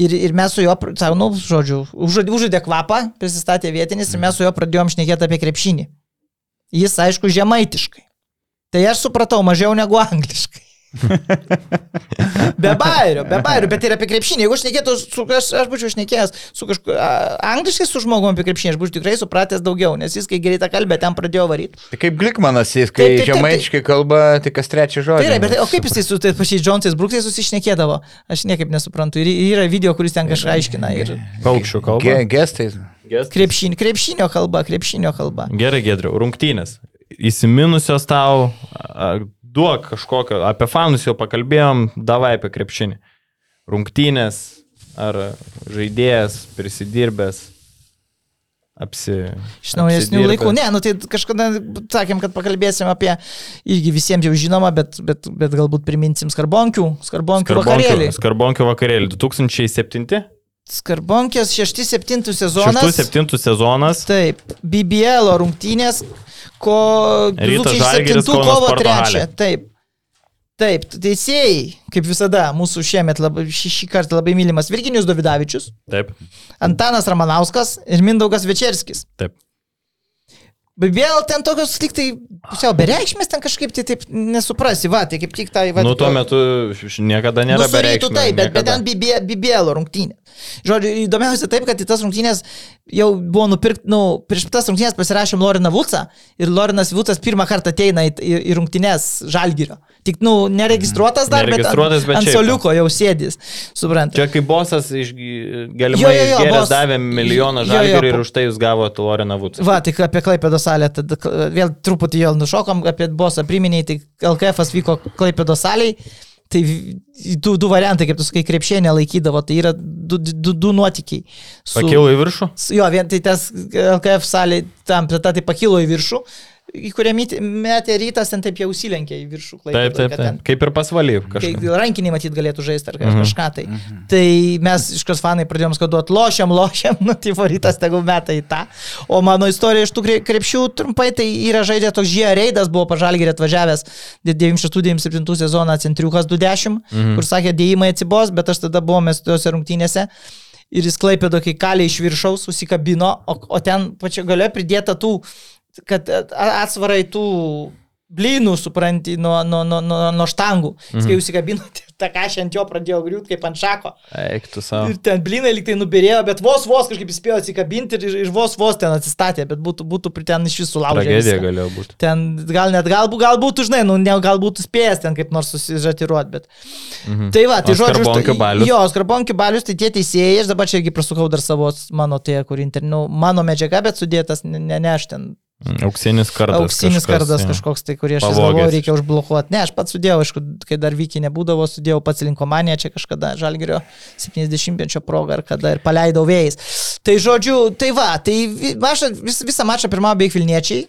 Ir, ir mes su juo, savo, nu, žodžiu, užžaidė, užžaidė kvapą, prisistatė vietinis ir mes su juo pradėjom šnekėti apie krepšinį. Jis, aišku, žemaitiškai. Tai aš supratau mažiau negu angliškai. be bairio, be bairio, bet ir apie krepšinį. Jeigu aš nekėtų, su, aš, aš būčiau šnekėjęs su kažkuo, angliškai su žmogumi apie krepšinį, aš būčiau tikrai supratęs daugiau, nes jis, kai greitą kalbę, ten pradėjo varyti. Tai kaip Glikmanas, jis, kai žemaičiai kalba, tai kas trečią žodį. Yra, bet o kaip jisai su tais pačiais Džonsais Bruksais susišnekėdavo? Aš niekaip nesuprantu. Ir yra video, kuris ten kažką aiškina. Ir Paukščių kalba. Ge, gestais. krepšinio, krepšinio kalba, krepšinio kalba. Gerai, Gedriu, rungtynės. Įsiminusios tau, duok kažkokio, apie fanus jau pakalbėjom, davai apie krepšinį. Rungtynės, ar žaidėjas, prisidirbęs, apsi. Iš naujesnių laikų. Ne, nu tai kažkada sakėm, kad pakalbėsim apie irgi visiems jau žinoma, bet, bet, bet galbūt priminsim skarbonkių, skarbonkių vakarėlį. Skarbonkių vakarėlį 2007? Skarbonkės 6-7 sezonas. 6-7 sezonas. Taip, BBL rungtynės, ko Rytas 2007 Žalgiris, Kauno kovo sporto 3. halė. Taip. Taip, teisėjai, kaip visada, mūsų šiemet labai, šį, šį kartą labai mylimas Virginijus Davidavičius, Taip, Antanas Ramanauskas ir Mindaugas Večerskis. taip. Vėl ten tokios tik tai pusiau bereikšmės, ten kažkaip tai taip nesuprasi, va, tai kaip tik tai, va. Nu, tuo metu niekada nėra Nu, rytu bereikšmio. taip, bet, bet ten BBL, BBL rungtynė. Žodžiu, įdomiausia taip, kad į tas rungtynės jau buvo nupirkti, nu, prieš tas rungtynės pasirašėm Loriną Vucą ir Lorinas Vucas pirmą kartą ateina į, į, į rungtynės Žalgirio. Tik, nu, neregistruotas dar, Neregistruotas, bet bet ant, ant soliuko jau sėdės, suprantate. Čia kaip bosas iš, galimai išgėręs bos- davė milijoną jo, jo, žalgirių ir už tai jūs gavote Loriną Vucą. Va, tik apie Klaipėdo salę, tada k- vėl truputį jau nušokom, apie bosą priminėjai, tai LKF vyko Klaipėdo salėje, tai du, du variantai, kaip tu sakai, krepšėnė laikydavo, tai yra du, du, du nuotykiai. Su- Pakilo į viršų? su- Jo, vien tai tas LKF salė, tam plėta tai pakilo į viršų, į kurią metė rytas, ten taip jau užsilenkė į viršų. Taip, Klaipėdoj, taip, kad taip. ten- Kaip ir pasvaly rankiniai matyt galėtų žaisti ar Mhm. kažką tai. Tai mes iš kas fanai pradėjom skaduoti, lošiam, lošiam, nu tai varytas tegul meta į tą. O mano istorija iš tų kre- krepšių trumpai, tai yra žaidė toks žie reidas, buvo pažalgirė atvažiavęs 96-97 sezoną centriukas 20, mhm. kur sakė, dėjimai atsibos, bet aš tada buvome tuose rungtynėse. Ir jis klaipėdo, kai kalė iš viršaus, susikabino, o, o ten pačio gale pridėta tų, kad atsvarai tų blynų, supranti, nuo, nuo, nuo, nuo, nuo štangų. Jis kai užsikabino, tai tą kažę ant jo pradėjo griūti kaip ant šako. Eik tu savo. Ir ten blinai liktai nubirėjo, bet vos vos kažkaip įspėjo atsikabinti ir, ir vos vos ten atsistatė, bet būtų, būtų pri- ten iš visų laužę. Tragedija galėjo būti. Ten gal net, galbūt, galbūt, žinai, nu, ne, galbūt spėjęs ten kaip nors susižatiruoti, bet. Mhm. Tai va, tai žodžiu, Skarbonkių štai- balius? Jo, skarbonkių balius, tai tie teisėjai, aš dabar čia irgi prasukau dar savo, mano tie, kur internu, mano medžiaga, bet sudėtas, ne, ne, aš ten Auksinis kardas. auksinis kažkas, kardas kažkoks, tai kurį aš galvoju, reikia užblokuoti. Ne, aš pats sudėjau, aišku, kai dar vykiai nebūdavo, sudėjau pats linkomaniją čia kažkada Žalgirio 70-mečio progą ar kada ir paleidau vėjais. Tai žodžiu, tai va, tai mačą, vis, visą mačą pirmavo beveik Vilniečiai.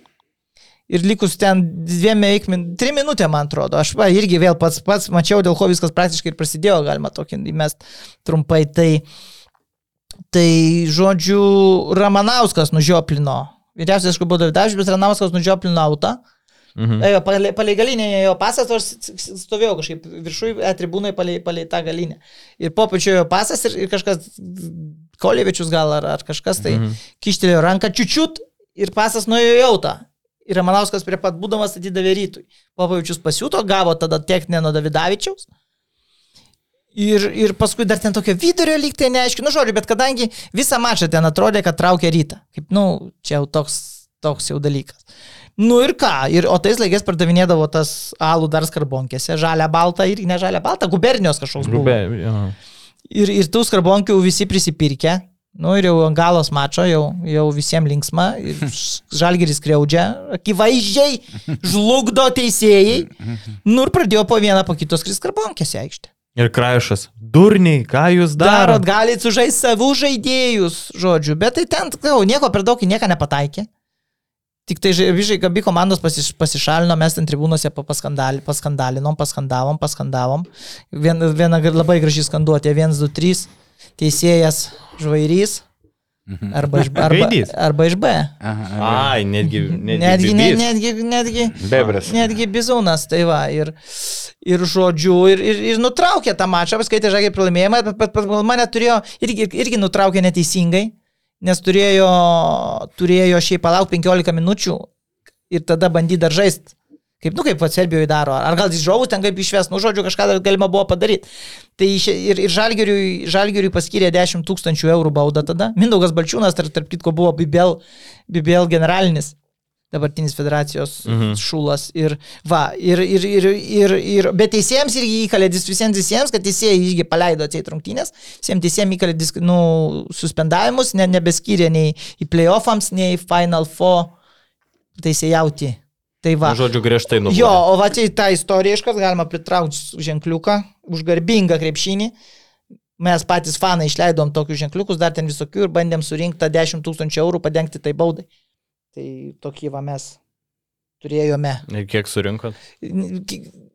Ir likus ten dviem min, trim minutėm, man atrodo. Aš va, irgi vėl pats, pats mačiau, dėl ko viskas praktiškai ir prasidėjo, galima tokį įmest trumpai. Tai, tai žodžiu, Ramanauskas nužioplino. Vyriausias, aišku, buvo Davidavičius, bet Ramanauskas nužioplino autą. Mhm. Ėjo, palei, palei galinę jo pasas, o aš stovėjau kažkaip viršui, e, tribūnai palei, palei tą galinę. Ir po pačiu jo pasas ir, ir kažkas, Kolievičius gal ar, ar kažkas tai Mhm. mhm. kištelėjo ranką čiučiut ir pasas nuėjo į jautą. Ir Ramanauskas prie pat būdamas atidavė rytui. Popavičius pasiūto, gavo tada techninę nuo Davidavičiaus. Ir, ir paskui dar ten tokio vidurio lyg tai neaišku, nu žodžiu, bet kadangi visą mačą ten atrodė, kad traukia rytą. Kaip, nu, čia jau toks, toks jau dalykas. Nu ir ką, ir, o tais laikais pardavinėdavo tas alų dar skarbonkėse, žalia balta ir ne žalia balta, gubernijos kažkoks. Grubė, jo. Ir, ir tų skarbonkių visi prisipirkę. Nu ir jau ant galos mačo, jau, jau visiems linksma. Žalgeris kreudžia, akivaizdžiai žlugdo teisėjai. Nu ir pradėjo po vieną po kitos kris skarbonkėse aikštė. Ir kraišas. Durniai, ką jūs Darot, darot? galite sužaisti savų žaidėjus, žodžiu, bet tai ten, jau, nieko per daug į nieką nepataikė. Tik tai vižai, abi komandos pasiš, pasišalino, mes ten tribūnose pa- paskandali, paskandalinom, paskandavom, paskandavom. Vien, viena labai graži skanduotė, 1, 2, 3, teisėjas žvairys. Arba iš, arba, arba iš B. Aha, Ai, netgi. Netgi. Netgi, ne, netgi, netgi, Bebras. netgi bizūnas, tai va. Ir, ir žodžiu, ir, ir, ir nutraukė tą mačą, paskaitė žagiai pralaimėjimą, bet, bet, bet mane turėjo, irgi, irgi nutraukė neteisingai, nes turėjo, turėjo šiaip palauk 15 minučių ir tada bandyti dar žaisti. Kaip, nu, kaip va Serbijoje daro, ar gal žiūrovų ten kaip išves, nu, žodžiu, kažką dar galima buvo padaryti. Tai ir, ir žalgeriui, žalgeriui paskyrė 10 tūkstančių eurų baudą tada. Mindaugas Balčiūnas, tarp, tarp kitko, buvo Bibel, Bibel generalinis dabartinis federacijos mhm. šulas. Ir, va, ir, ir, ir, ir, ir, bet teisėjams irgi įkalė visiems visiems, kad teisėjai irgi paleido atseit rungtynės, visiems teisėjams įkalė disk, nu, suspendavimus, ne, nebeskyrė nei į playoffams, nei į Final Four teisėjauti. Tai va. Nu, Žodžiu, griežtai nuo. Jo, o va tai tą istoriją iškart galima pritraukti ženkliuką už garbingą krepšinį. Mes patys fanai išleidom tokius ženkliukus, dar ten visokių ir bandėm surinkti tą 10 tūkstančių eurų padengti tai baudai. Tai tokį va mes turėjome. Ir kiek surinkot?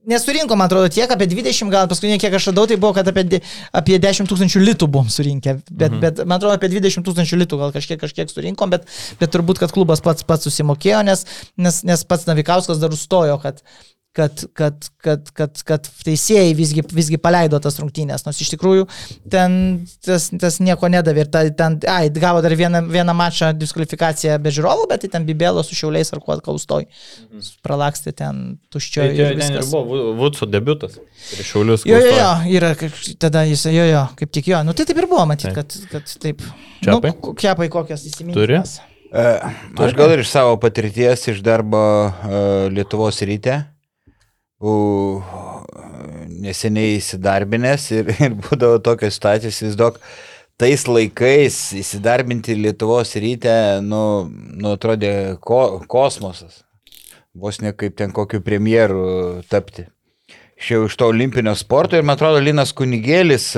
Nesurinko, man atrodo, tiek, apie 20, gal paskutinė, kiek aš radau, tai buvo, kad apie, apie 10 tūkstančių litų buvom surinkę. Bet, mhm. bet man atrodo, apie 20 tūkstančių litų gal kažkiek, kažkiek surinkom, bet, bet turbūt, kad klubas pats pats susimokėjo, nes, nes, nes pats Navikauskas dar užstojo, kad, kad, kad, kad, kad, kad teisėjai visgi, visgi paleido tas rungtynės, nors iš tikrųjų ten tas, tas nieko nedavė. Ir ta, ten, ai, gavo dar vieną, vieną mačą diskvalifikaciją be žiūrovų, bet tai ten Bibelo su šiauliais ar kuo kaustoj. Pralakstė ten tuščioje. Tai ten ir buvo Vudso debutas. Prieš Šiaulius. Jo, jo, jo, yra, kaip, tada jis, jo, jo, kaip tik jo. Nu tai taip ir buvo, matyti, kad, kad taip. Čiapai? Nu, kepai kokias įsiminti. Turi? E, Aš gal ir iš savo patirties, iš darbo e, Lietuvos ryte, neseniai įsidarbinęs ir, ir būdavo tokios situacijos, vis daug tais laikais įsidarbinti Lietuvos ryte, nu, nu atrodė ko, kosmosas. Vos ne kaip ten kokiu premjeru tapti. Išėjau iš to olimpinio sporto ir man atrodo Linas Kunigėlis,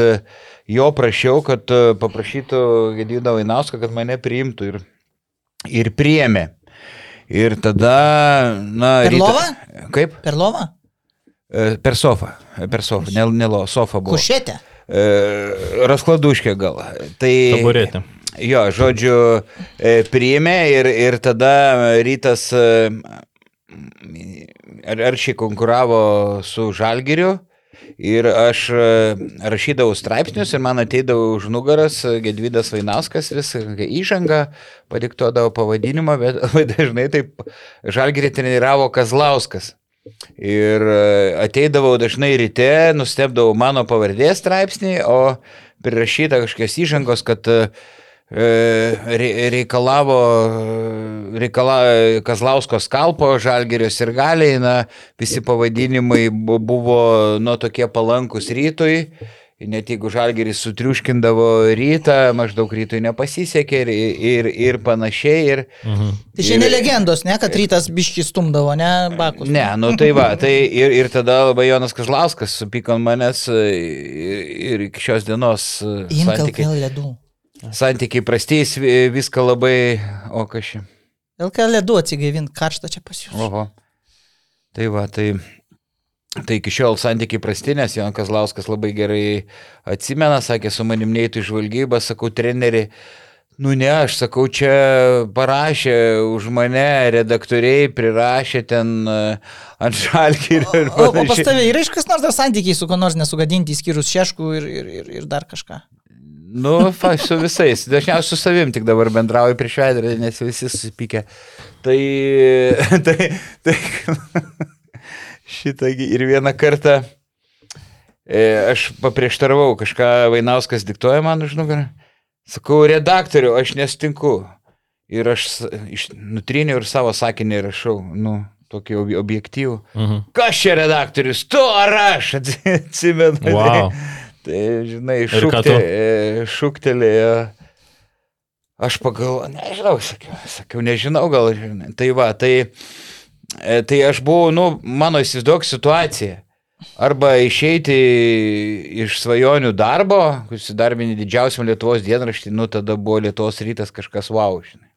jo prašiau, kad e, paprašytų Gedvydą Vainauską, kad mane priimtų ir, ir priėmė. Ir tada, na, Per rytą- lovą? Kaip? Per lovą? Per sofą. Per sofą. Ne, ne lo, sofa buvo. Kušėtė. E, Raskladuškė gal. Tai... Taburetė. Jo, žodžiu, priėmė ir, ir tada rytas ar, aršiai konkuravo su Žalgiriu. Ir aš rašydavau straipsnius ir man ateidavo už nugaras Gedvydas Vainauskas visą įžangą, padiktuodavo pavadinimą, bet labai dažnai taip Žalgirį treniravo Kazlauskas. Ir e, ateidavau dažnai ryte, nustebdavau mano pavardės straipsnį, o prirašyta kažkokios įžangos, kad e, re- reikalavo, reikala, Kazlausko skalpo, Žalgerio ir galiai, na, visi pavadinimai bu- buvo nu tokie palankus rytui. Net jeigu žalgeris sutriuškindavo rytą, maždaug rytui nepasisekė ir, ir, ir panašiai. Ir, Mhm. Tai šiandien legendos, ne, kad rytas biški stumdavo, ne, bakus. Ne, nu tai va, tai ir, ir tada labai Jonas Kazlauskas supyko manęs e, ir, ir iki šios dienos e, santykiai, santykiai prastys, vi- viską labai, o kažkaip. LKL ledų atsigaivint, karšta čia pas jūs. Oho. Tai va, tai, tai iki šiol santykiai prasti, nes Jonas Kazlauskas labai gerai atsimena, sakė, su manim neįtų į žvalgybą, sakau, treneri. Nu ne, aš sakau, čia parašė už mane, redaktoriai prirašė ten uh, ant šalkių ir O, o pas tavę yra iš kas nors dar santykiai su kuo nors nesugadinti, išskyrus šeškų ir, ir, ir, ir dar kažką. Nu, fa, su visais. Dažniausiai su savim tik dabar bendrauju prieš veidrodį, nes visi susipykę. Tai, tai, tai šitągi ir vieną kartą e, aš paprieštaravau, kažką Vainauskas diktuoja man už nugarą. Sakau, redaktoriu, aš nestinku. Ir aš iš, nutryniau ir savo sakinį rašau, nu, tokį ob- objektyvų. Mhm. Kas čia redaktorius? Tu ar aš? Atsimenu. Wow. Tai, žinai, ką šūkte, tu? e, šūktelėjo. Aš pagalvoju, nežinau, sakiau, sakiau, nežinau, gal, žinai. Tai va, tai, tai aš buvau, nu, mano įsivaizduok situacija. Arba išeiti iš svajonių darbo, kuris įdarbinė didžiausiam Lietuvos dienraštį, nu tada buvo Lietuvos rytas kažkas wow, žinai.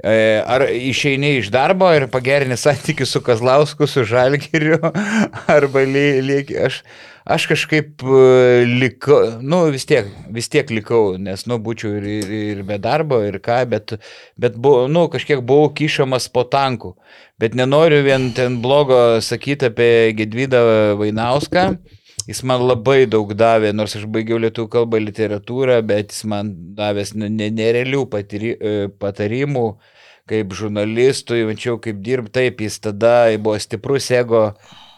E, Ar išeini iš darbo ir pagerini santykių su Kazlausku, su Žalgiriu, arba lieki. Aš, aš kažkaip e, likau, nu vis tiek, vis tiek likau, nes, nu, būčiau ir, ir, ir be darbo, ir ką, bet, bet buvo, nu, kažkiek buvau kišamas po tankų. Bet nenoriu vien ten blogo sakyti apie Gedvydą Vainauską. Jis man labai daug davė, nors aš baigiau lietuvių kalbą literatūrą, bet jis man davęs ne- ne- nerealių patiri- e, patarimų kaip žurnalistui, mačiau kaip dirb, taip, jis tada buvo stiprus ego,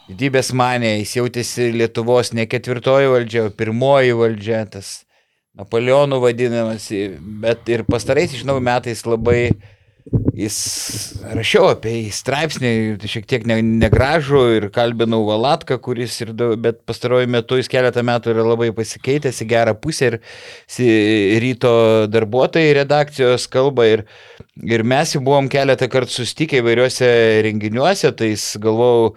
didybės manė, jis jautėsi Lietuvos ne ketvirtoji valdžia, o pirmoji valdžia, tas Napoleonų vadinamas, bet ir pastaraisiais, žinau, metais labai Jis rašiau apie jį straipsnį, šiek tiek ne, negražų ir kalbinau Valatką, kuris ir, bet pastaruoju metu jis keletą metų yra labai pasikeitęs į gerą pusę ir ryto darbuotojai redakcijos kalba ir, ir mes jau buvom keletą kartų susitikę įvairiuose renginiuose, tai jis galvojau,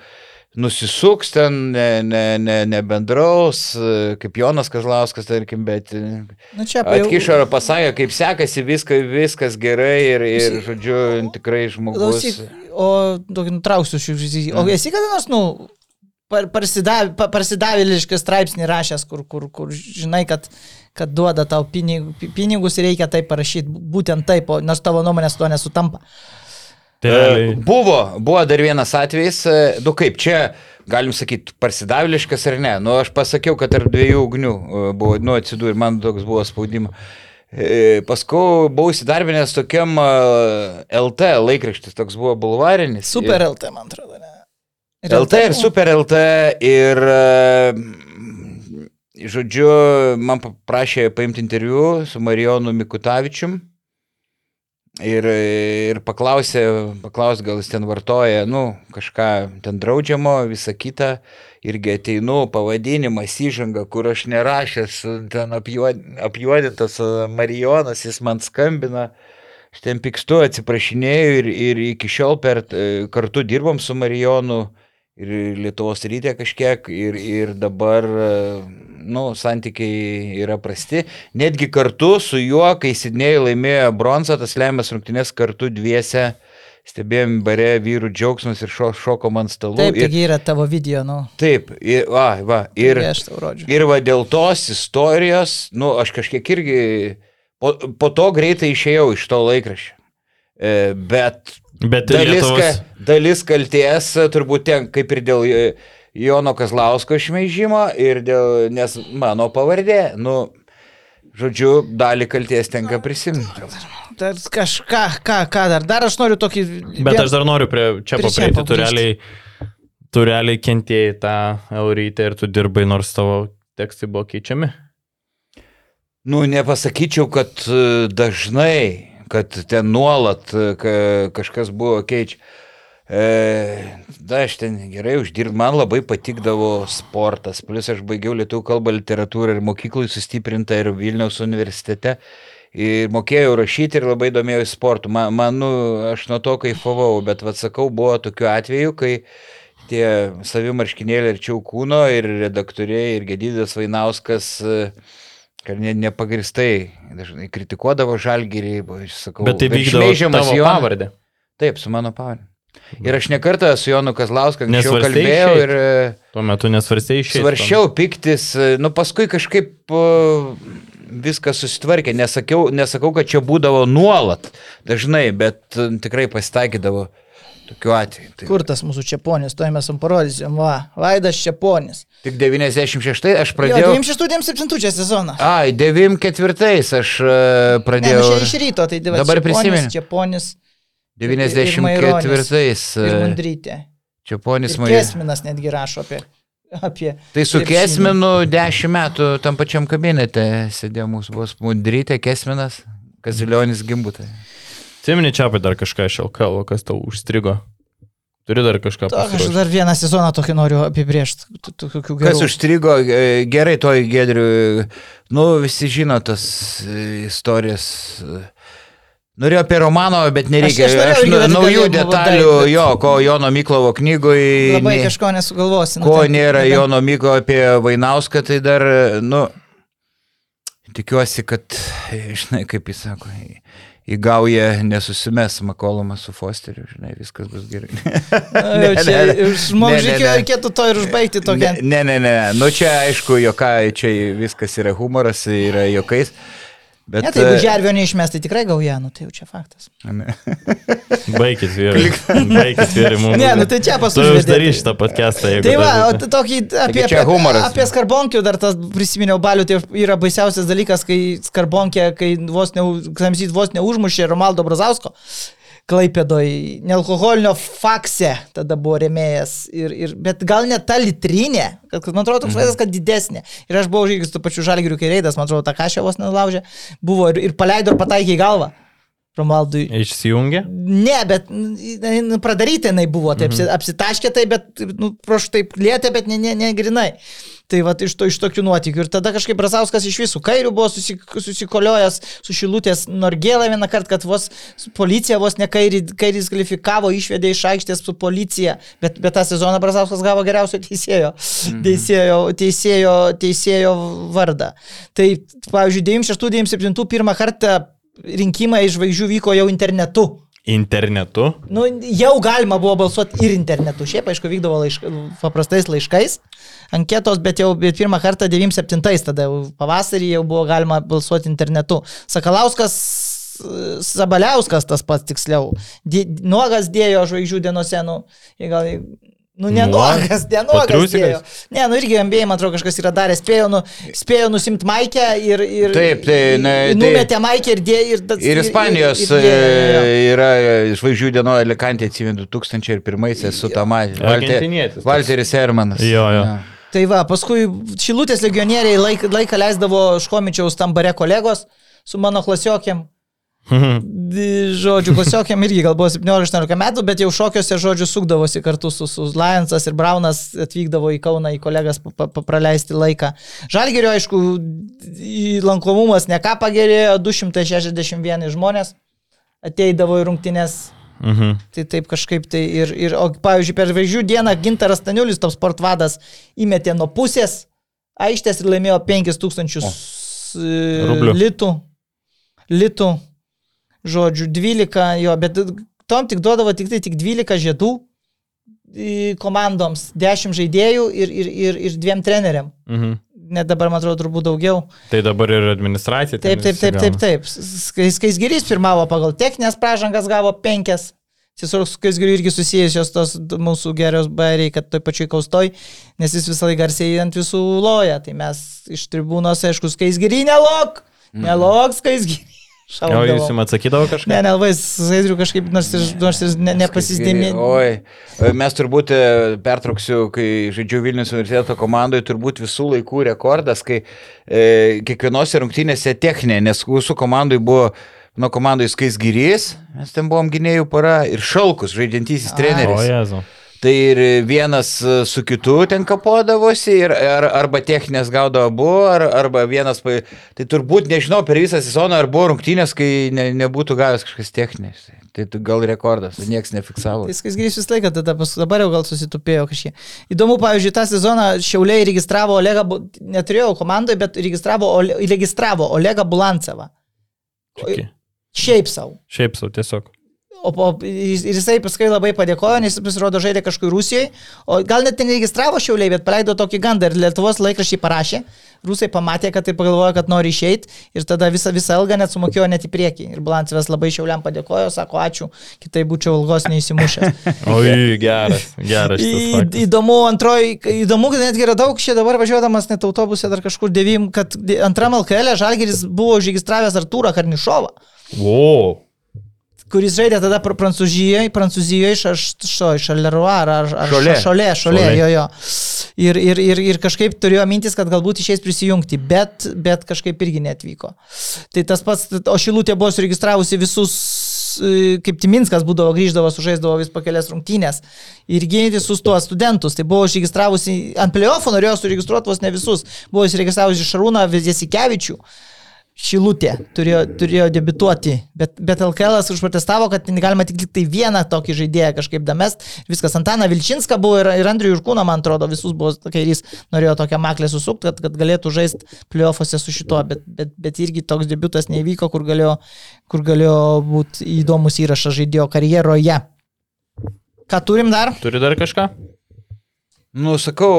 nusisuks ten, ne, ne, ne, nebendraus, kaip Jonas Kazlauskas, tarkim, bet Nu čia apie... Atkišo ir pasakė, kaip sekasi, viska, viskas gerai ir, ir žodžiu, tikrai žmogus. Klausyk, o tokį nutrauksiu šį žodį. O esi kada nors, nu, par- parsidav- pa- parsidavėlišką straipsnį rašęs, kur, kur, kur žinai, kad, kad duoda tau pinig, pi- pinigus ir reikia taip parašyti, būtent taip, nors tavo nuomonės to nesutampa. Tai E, realiai. Buvo, buvo dar vienas atvejis, e, nu kaip čia, galim sakyti, parsidaviliškas ar ne. Nu, aš pasakiau, kad tarp dviejų ugnių e, buvo, nu, atsidūrė, man toks buvo spaudimas. E, Paskui buvau įsidarbinęs tokiam e, LT laikraštis, toks buvo bulvarinis. Super LT, man atrodo, ne? Ir LT ir Super LT ir, e, žodžiu, man paprašė paimti interviu su Marijonu Mikutavičium. Ir, ir paklausė, paklausė, gal jis ten vartoja, nu, kažką ten draudžiamo, visą kitą. Irgi ateinu, pavadinimas įžanga, kur aš nerašęs, ten apjuod- apjuodintas Marijonas, jis man skambina. Aš ten pikstu, atsiprašinėjau ir, ir iki šiol per, e, kartu dirbom su Marijonu ir Lietuvos rytė kažkiek ir, ir dabar, e, nu, santykiai yra prasti. Netgi kartu su juo, kai Sidnėjai laimėjo bronzą, tas lemiamas rungtynės kartu dviese. Stebėjom bare vyrų džiaugsmus ir šo, šokom ant stalų. Taip, ir, taigi yra tavo video, nu. taip, ir, va, va, ir, Ir aš tau rodžiu. Ir va dėl tos istorijos, nu, aš kažkiek irgi po, po to greitai išėjau iš to laikraščio. E, bet Bet dalis, Lietuvos... ka, dalis kalties turbūt ten kaip ir dėl e, Jono Kazlausko šmeižimo ir dėl, nes mano pavardė, nu, žodžiu, dalį kalties tenka prisimti. Dar kažką, ką, ką dar. Dar aš noriu tokį... Bet aš dar noriu prie čia Prie paprieiti, tu realiai tu realiai kentėjai tą eurytę ir tu dirbai, nors tavo tekstai buvo keičiami. Nu, nepasakyčiau, kad e, dažnai, kad ten nuolat e, ka- kažkas buvo keičia. E, da, aš ten gerai uždirb, man labai patikdavo sportas, plus aš baigiau lietuvių kalbą, literatūrą ir mokyklai sustiprinta ir Vilniaus universitete. Ir mokėjau rašyti ir labai domėjausi sportu. Man, man nu, aš nuo to kaifavau, bet atsakau, buvo tokių atvejų, kai tie savimarškinėliai arčiau kūno ir redaktoriai ir Gedidas Vainauskas e, kad ne, nepagristai dažnai kritikuodavo žalgyrį, sakau, Bet tai vykdavo Jonas- pavardė. Taip, su mano pavardė. Ir aš nekartą su Jonu Kazlausku anksčiau kalbėjau išeit? ir e, Tuo metu nesvarstėjai išėjti. svaršiau piktis, e, nu paskui kažkaip e, viskas susitvarkė, Nesakiau, nesakau, kad čia būdavo nuolat, dažnai, bet tikrai pasitaikydavo tokiu atveju. Tai Kur tas mūsų čiaponis, to mes jums parodysim. Va, Vaidas čiaponis. Tik 96 aš Pradėjau. pradėjau. 96-97 čia sezoną. Ai, 94 aš e, Ne, nu pradėjau. iš ryto, tai Dabar Čeponis, prisimeni. Čiaponis 94 ir e, Mundrytė. čia ponis Ir Maja. Kesminas netgi rašo apie... apie Tai su krepšinį. Kesminu 10 metų tam pačiam kabinete sėdėjo mūsų bus Mundrytė, Kesminas, Kazilionis Gimbutai. Atsimeni čia apie dar kažką iš LKL, kas tau užstrigo. Turi dar kažką To, aš dar vieną sezoną tokį noriu apibriežti. Kas užstrigo e, gerai toj gedriu, nu visi žino tas e, istorijas. Norėjau apie Romanovą, bet nereikia. Aš- aš norėjau Aš, nu- naujų detalių, pavaduoti, bet- jo, ko Jono Miklovo knygoje. Labai kažko nesugalvosi. nu, Ko tai- nėra nebe- Jono Myko apie Vainauską, tai dar, nu, tikiuosi, kad, žinai, kaip jis sako, įgauja nesusimes Makolomas su Fosteriu, žinai, viskas bus gerai. Jau Čia ne, ne. Ne, ne, ne. reikėtų to ir užbaigti tokią. Ne, ne, ne, nu čia aišku, jokai, čia viskas yra humoras, yra jokais. Bet, Ne, tai jeigu e, žervio neišmės, tai tikrai gauja, nu tai jau čia faktas. ne. Baikit, vyrai. Baikit, vyrai, mums. Ne, nu tai čia Tu paskui. uždarysi šitą podcastą, jeigu... Tai va, o tokį apie, apie, humoras. apie skarbonkių dar tas prisiminiau balių, tai yra baisiausias dalykas, kai skarbonkė, kai vos, ne, vos neužmušė Romaldo Brazausko. Klaipėdoj, nealkoholinio fakse tada buvo remėjas, ir, ir, bet gal ne ta litrinė, kad, man atrodo toks vaizdas, kad didesnė. Ir aš buvau žygis tų pačių žalgirių kairėdas, man atrodo, tą kažę vos nelaužė, buvo ir, ir paleido ir pataikė į galvą. Romaldui. Išsijungia? Ne, bet nu, pradaryta jinai buvo, taip mhm. apsitaškė tai, bet nu, praš taip lietė, bet ne, ne, ne grinai. Tai va iš, to, iš tokių nuotykių. Ir tada kažkaip Brazauskas iš visų kairių buvo susik, susikoliojęs su Šilutės Norgėlą vieną kartą, kad vos policija vos ne kairį, kairį kvalifikavo, išvedė iš aikštės su policija, bet, bet tą sezoną Brazauskas gavo geriausio teisėjo, mhm. teisėjo, teisėjo, teisėjo vardą. Tai, pavyzdžiui, 96-97 pirmą kartą rinkimai iš žvaigždžių vyko jau internetu. Internetu? Nu, jau galima buvo balsuoti ir internetu. Šiaip, aišku, vykdavo laišk, paprastais laiškais, anketos, bet jau bet pirmą kartą 97, tada jau pavasarį jau buvo galima balsuoti internetu. Sakalauskas, Sabaliauskas tas pats tiksliau. Di, nuogas dėjo žvaigždžių dienose, nu, gal... Nu, ne Nuogas? nuogas, ne nu irgi MBA, man atrodo, kažkas yra daręs, spėjo, nu, spėjo nusimti maikę ir... ir Taip, tai, ne, tai- Numetė maikę ir dėjo ir... Ir Ispanijos ir, ir, ir, ir, e, yra žvaigždžių dienoje Alicantė atsimenu 2001 su Tamai. Valteris Hermanas. Jo, jo. Tai va, paskui Šilutės legionieriai laik, laiką leisdavo Škomičiaus tam bare kolegos su mano klasiokiam. Di- Žodžiu, klasiokiam irgi gal buvo 17-18 metų, bet jau šokiuose, žodžiu, sukdavosi kartu su, su Lionsas ir Braunas atvykdavo į Kauną į kolegas pa, pa, praleisti laiką. Žalgerio, aišku, lankomumas ne ką pagerėjo, 261 žmonės ateidavo į rungtynes Mhm. Tai taip kažkaip tai ir, ir o, pavyzdžiui, per žvaigždžių dieną Gintaras Staniulis, toks sportvadas, įmetė nuo pusės aikštės ir laimėjo 5000 Rublių. litų. Litų, žodžiu, 12 jo, bet tom tik duodavo tik tai tik 12 žiedų į komandoms, 10 žaidėjų ir, ir, ir, ir dviem treneriam. Mhm. Net dabar, man atrodo, turbūt daugiau. Tai dabar ir administracija. Taip, taip, taip, taip, taip. Skaisgirys pirmavo pagal techninės pražangas, gavo penkias. Tiesiog su Skaisgiriu irgi susijusios tos mūsų gerios bairiai, kad toj pačioj kaustoj, nes jis visą laiką garsiai ant visų loja. Tai mes iš tribūnos, aišku, Skaisgirį nelok, nelok Skaisgirį. O Šaudavo. jūs jums atsakydavo kažką? Ne, nelabai Zaidriu kažkaip, nors ir, nors ir ne, nepasizdėmė. Oi, mes turbūt e, pertrauksiu, kai žaidžiu Vilnius universiteto komandoje, turbūt visų laikų rekordas, kai e, kiekvienose rungtynėse techninė, nes mūsų komandai buvo, nuo komandai Skaisgyrys, mes ten buvom gynėjų para ir Šalkus, žaidžiantysis O treneris. jezu. Tai ir vienas e, su kitu ten kapodavosi, ir, ar, arba techninės gaudavo abu, ar, arba vienas, tai turbūt nežinau per visą sezoną, ar buvo rungtynės, kai ne, nebūtų gavęs kažkas techninės. Tai tu gal rekordas, niekas nefiksavo. Viskas grįžti visą laiką, tada pas, dabar jau gal susitupėjo kažkiek. Įdomu, pavyzdžiui, tą sezoną Šiauliai registravo Olegą, neturėjau komandoje, bet registravo, registravo Olegą Bulancevą. Šiaip savo. Šiaip sau tiesiog. O po, ir jisai paskui labai padėkojo, nes jis pasirodo žaidė kažkur Rusijoje, o gal net neregistravo šiauliai, bet paleido tokį gandą ir Lietuvos laikraščiai parašė, rusai pamatė, kad tai pagalvojo, kad nori išeiti ir tada visą, visą ilgą net sumokėjo net į priekį. Ir Blancevas labai šiauliam padėkojo, sako ačiū, kitai būčiau ilgos neįsimušęs. Oi, geras, geras. Į-. Įdomu, antroji, įdomu, kad netgi radau, čia dabar važiuodamas net autobuse dar kažkur devim, kad antram LKL Žalgeris buvo užregistravęs Artūrą Karnišovą O, kuris žaidė tada pr- Prancūzijoje, Prancūzijoje iš Ašto, iš Aleruo, ar, ar, Šolė. šolė, šolė, Šolė. jo, jo. Ir, ir, ir, ir kažkaip turėjo mintis, kad galbūt išės prisijungti, bet, bet kažkaip irgi netvyko. Tai tas pats, o Šilutė buvo suregistravusi visus, e, kaip Timinskas būdavo, grįždavo, sužaisdavo vis po kelias rungtynės. Irgi visus tuos studentus. Tai buvo užregistravusi, ant playoffo norėjo suregistruoti vos ne visus. Buvo įsiregistravusi Šarūną Vizėsikevičių. Šilutė turėjo, turėjo debituoti, bet, bet LKL užprotestavo, kad galima tik tai vieną tokį žaidėją kažkaip damest. Viskas Antana Vilčinska buvo ir, ir Andrių Jurkūną, man atrodo, visus buvo tokia ir jis norėjo tokią maklę susukti, kad, kad galėtų žaisti playoffuose su šituo, bet, bet, bet irgi toks debutas nevyko, kur galėjo, kur galėjo būti įdomus įrašas žaidėjo karjeroje. Ką turim dar? turi dar kažką? Nu, sakau,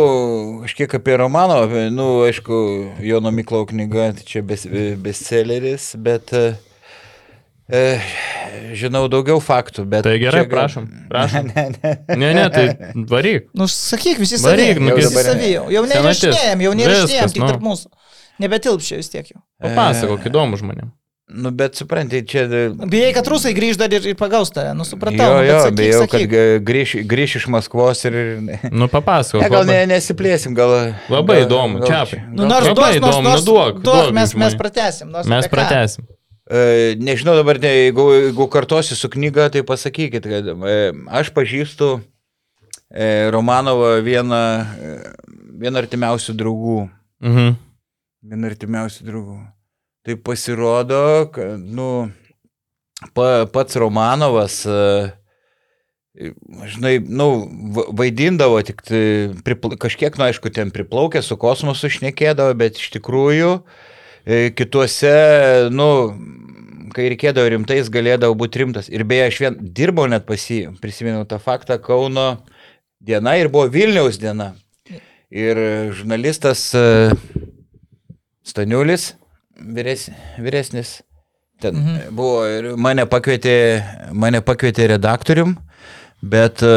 kažkiek apie Romano, nu, aišku, Jono Miklau knyga, tai čia bes- bestselleris, bet e, e, žinau daugiau faktų, bet... Tai gerai, čia prašom, prašom. Ne, ne, ne. Ne, ne, tai varyk. Nu, sakyk, visi Varyk, nu, Visi savi. Jau neįrašinėjom, jau neįrašinėjom, tik nu. tarp mūsų. Nebetilpšia vis tiek jau. Papasakok įdomu žmonėm. Nu, bet suprantate, čia... Bijai, kad rusai grįž dar ir, ir pagaus tave, nu supratau. Jo, nu, bet jo, sakyk, bijau, sakyk. kad grįš, grįš iš Maskvos ir... Ne, Nu, papasakok. gal ne, nesiplėsim, gal... Labai gal- įdomu, gal čia- Nu, nors Labai duos, nors, įdomu, nors, nu duok, duok, duok, mes, mes pratesim. Nors Mes pratesim. E, Nežinau dabar, ne, jeigu, jeigu kartosi su knyga, tai pasakykit, kad e, aš pažįstu e, Romanovą vieną, e, vieną artimiausių draugų. Mhm. Vieną artimiausių draugų. Tai pasirodo, kad, nu, pa, pats Romanovas, e, žinai, nu, va- vaidindavo tik tai, pripla, kažkiek, nu, aišku, ten priplaukė, su kosmosu šnekėdavo, bet iš tikrųjų e, kituose, nu, kai reikėdavo rimtais, galėdavo būti rimtas. Ir beje, aš vien dirbau net pas jį, prisimenu tą faktą, Kauno diena ir buvo Vilniaus diena. Ir žurnalistas e, Staniulis, vyres, vyresnis, ten mhm. buvo ir mane pakvietė, mane pakvietė redaktorium, bet e,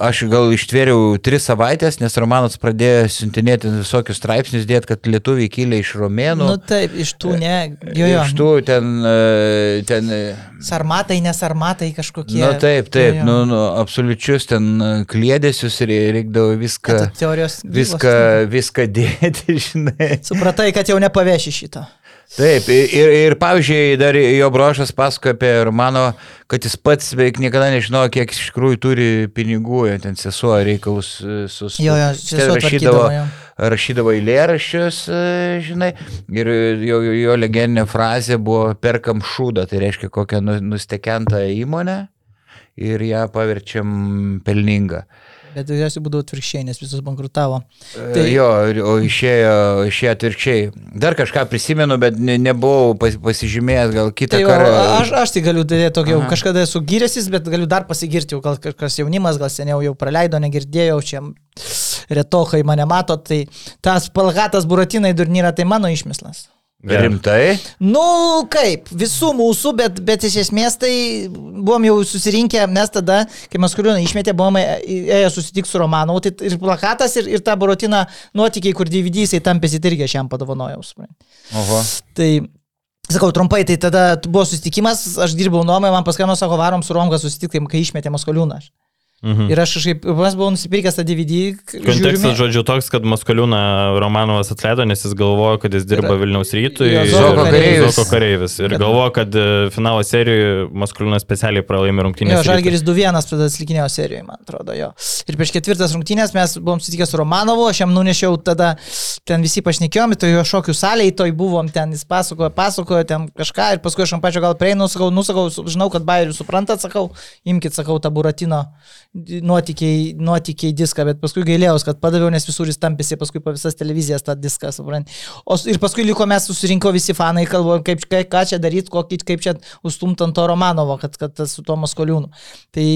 aš gal ištvėriau tris savaitės, nes Romanas pradėjo siuntinėti visokius straipsnius, dėt, kad lietuviai kilė iš romėnų. Nu taip, iš tų ne. Jo, jo. Iš tų ten, e, ten e, Sarmatai, nesarmatai kažkokie. Na taip, taip, Jo, jo. nu, nu, absoliučius ten kliedėsius ir reikdavo viską, Teorijos. viską, viską dėti, žinai. Supratai, kad jau nepaveši šito. Taip, ir, ir, ir pavyzdžiui, dar jo brošas pasako apie Romano, kad jis pats beveik niekada nežinojo, kiek iš tikrųjų turi pinigų, jo ten sesuo reikalus e, su... su Jo, jo, sesuo rašydavo, jo. rašydavo eilėraščius, e, žinai, ir jo, jo, jo legendinė frazė buvo perkam šūdą, tai reiškia kokią nu- nustekentą įmonę ir ją paverčiam pelningą. Bet daugiausiai būdavo atvirkščiai, nes visus bankrutavo. Tai... Tai- Jo, o išėjo, išėjo atvirkščiai. Dar kažką prisimenu, bet ne, nebuvau pas, pasižymėjęs, gal kitą Tai kartą. aš, aš tai galiu dėti tokį, Aha. kažkada esu gyręsis, bet galiu dar pasigirti, jau gal kažkas jaunimas, gal seniau jau praleido, negirdėjau, čia retokai mane mato, tai tas palgatas buratinai durnyra, tai mano išmislas. Rimtai? Nu, kaip, visų mūsų, bet, bet iš esmės tai buvom jau susirinkę, mes tada, kai Maskuriūną išmetė, buvome ėję susitikti su Romanovu, tai ir plakatas, ir, ir ta Burotina nuotykiai, kur DVD jisai tampėsi, tai irgi aš jam padovanojau. Oho. Tai Sakau, trumpai, tai tada buvo susitikimas, aš dirbau nuomai, man paskambino, sako, varom su Romga susitikti, kai išmetė Maskoliūną. Mhm. Ir aš kažkaip, aš buvau nusipirkęs tą DVD. Kontekstas, žiūrimi- žodžiu, toks, kad Maskaliūną Romanovas atleido, nes jis galvojo, kad jis dirba Yra- Vilniaus rytui. Zoko kareivis. Zoko kareivis. Ir galvojo, kad e, finalo serijoje Maskaliūnas specialiai pralaimė rungtynės. Jo. Žalgeris 2-1 tada atlikinėjo serijoje, man atrodo, jo. Ir prieš ketvirtas rungtynės mes buvom sutikę su Romanovu, aš jam nunešiau tada, ten visi pašnekėjom, tai jo šokių salėje, toj buvom, ten jis pasakojo, pasakojo, ten kažką ir paskui aš ant pačio gal prieinu, sakau, nusakau, žinau, kad bairių suprantat, sakau, imkite, sakau, tą buratino nuotikiai, nuotikiai diską, bet paskui gailėjau, kad padaviau, nes visur jis tampėsi paskui po visas televizijas tą diską, suprantat. O, ir paskui liko mes susirinko visi fanai, kalbėjom, kaip, kaip, ką čia daryti, kokį, kaip čia užstumti ant to Romanovo, kad, kad tas su tuo Maskoliūnu. Tai,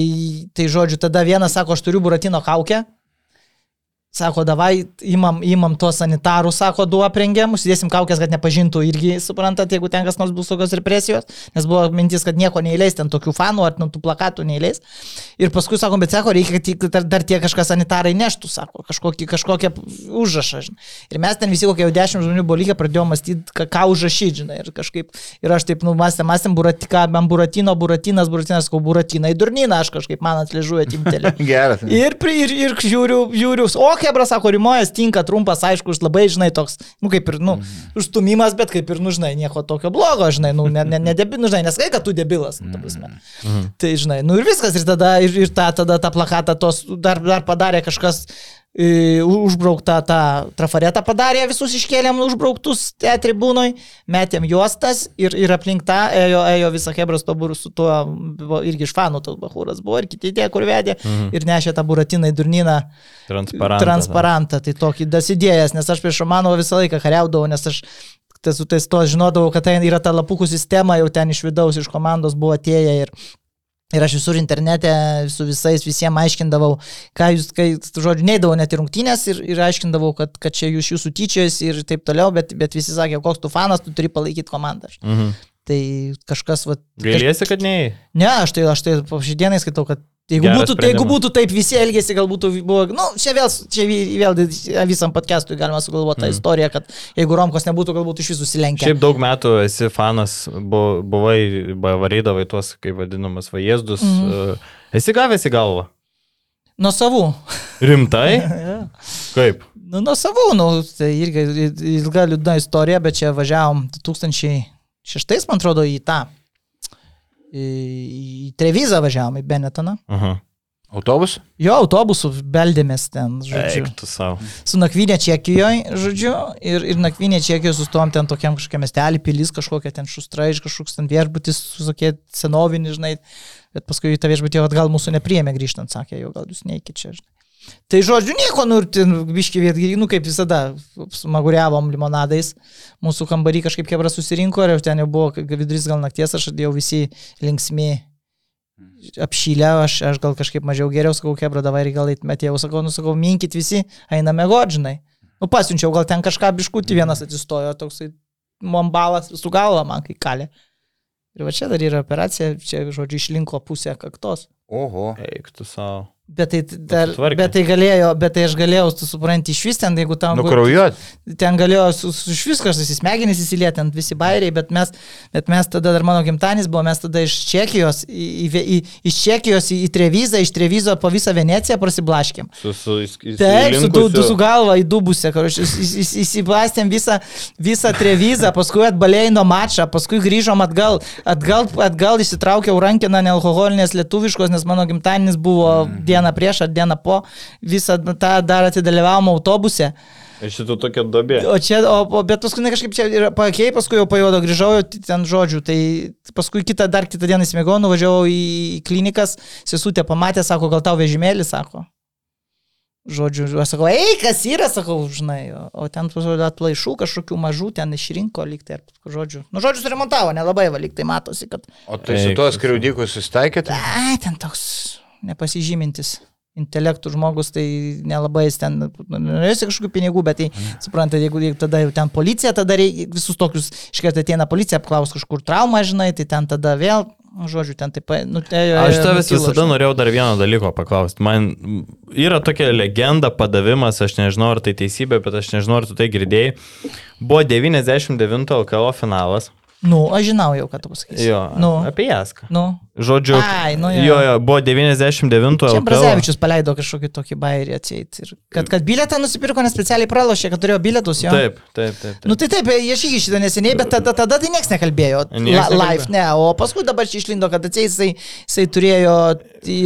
tai žodžiu, tada vienas sako, aš turiu buratino kaukę. Sako, davai, imam, imam tuos sanitarus, sako, du aprengiam, užsidėsim kaukės, kad nepažintų irgi, suprantat, jeigu ten kas nors bus tokios represijos, nes buvo mintis, kad nieko neįleis, ten tokių fanų ar nu, tų plakatų neįleis. Ir paskui sako, bet sako, reikia, kad dar, dar tie kažkas sanitarai neštų, sako, kažkokį, kažkokią užrašą. Žinai. Ir mes ten visi kokie jau dešimt žmonių buvo lygiai pradėjome mąstyti, ką, ką užrašyti, žinai. Ir kažkaip, ir aš taip, nu, mąstėm, mąstėm, buratika, man buratino, buratinas, buratinas, sakau, buratina, į durniną, aš kažkaip man atližuoju atimtelį. Geras. Ir, ir, ir žiūriu, žiūriu, o Hebra sako, rimojas tinka, trumpas, aišku, labai, žinai, toks, nu kaip ir, nu, užstumimas, bet kaip ir, nu, žinai, nieko tokio blogo, žinai, nu, ne, ne, ne debi, nu, žinai, neskai, kad tu debilas, nu, ta prasme. Tai, žinai, nu ir viskas, ir tada, ir, ir tą, tada tą plakatą tos dar, dar padarė kažkas. E, Užbrauktą tą trafaretą padarė, visus iškėlėm užbrauktus te tribūnoj, metėm juostas ir, ir aplink tą ėjo, ėjo visą Hebras to būrų su tuo, irgi iš fanų tos bahūras buvo ir kiti tie, kur vedė mhm. ir nešė tą buratiną į durniną Transparantą. transparantą, tai tokį dasidėjęs, nes aš prieš Romanovą visą laiką kariaudavau, nes aš tas su tais to žinodavau, kad ten yra ta lapukų sistema, jau ten iš vidaus, iš komandos buvo atėję ir, ir aš visur internete su visais visiems aiškindavau, ką jūs, kai, žodžiu, neįdavau net į rungtynės ir, ir aiškindavau, kad, kad čia jūs jūsų tyčias ir taip toliau, bet, bet visi sakė, koks tu fanas, tu turi palaikyti komandą. Mhm. Tai kažkas, va, Gailėsi, kad ne. Ne, aš tai, aš tai po šį dieną skaitau, kad jeigu Geras būtų, tai, jeigu sprendimas. būtų taip visi elgėsi, galbūt buvo, na, nu, čia vėl, čia vėl visam podcastui galima sugalvoti tą Mhm. istoriją, kad jeigu Romkos nebūtų, galbūt iš visų susilenkę. Šiaip daug metų esi fanas, bu- buvai, varydavai tuos, kaip vadinamas, vajezdus. Mhm. Mhm. Esi gavęs į galvą. Nuo savų. Rimtai? Ja. Kaip? Nu, nuo savų, nu, tai irgi ilga liūdna istorija, bet čia važiavom 2006, man atrodo, į tą. Į, Trevizą važiavom, į Benetoną. Aha. Autobus? Jo, autobusu beldėmės ten, žodžiu. Eik tu savo. su nakvynė Čekijoje, žodžiu, ir, ir nakvynė Čekijoje sustojom ten tokiam kažkokiam miestelį, pilis kažkokia ten šustra, iš kažkoks ten viešbutis, susakie senovinis, žinai, bet paskui tą viešbutį atgal mūsų nepriėmė grįžtant, sakė, jau gal jūs neikit čia, žinai. Tai žodžiu, nieko, nu, ir ten biški vietgi, nu, kaip visada, smaguriavom limonadais, mūsų kambarį kažkaip kebra susirinko ir jau ten jau buvo vidurys gal nakties, aš jau visi linksmi apšylę, aš, aš gal kažkaip mažiau geriau, sakau, kebra, davai ir gal atmetėjau, sakau, nu, sakau, minkit visi, einame godžinai. Nu, pasiunčiau, gal ten kažką biškutį vienas atsistojo, toksai mombalas su galva man kai kalė. Ir va čia dar yra operacija, čia, žodžiu, išlinko pusę kaktos. Oho. Eik tu savo. Bet tai, dar, bet tai galėjo, bet tai aš galėjau, tu supranti, iš vis ten, jeigu tam... Nukraujuot. Ten galėjo su, su iš viskas, visi smegenys įsilieti ant visi bairiai, bet mes, bet mes tada dar mano gimtanis buvo, mes tada iš Čekijos, į, į, į, iš Čekijos į, į Trevizą, iš Trevizo po visą Veneciją prasiblaškėm. Su, su, įs- Taip, su, du, du, su galva į dubusę, įsiblastėm visą, visą Trevizą, paskui atbalėjino mačą, paskui grįžom atgal, atgal, atgal įsitraukiau rankiną nealkoholinės lietuviškos, nes mano gimtadienis buvo dieną prieš ar dieną po, visą tą dar atidalyvavom autobuse. Šitų tokia dobė. O čia, o, o bet paskui ne kažkaip čia ir pakei, paskui jau pajodo, grįžau ten žodžiu, tai paskui kitą, dar kitą dieną įsimėgau, nuvažiavau į klinikas, sesutė pamatė, sako, gal tau vežimėlį, sako. Žodžiu, aš sakau, ei, kas yra, sakau, žinai, o, o ten atlaišų kažkokių mažų, ten išrinko liktai, ar, žodžiu. Nu, žodžiu, suremontavo, nelabai valiktai matosi, kad, O tai su tuo tu skriaudiku susitaikėt? ai, ten toks nepasižymintis. Intelektų žmogus, tai nelabai jis ten, nu, norėsi kažkokių pinigų, bet tai, suprantate, jeigu, jeigu tada jau ten policija, tada reikia visus tokius, iškart ateina policija, apklaus kažkur traumą, žinai, tai ten tada vėl, nu, žodžiu, ten taip, nu, tai, Aš tavęs visada žinai. norėjau dar vieno dalyko paklausti. Man yra tokia legenda, padavimas, aš nežinau, ar tai teisybė, bet aš nežinau, ar tu tai girdėjai. Buvo 99 LKL finalas. Nu, aš žinau jau, ką tu pasakysi. Jo, Nu, apie Jaską. nu. Žodžiu, Ai, nu, jo. Jo, jo, buvo 99 eurų. Brazevičius paleido kažkokį tokį bairį atseit. Kad, kad biletą nusipirko, nes specialiai pralošė, kad turėjo bilietus jo. Taip, taip, taip. taip. Nu tai taip, jie šį išėjo neseniai, bet tada, tada tai niekas nekalbėjo. La, live, ne. O paskui dabar čia išlindo, kad atseit jisai, jisai turėjo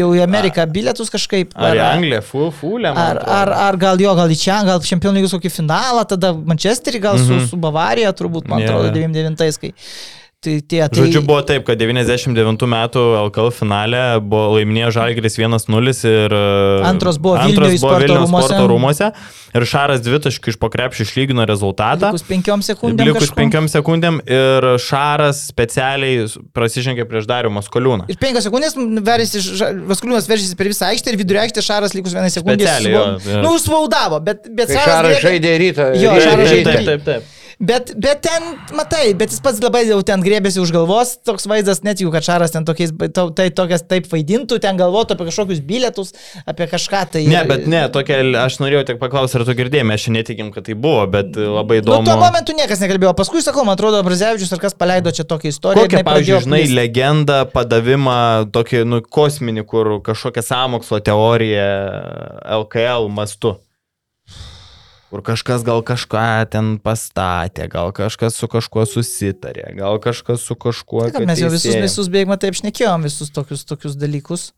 jau į Ameriką bilietus kažkaip. Ar, ar į Angliją, fu, fulę. Ar, ar, ar gal jo, gal į čia, gal čempionų lygos kokį finalą, tada Manchesterį, gal mm -hmm. su, mhm. su Bavarija, turbūt, man yeah. atrodo, 99-ais. Tai tie, tai... Žodžiu, buvo taip, kad 99 metų LKL finale buvo laimėjo Žalgiris 1-0 ir e, Antras buvo buvo sporto Vilniaus rūmuose. sporto rūmose ir Šaras dvitaškių iš pokrepšį išlygino rezultatą. Likus penkiom sekundėm. Likus kažkur. penkiom sekundėm ir Šaras specialiai prasižengė prieš Darių Maskoliūną. Ir penkios sekundės verėsi, Vaskuliūnas veržėsi per visą aikštę ir vidurio aikštę Šaras likus vieną sekundę. Specialiai, susvau- jo, jo. Nu, spaudavo, bet, bet Šaras griebė- žaidė rytą. Jo, rytą Šaras žaidė. žaidė. taip, taip. Bet, bet ten, matai, bet jis pats labai jau ten grėbėsi už galvos, toks vaizdas, net jų, kad Šaras ten tokiais, to, tai tokias taip vaidintų, ten galvotų apie kažkokius bilietus, apie kažką tai. Ne, bet ne, tokia, aš norėjau tik paklausti, ar tu girdėjai, mes šiandien netikim, kad tai buvo, bet labai Nu, įdomu. tuo momentu niekas nekalbėjo. Paskui, sakau, man atrodo, Brazevičius ar kas paleido čia tokią istoriją. Kokią, jinai pavyzdžiui, žinai, plist. legendą, padavimą, tokį, nu, kosminį, kur kažkokią samokslo teoriją LKL mastu. Kur kažkas gal kažką ten pastatė, gal kažkas su kažkuo susitarė, gal kažkas su kažkuo. Tai, kad mes jau visus, visus beigma taip šnekėjom, visus tokius, tokius dalykus.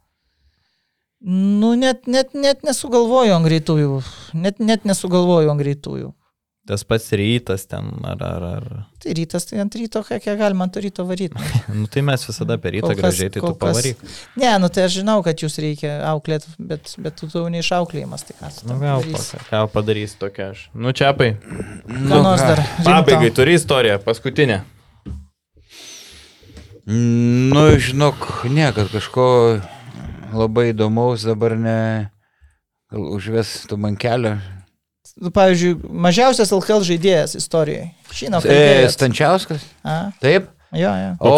Nu, net, net, net nesugalvoju ant greitųjų. Net, net nesugalvoju ant greitųjų. Tas pats rytas ten, ar, ar, ar. Tai rytas, tai ant ryto, kiek galima ant ryto varyti. Nu, tai mes visada per rytą kas- gražiai, tai tu kol kas- pavaryk. Ne, nu tai aš žinau, kad jūs reikia auklėti, bet, bet tu jau neišauklėjimas, tai ką su Nu, gal, padarysi? ką padarys tokia aš. Nu, čiapai. Ką nors dar. Pabaigai turi istoriją, paskutinę. Nu, žinok, ne, kad kažko labai įdomaus dabar ne. Gal užvestų man kelią. Nu, pavyzdžiui, mažiausias LKL žaidėjas istorijoje. Žinau, E, kad... Stančiauskas? A, Taip? jo, jo. O,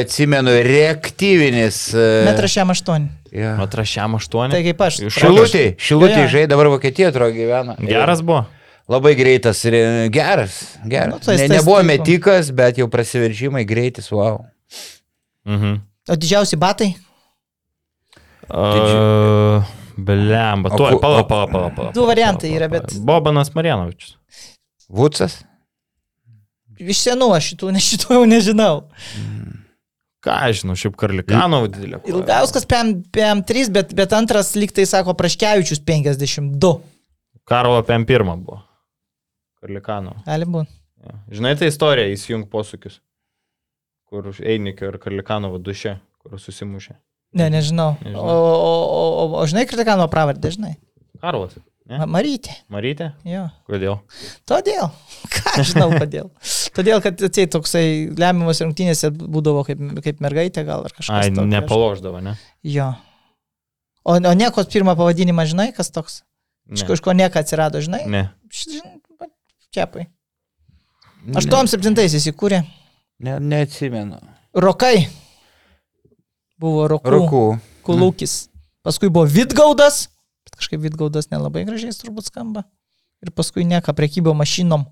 atsimenu, reaktyvinis. e, Metras šiam aštuoni. jo. Atrašiam aštuonį. Tai kaip aš. Šilutį, šilutį jo. žaidė, dabar Vokietija atrodo gyvena. Geras buvo. Labai greitas ir e, geras. geras. Nu, tai ne, nebuvo jis- metikas, bet jau prasiveržimai greitis, wow. Mhm. O didžiausi batai? Uh, Blemba. Ku- pala, o- pala, pala, pala. Du variantai yra, bet- Bobanas Marianovičius. Vucas? Iš senų aš šitų, ne šitų jau nežinau. Ką aš žinau, šiaip Karlikanov didelė. koja. Ilgauskas PM, PM3, bet, bet antras liktai sako Praškevičius 52. Karlo PM1 buvo. Karlikanov. Gali būti. Ja. Žinai tą istoriją, įsijung posūkius. Kur Einikio ir Karlikanovo duše, kur susimušė. Ne, nežinau. Nežinau. O, o, o, o, o žinai, kritikano pravardę, žinai. Karlas. Ne? Ma- Marytė. Marytė? Jo. Kodėl? Todėl. Ką aš žinau, kodėl. Todėl, kad atsiai toksai lemiamas rungtynėse būdavo kaip, kaip mergaitė gal ar kažkas. Ai, tokio. nepaloždavo, ne? Jo. O, o niekos pirmą pavadinimą žinai, kas toks? Iš Ne. kažko nieka atsirado, žinai? ne. Čiapai. 87-aisiais įkūrė. Ne, neatsimenu. Rokai. Buvo Rokų. Rukų. Kulūkis. Paskui buvo Vidgaudas. Bet kažkaip Vidgaudas nelabai gražiai turbūt skamba. Ir paskui nieka prekybo mašinom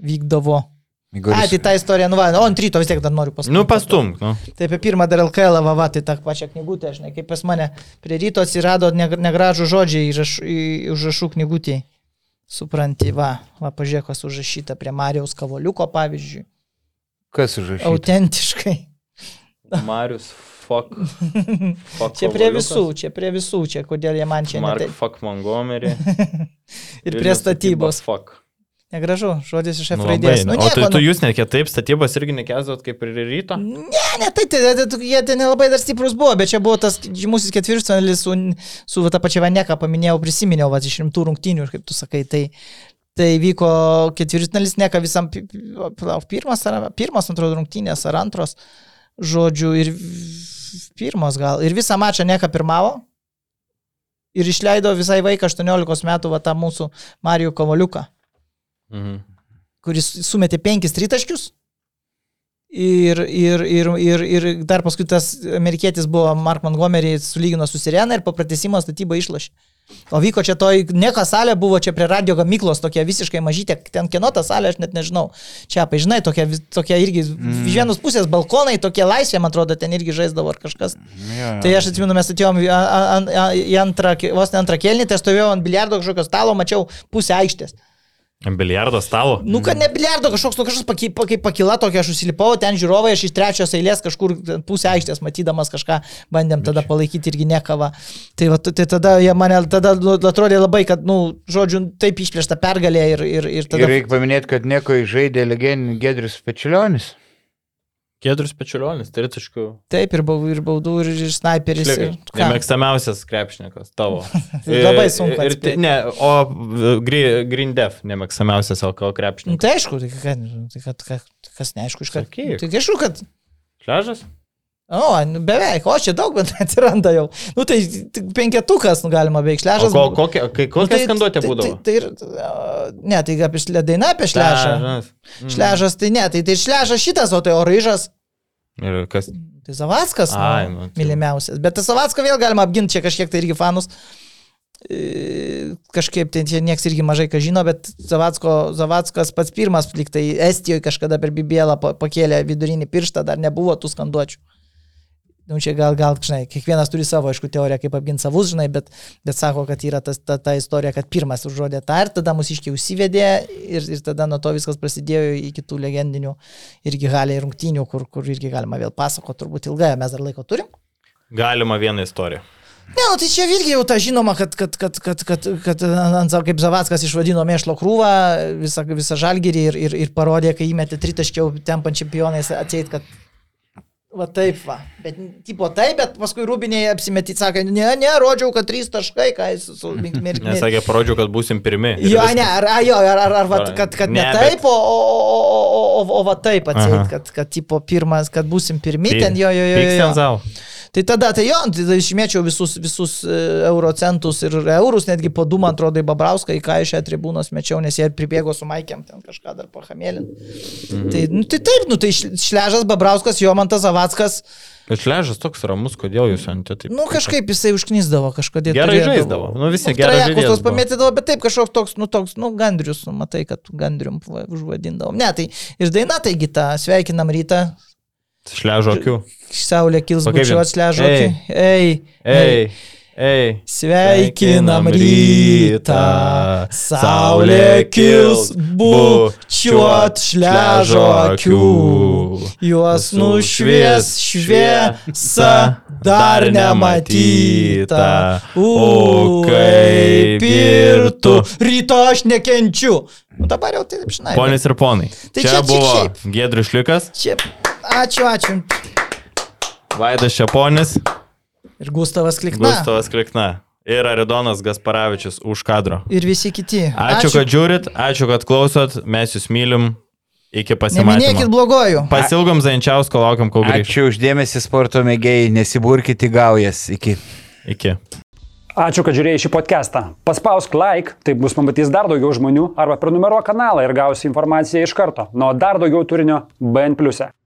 vykdavo. Igoris. tai ta istorija, nu va, o ant ryto vis tiek dar noriu pasakyti. Nu, pastumk, nu. Tai apie pirmą dar LKL, va, va, tai tą pačią knygutę, žinai, kaip pas mane prie ryto atsirado neg- negražų žodžiai užrašų knygutėje. Supranti, va, va, pažiūrėk, kas užrašyta prie Marijos Kavoliuko, pavyzdžiui. Kas užrašyta? Autentiškai. Marius, fuck. fuck Čia prie visų, čia prie visų, čia kodėl jie man čia Mark, netai. fuck Montgomery. Ir prie statybos. Fuck. Negražu, žodis iš F Nu, raidės. labai, Nu, o tai nieko, tu nu, jūs net kitaip statybos irgi nekesdavot kaip ir ryto? Ne, ne, tai, tai, tai, tai jie ten nelabai dar stiprus buvo, bet čia buvo tas žymusis ketvirtfinalis su, su ta pačia Vaneka, paminėjau, prisiminiau, va, iš rimtų rungtynių, kaip tu sakai, tai, tai vyko ketvirtfinalis, neka visam, pirmas, ar, pirmas, atrodo, rungtynės ar antros, žodžiu, ir pirmos gal, ir visą mačą neka pirmavo. Ir išleido visai vaiką 18 metų, va, tą mūsų Marijų Kovaliuką Mhm. kuris sumetė penkis tritaškius. Ir, ir, ir, ir, ir dar paskui tas amerikietis buvo Mark Montgomery sulygino su Sirena ir po pratesimo statybą išlašė. O vyko čia toj, nieko salė buvo čia prie radio gamyklos, tokia visiškai mažytė, ten kieno ta salė, aš net nežinau. Čia, pa, žinai, tokia, tokia irgi, mm. iš vienos pusės balkonai, tokie laisvė, man atrodo, ten irgi žaisdavo ar kažkas. Jo. Tai aš atsimenu, mes atėjom į, antrą, vos ne antrą kelnį, tai stovėjau ant biliardo kažkokio stalo, mačiau pusę aikštės. Biliardo stalo. Nu, kad ne biliardo, kažkoks, nu, kažkoks paky, paky, pakila tokia, aš užsilipau, ten žiūrovai, aš iš trečios eilės kažkur ten pusę aikštės matydamas kažką, bandėm tada palaikyti irgi nekavą. Tai, va, tai tada jie mane, tada nu, atrodė labai, kad, nu, žodžiu, taip išplėšta pergalė ir, ir, ir tada... Ir reikia paminėti, kad nieko žaidė legendinis Gedris Pečilionis. Kedrus Pečiulionis, tritaškų. Taip, ir, bau, ir baudų, ir, ir sniperis. Ir, ką? Nemėgstamiausias krepšininkas tavo. Labai sunku Ir, ir, ne, o e, Gre- Green Def nemėgstamiausias LKL Nu, krepšininkas. tai aišku, tai, kad, tai kad, kas neaišku iš karto. Tai aišku, kad... Kležas? O, nu, beveik, o čia daug bent atsiranda jau. Nu, tai penketukas, nu, galima beveik O šležas. ko, kokia, kai, Nu, kokia tai- skanduotė tai- būdavo? Tai, tai, a, ne, tai apie šle, daina apie šležą. Šležas. Mm. Šležas, tai ne, tai, tai šležas šitas, o tai oryžas. Ir kas? Tai Zavackas, Ai, nu, nu, tai- mylimiausias. Bet tas Zavacką vėl galima apginti, čia kažkiek tai irgi fanus. E, Kažkaip ten čia nieks irgi mažai ką žino, bet Zavacko, Zavackas pats pirmas, lyg tai Estijoje kažkada per Bibėlą pa- pakėlė vidurinį pirštą, dar nebuvo tų skanduočių. Nu, čia gal, gal, žinai, kiekvienas turi savo, aišku, teoriją, kaip apginti savus, žinai, bet, bet sako, kad yra tas, ta, ta istorija, kad pirmas užrodė tą ir tada mus iškiai užsivedė ir, ir tada nuo to viskas prasidėjo iki tų legendinių irgi galiai rungtynių, kur, kur irgi galima vėl pasakoti, turbūt ilgai, mes dar laiko turim. Galima vieną istoriją. Ne, nu, tai čia irgi jau ta žinoma, kad, kad, kad, kad, kad, kad kaip Zavackas išvadino mėšlo krūvą visą, visą žalgyrį ir, ir, ir parodė, kai įmetė tritaškiau tempant čempionais atseit, kad va taip va. Bet, tipo taip, bet paskui rūbiniai apsimetyti, sakė, ne, ne, rodžiau, kad trys taškai, ką jis su mirkmi. Nesakė, parodžiau, kad būsim pirmi. Ir Jo, viskas. ne, ar, jo, ar, ar, ar va, kad, kad ne, Ne, ne bet- taip, o, o, o, o, o, o, va taip atseit, kad, kad tipo pirmas, kad būsim pirmi Py- ten, jo, jo, jo. jo, jo. Tai tada, tai jo, tai išmėčiau visus, visus e, eurocentus ir eurus, netgi po du, man atrodo, į Babrauską, į ką iš tribūnos mečiau, nes jie pribėgo su Maikėm ten kažką dar pahamėlin. Mhm. Tai, nu, tai taip, nu, tai Šle- Šležas, Babrauskas, Jomantas Zavackas, Bet šležas toks ramus, kodėl jūs ant taip. nu kažkaip jisai užknisdavo kažkodėl. Gerai turėdavo. žaisdavo. Nu, visi Nu, gerai trajekus tos pamėtydavo, bet taip kažkoks toks, nu toks, nu gandrius, nu, matai, kad gandrium va, užvadindavom. Ne, tai ir daina taigi tą, sveikinam rytą, Šležo akių. saulė kils O kaip bučiu jin? atšležo. Ei. Ei, Ei, ei. Sveikinam rytą, saulė kils, bučiuot šležo akių, juos nušvies šviesa dar nematyta, o kaip ir tu, ryto aš nekenčiu. Nu dabar jau taip žinai. Ponis ir ponai. Tai čia čia buvo. Gedrius Šliukas, Čia, ačiū, ačiū. Vaidas Šeponis, Ir Gustavas Klikna. Gustavas Klikna ir Aridonas Gasparavičius už kadro. Ir visi kiti. Ačiū, ačiū, kad žiūrit, ačiū, kad klausot, mes jūs mylim. Iki Neminėkit pasimatymo. blogojų. Pasilgom Zainčiausko, laukiam, kol grįš. Ačiū uždėmesi sporto mėgėjai, nesiburkite gaujas. Iki. Iki. Ačiū, kad žiūrėjai šį podcastą. Paspausk like, taip bus pamatys dar daugiau žmonių, arba prenumeruok kanalą ir gausi informaciją iš karto. Nuo dar daugiau turinio BN ⁇. e.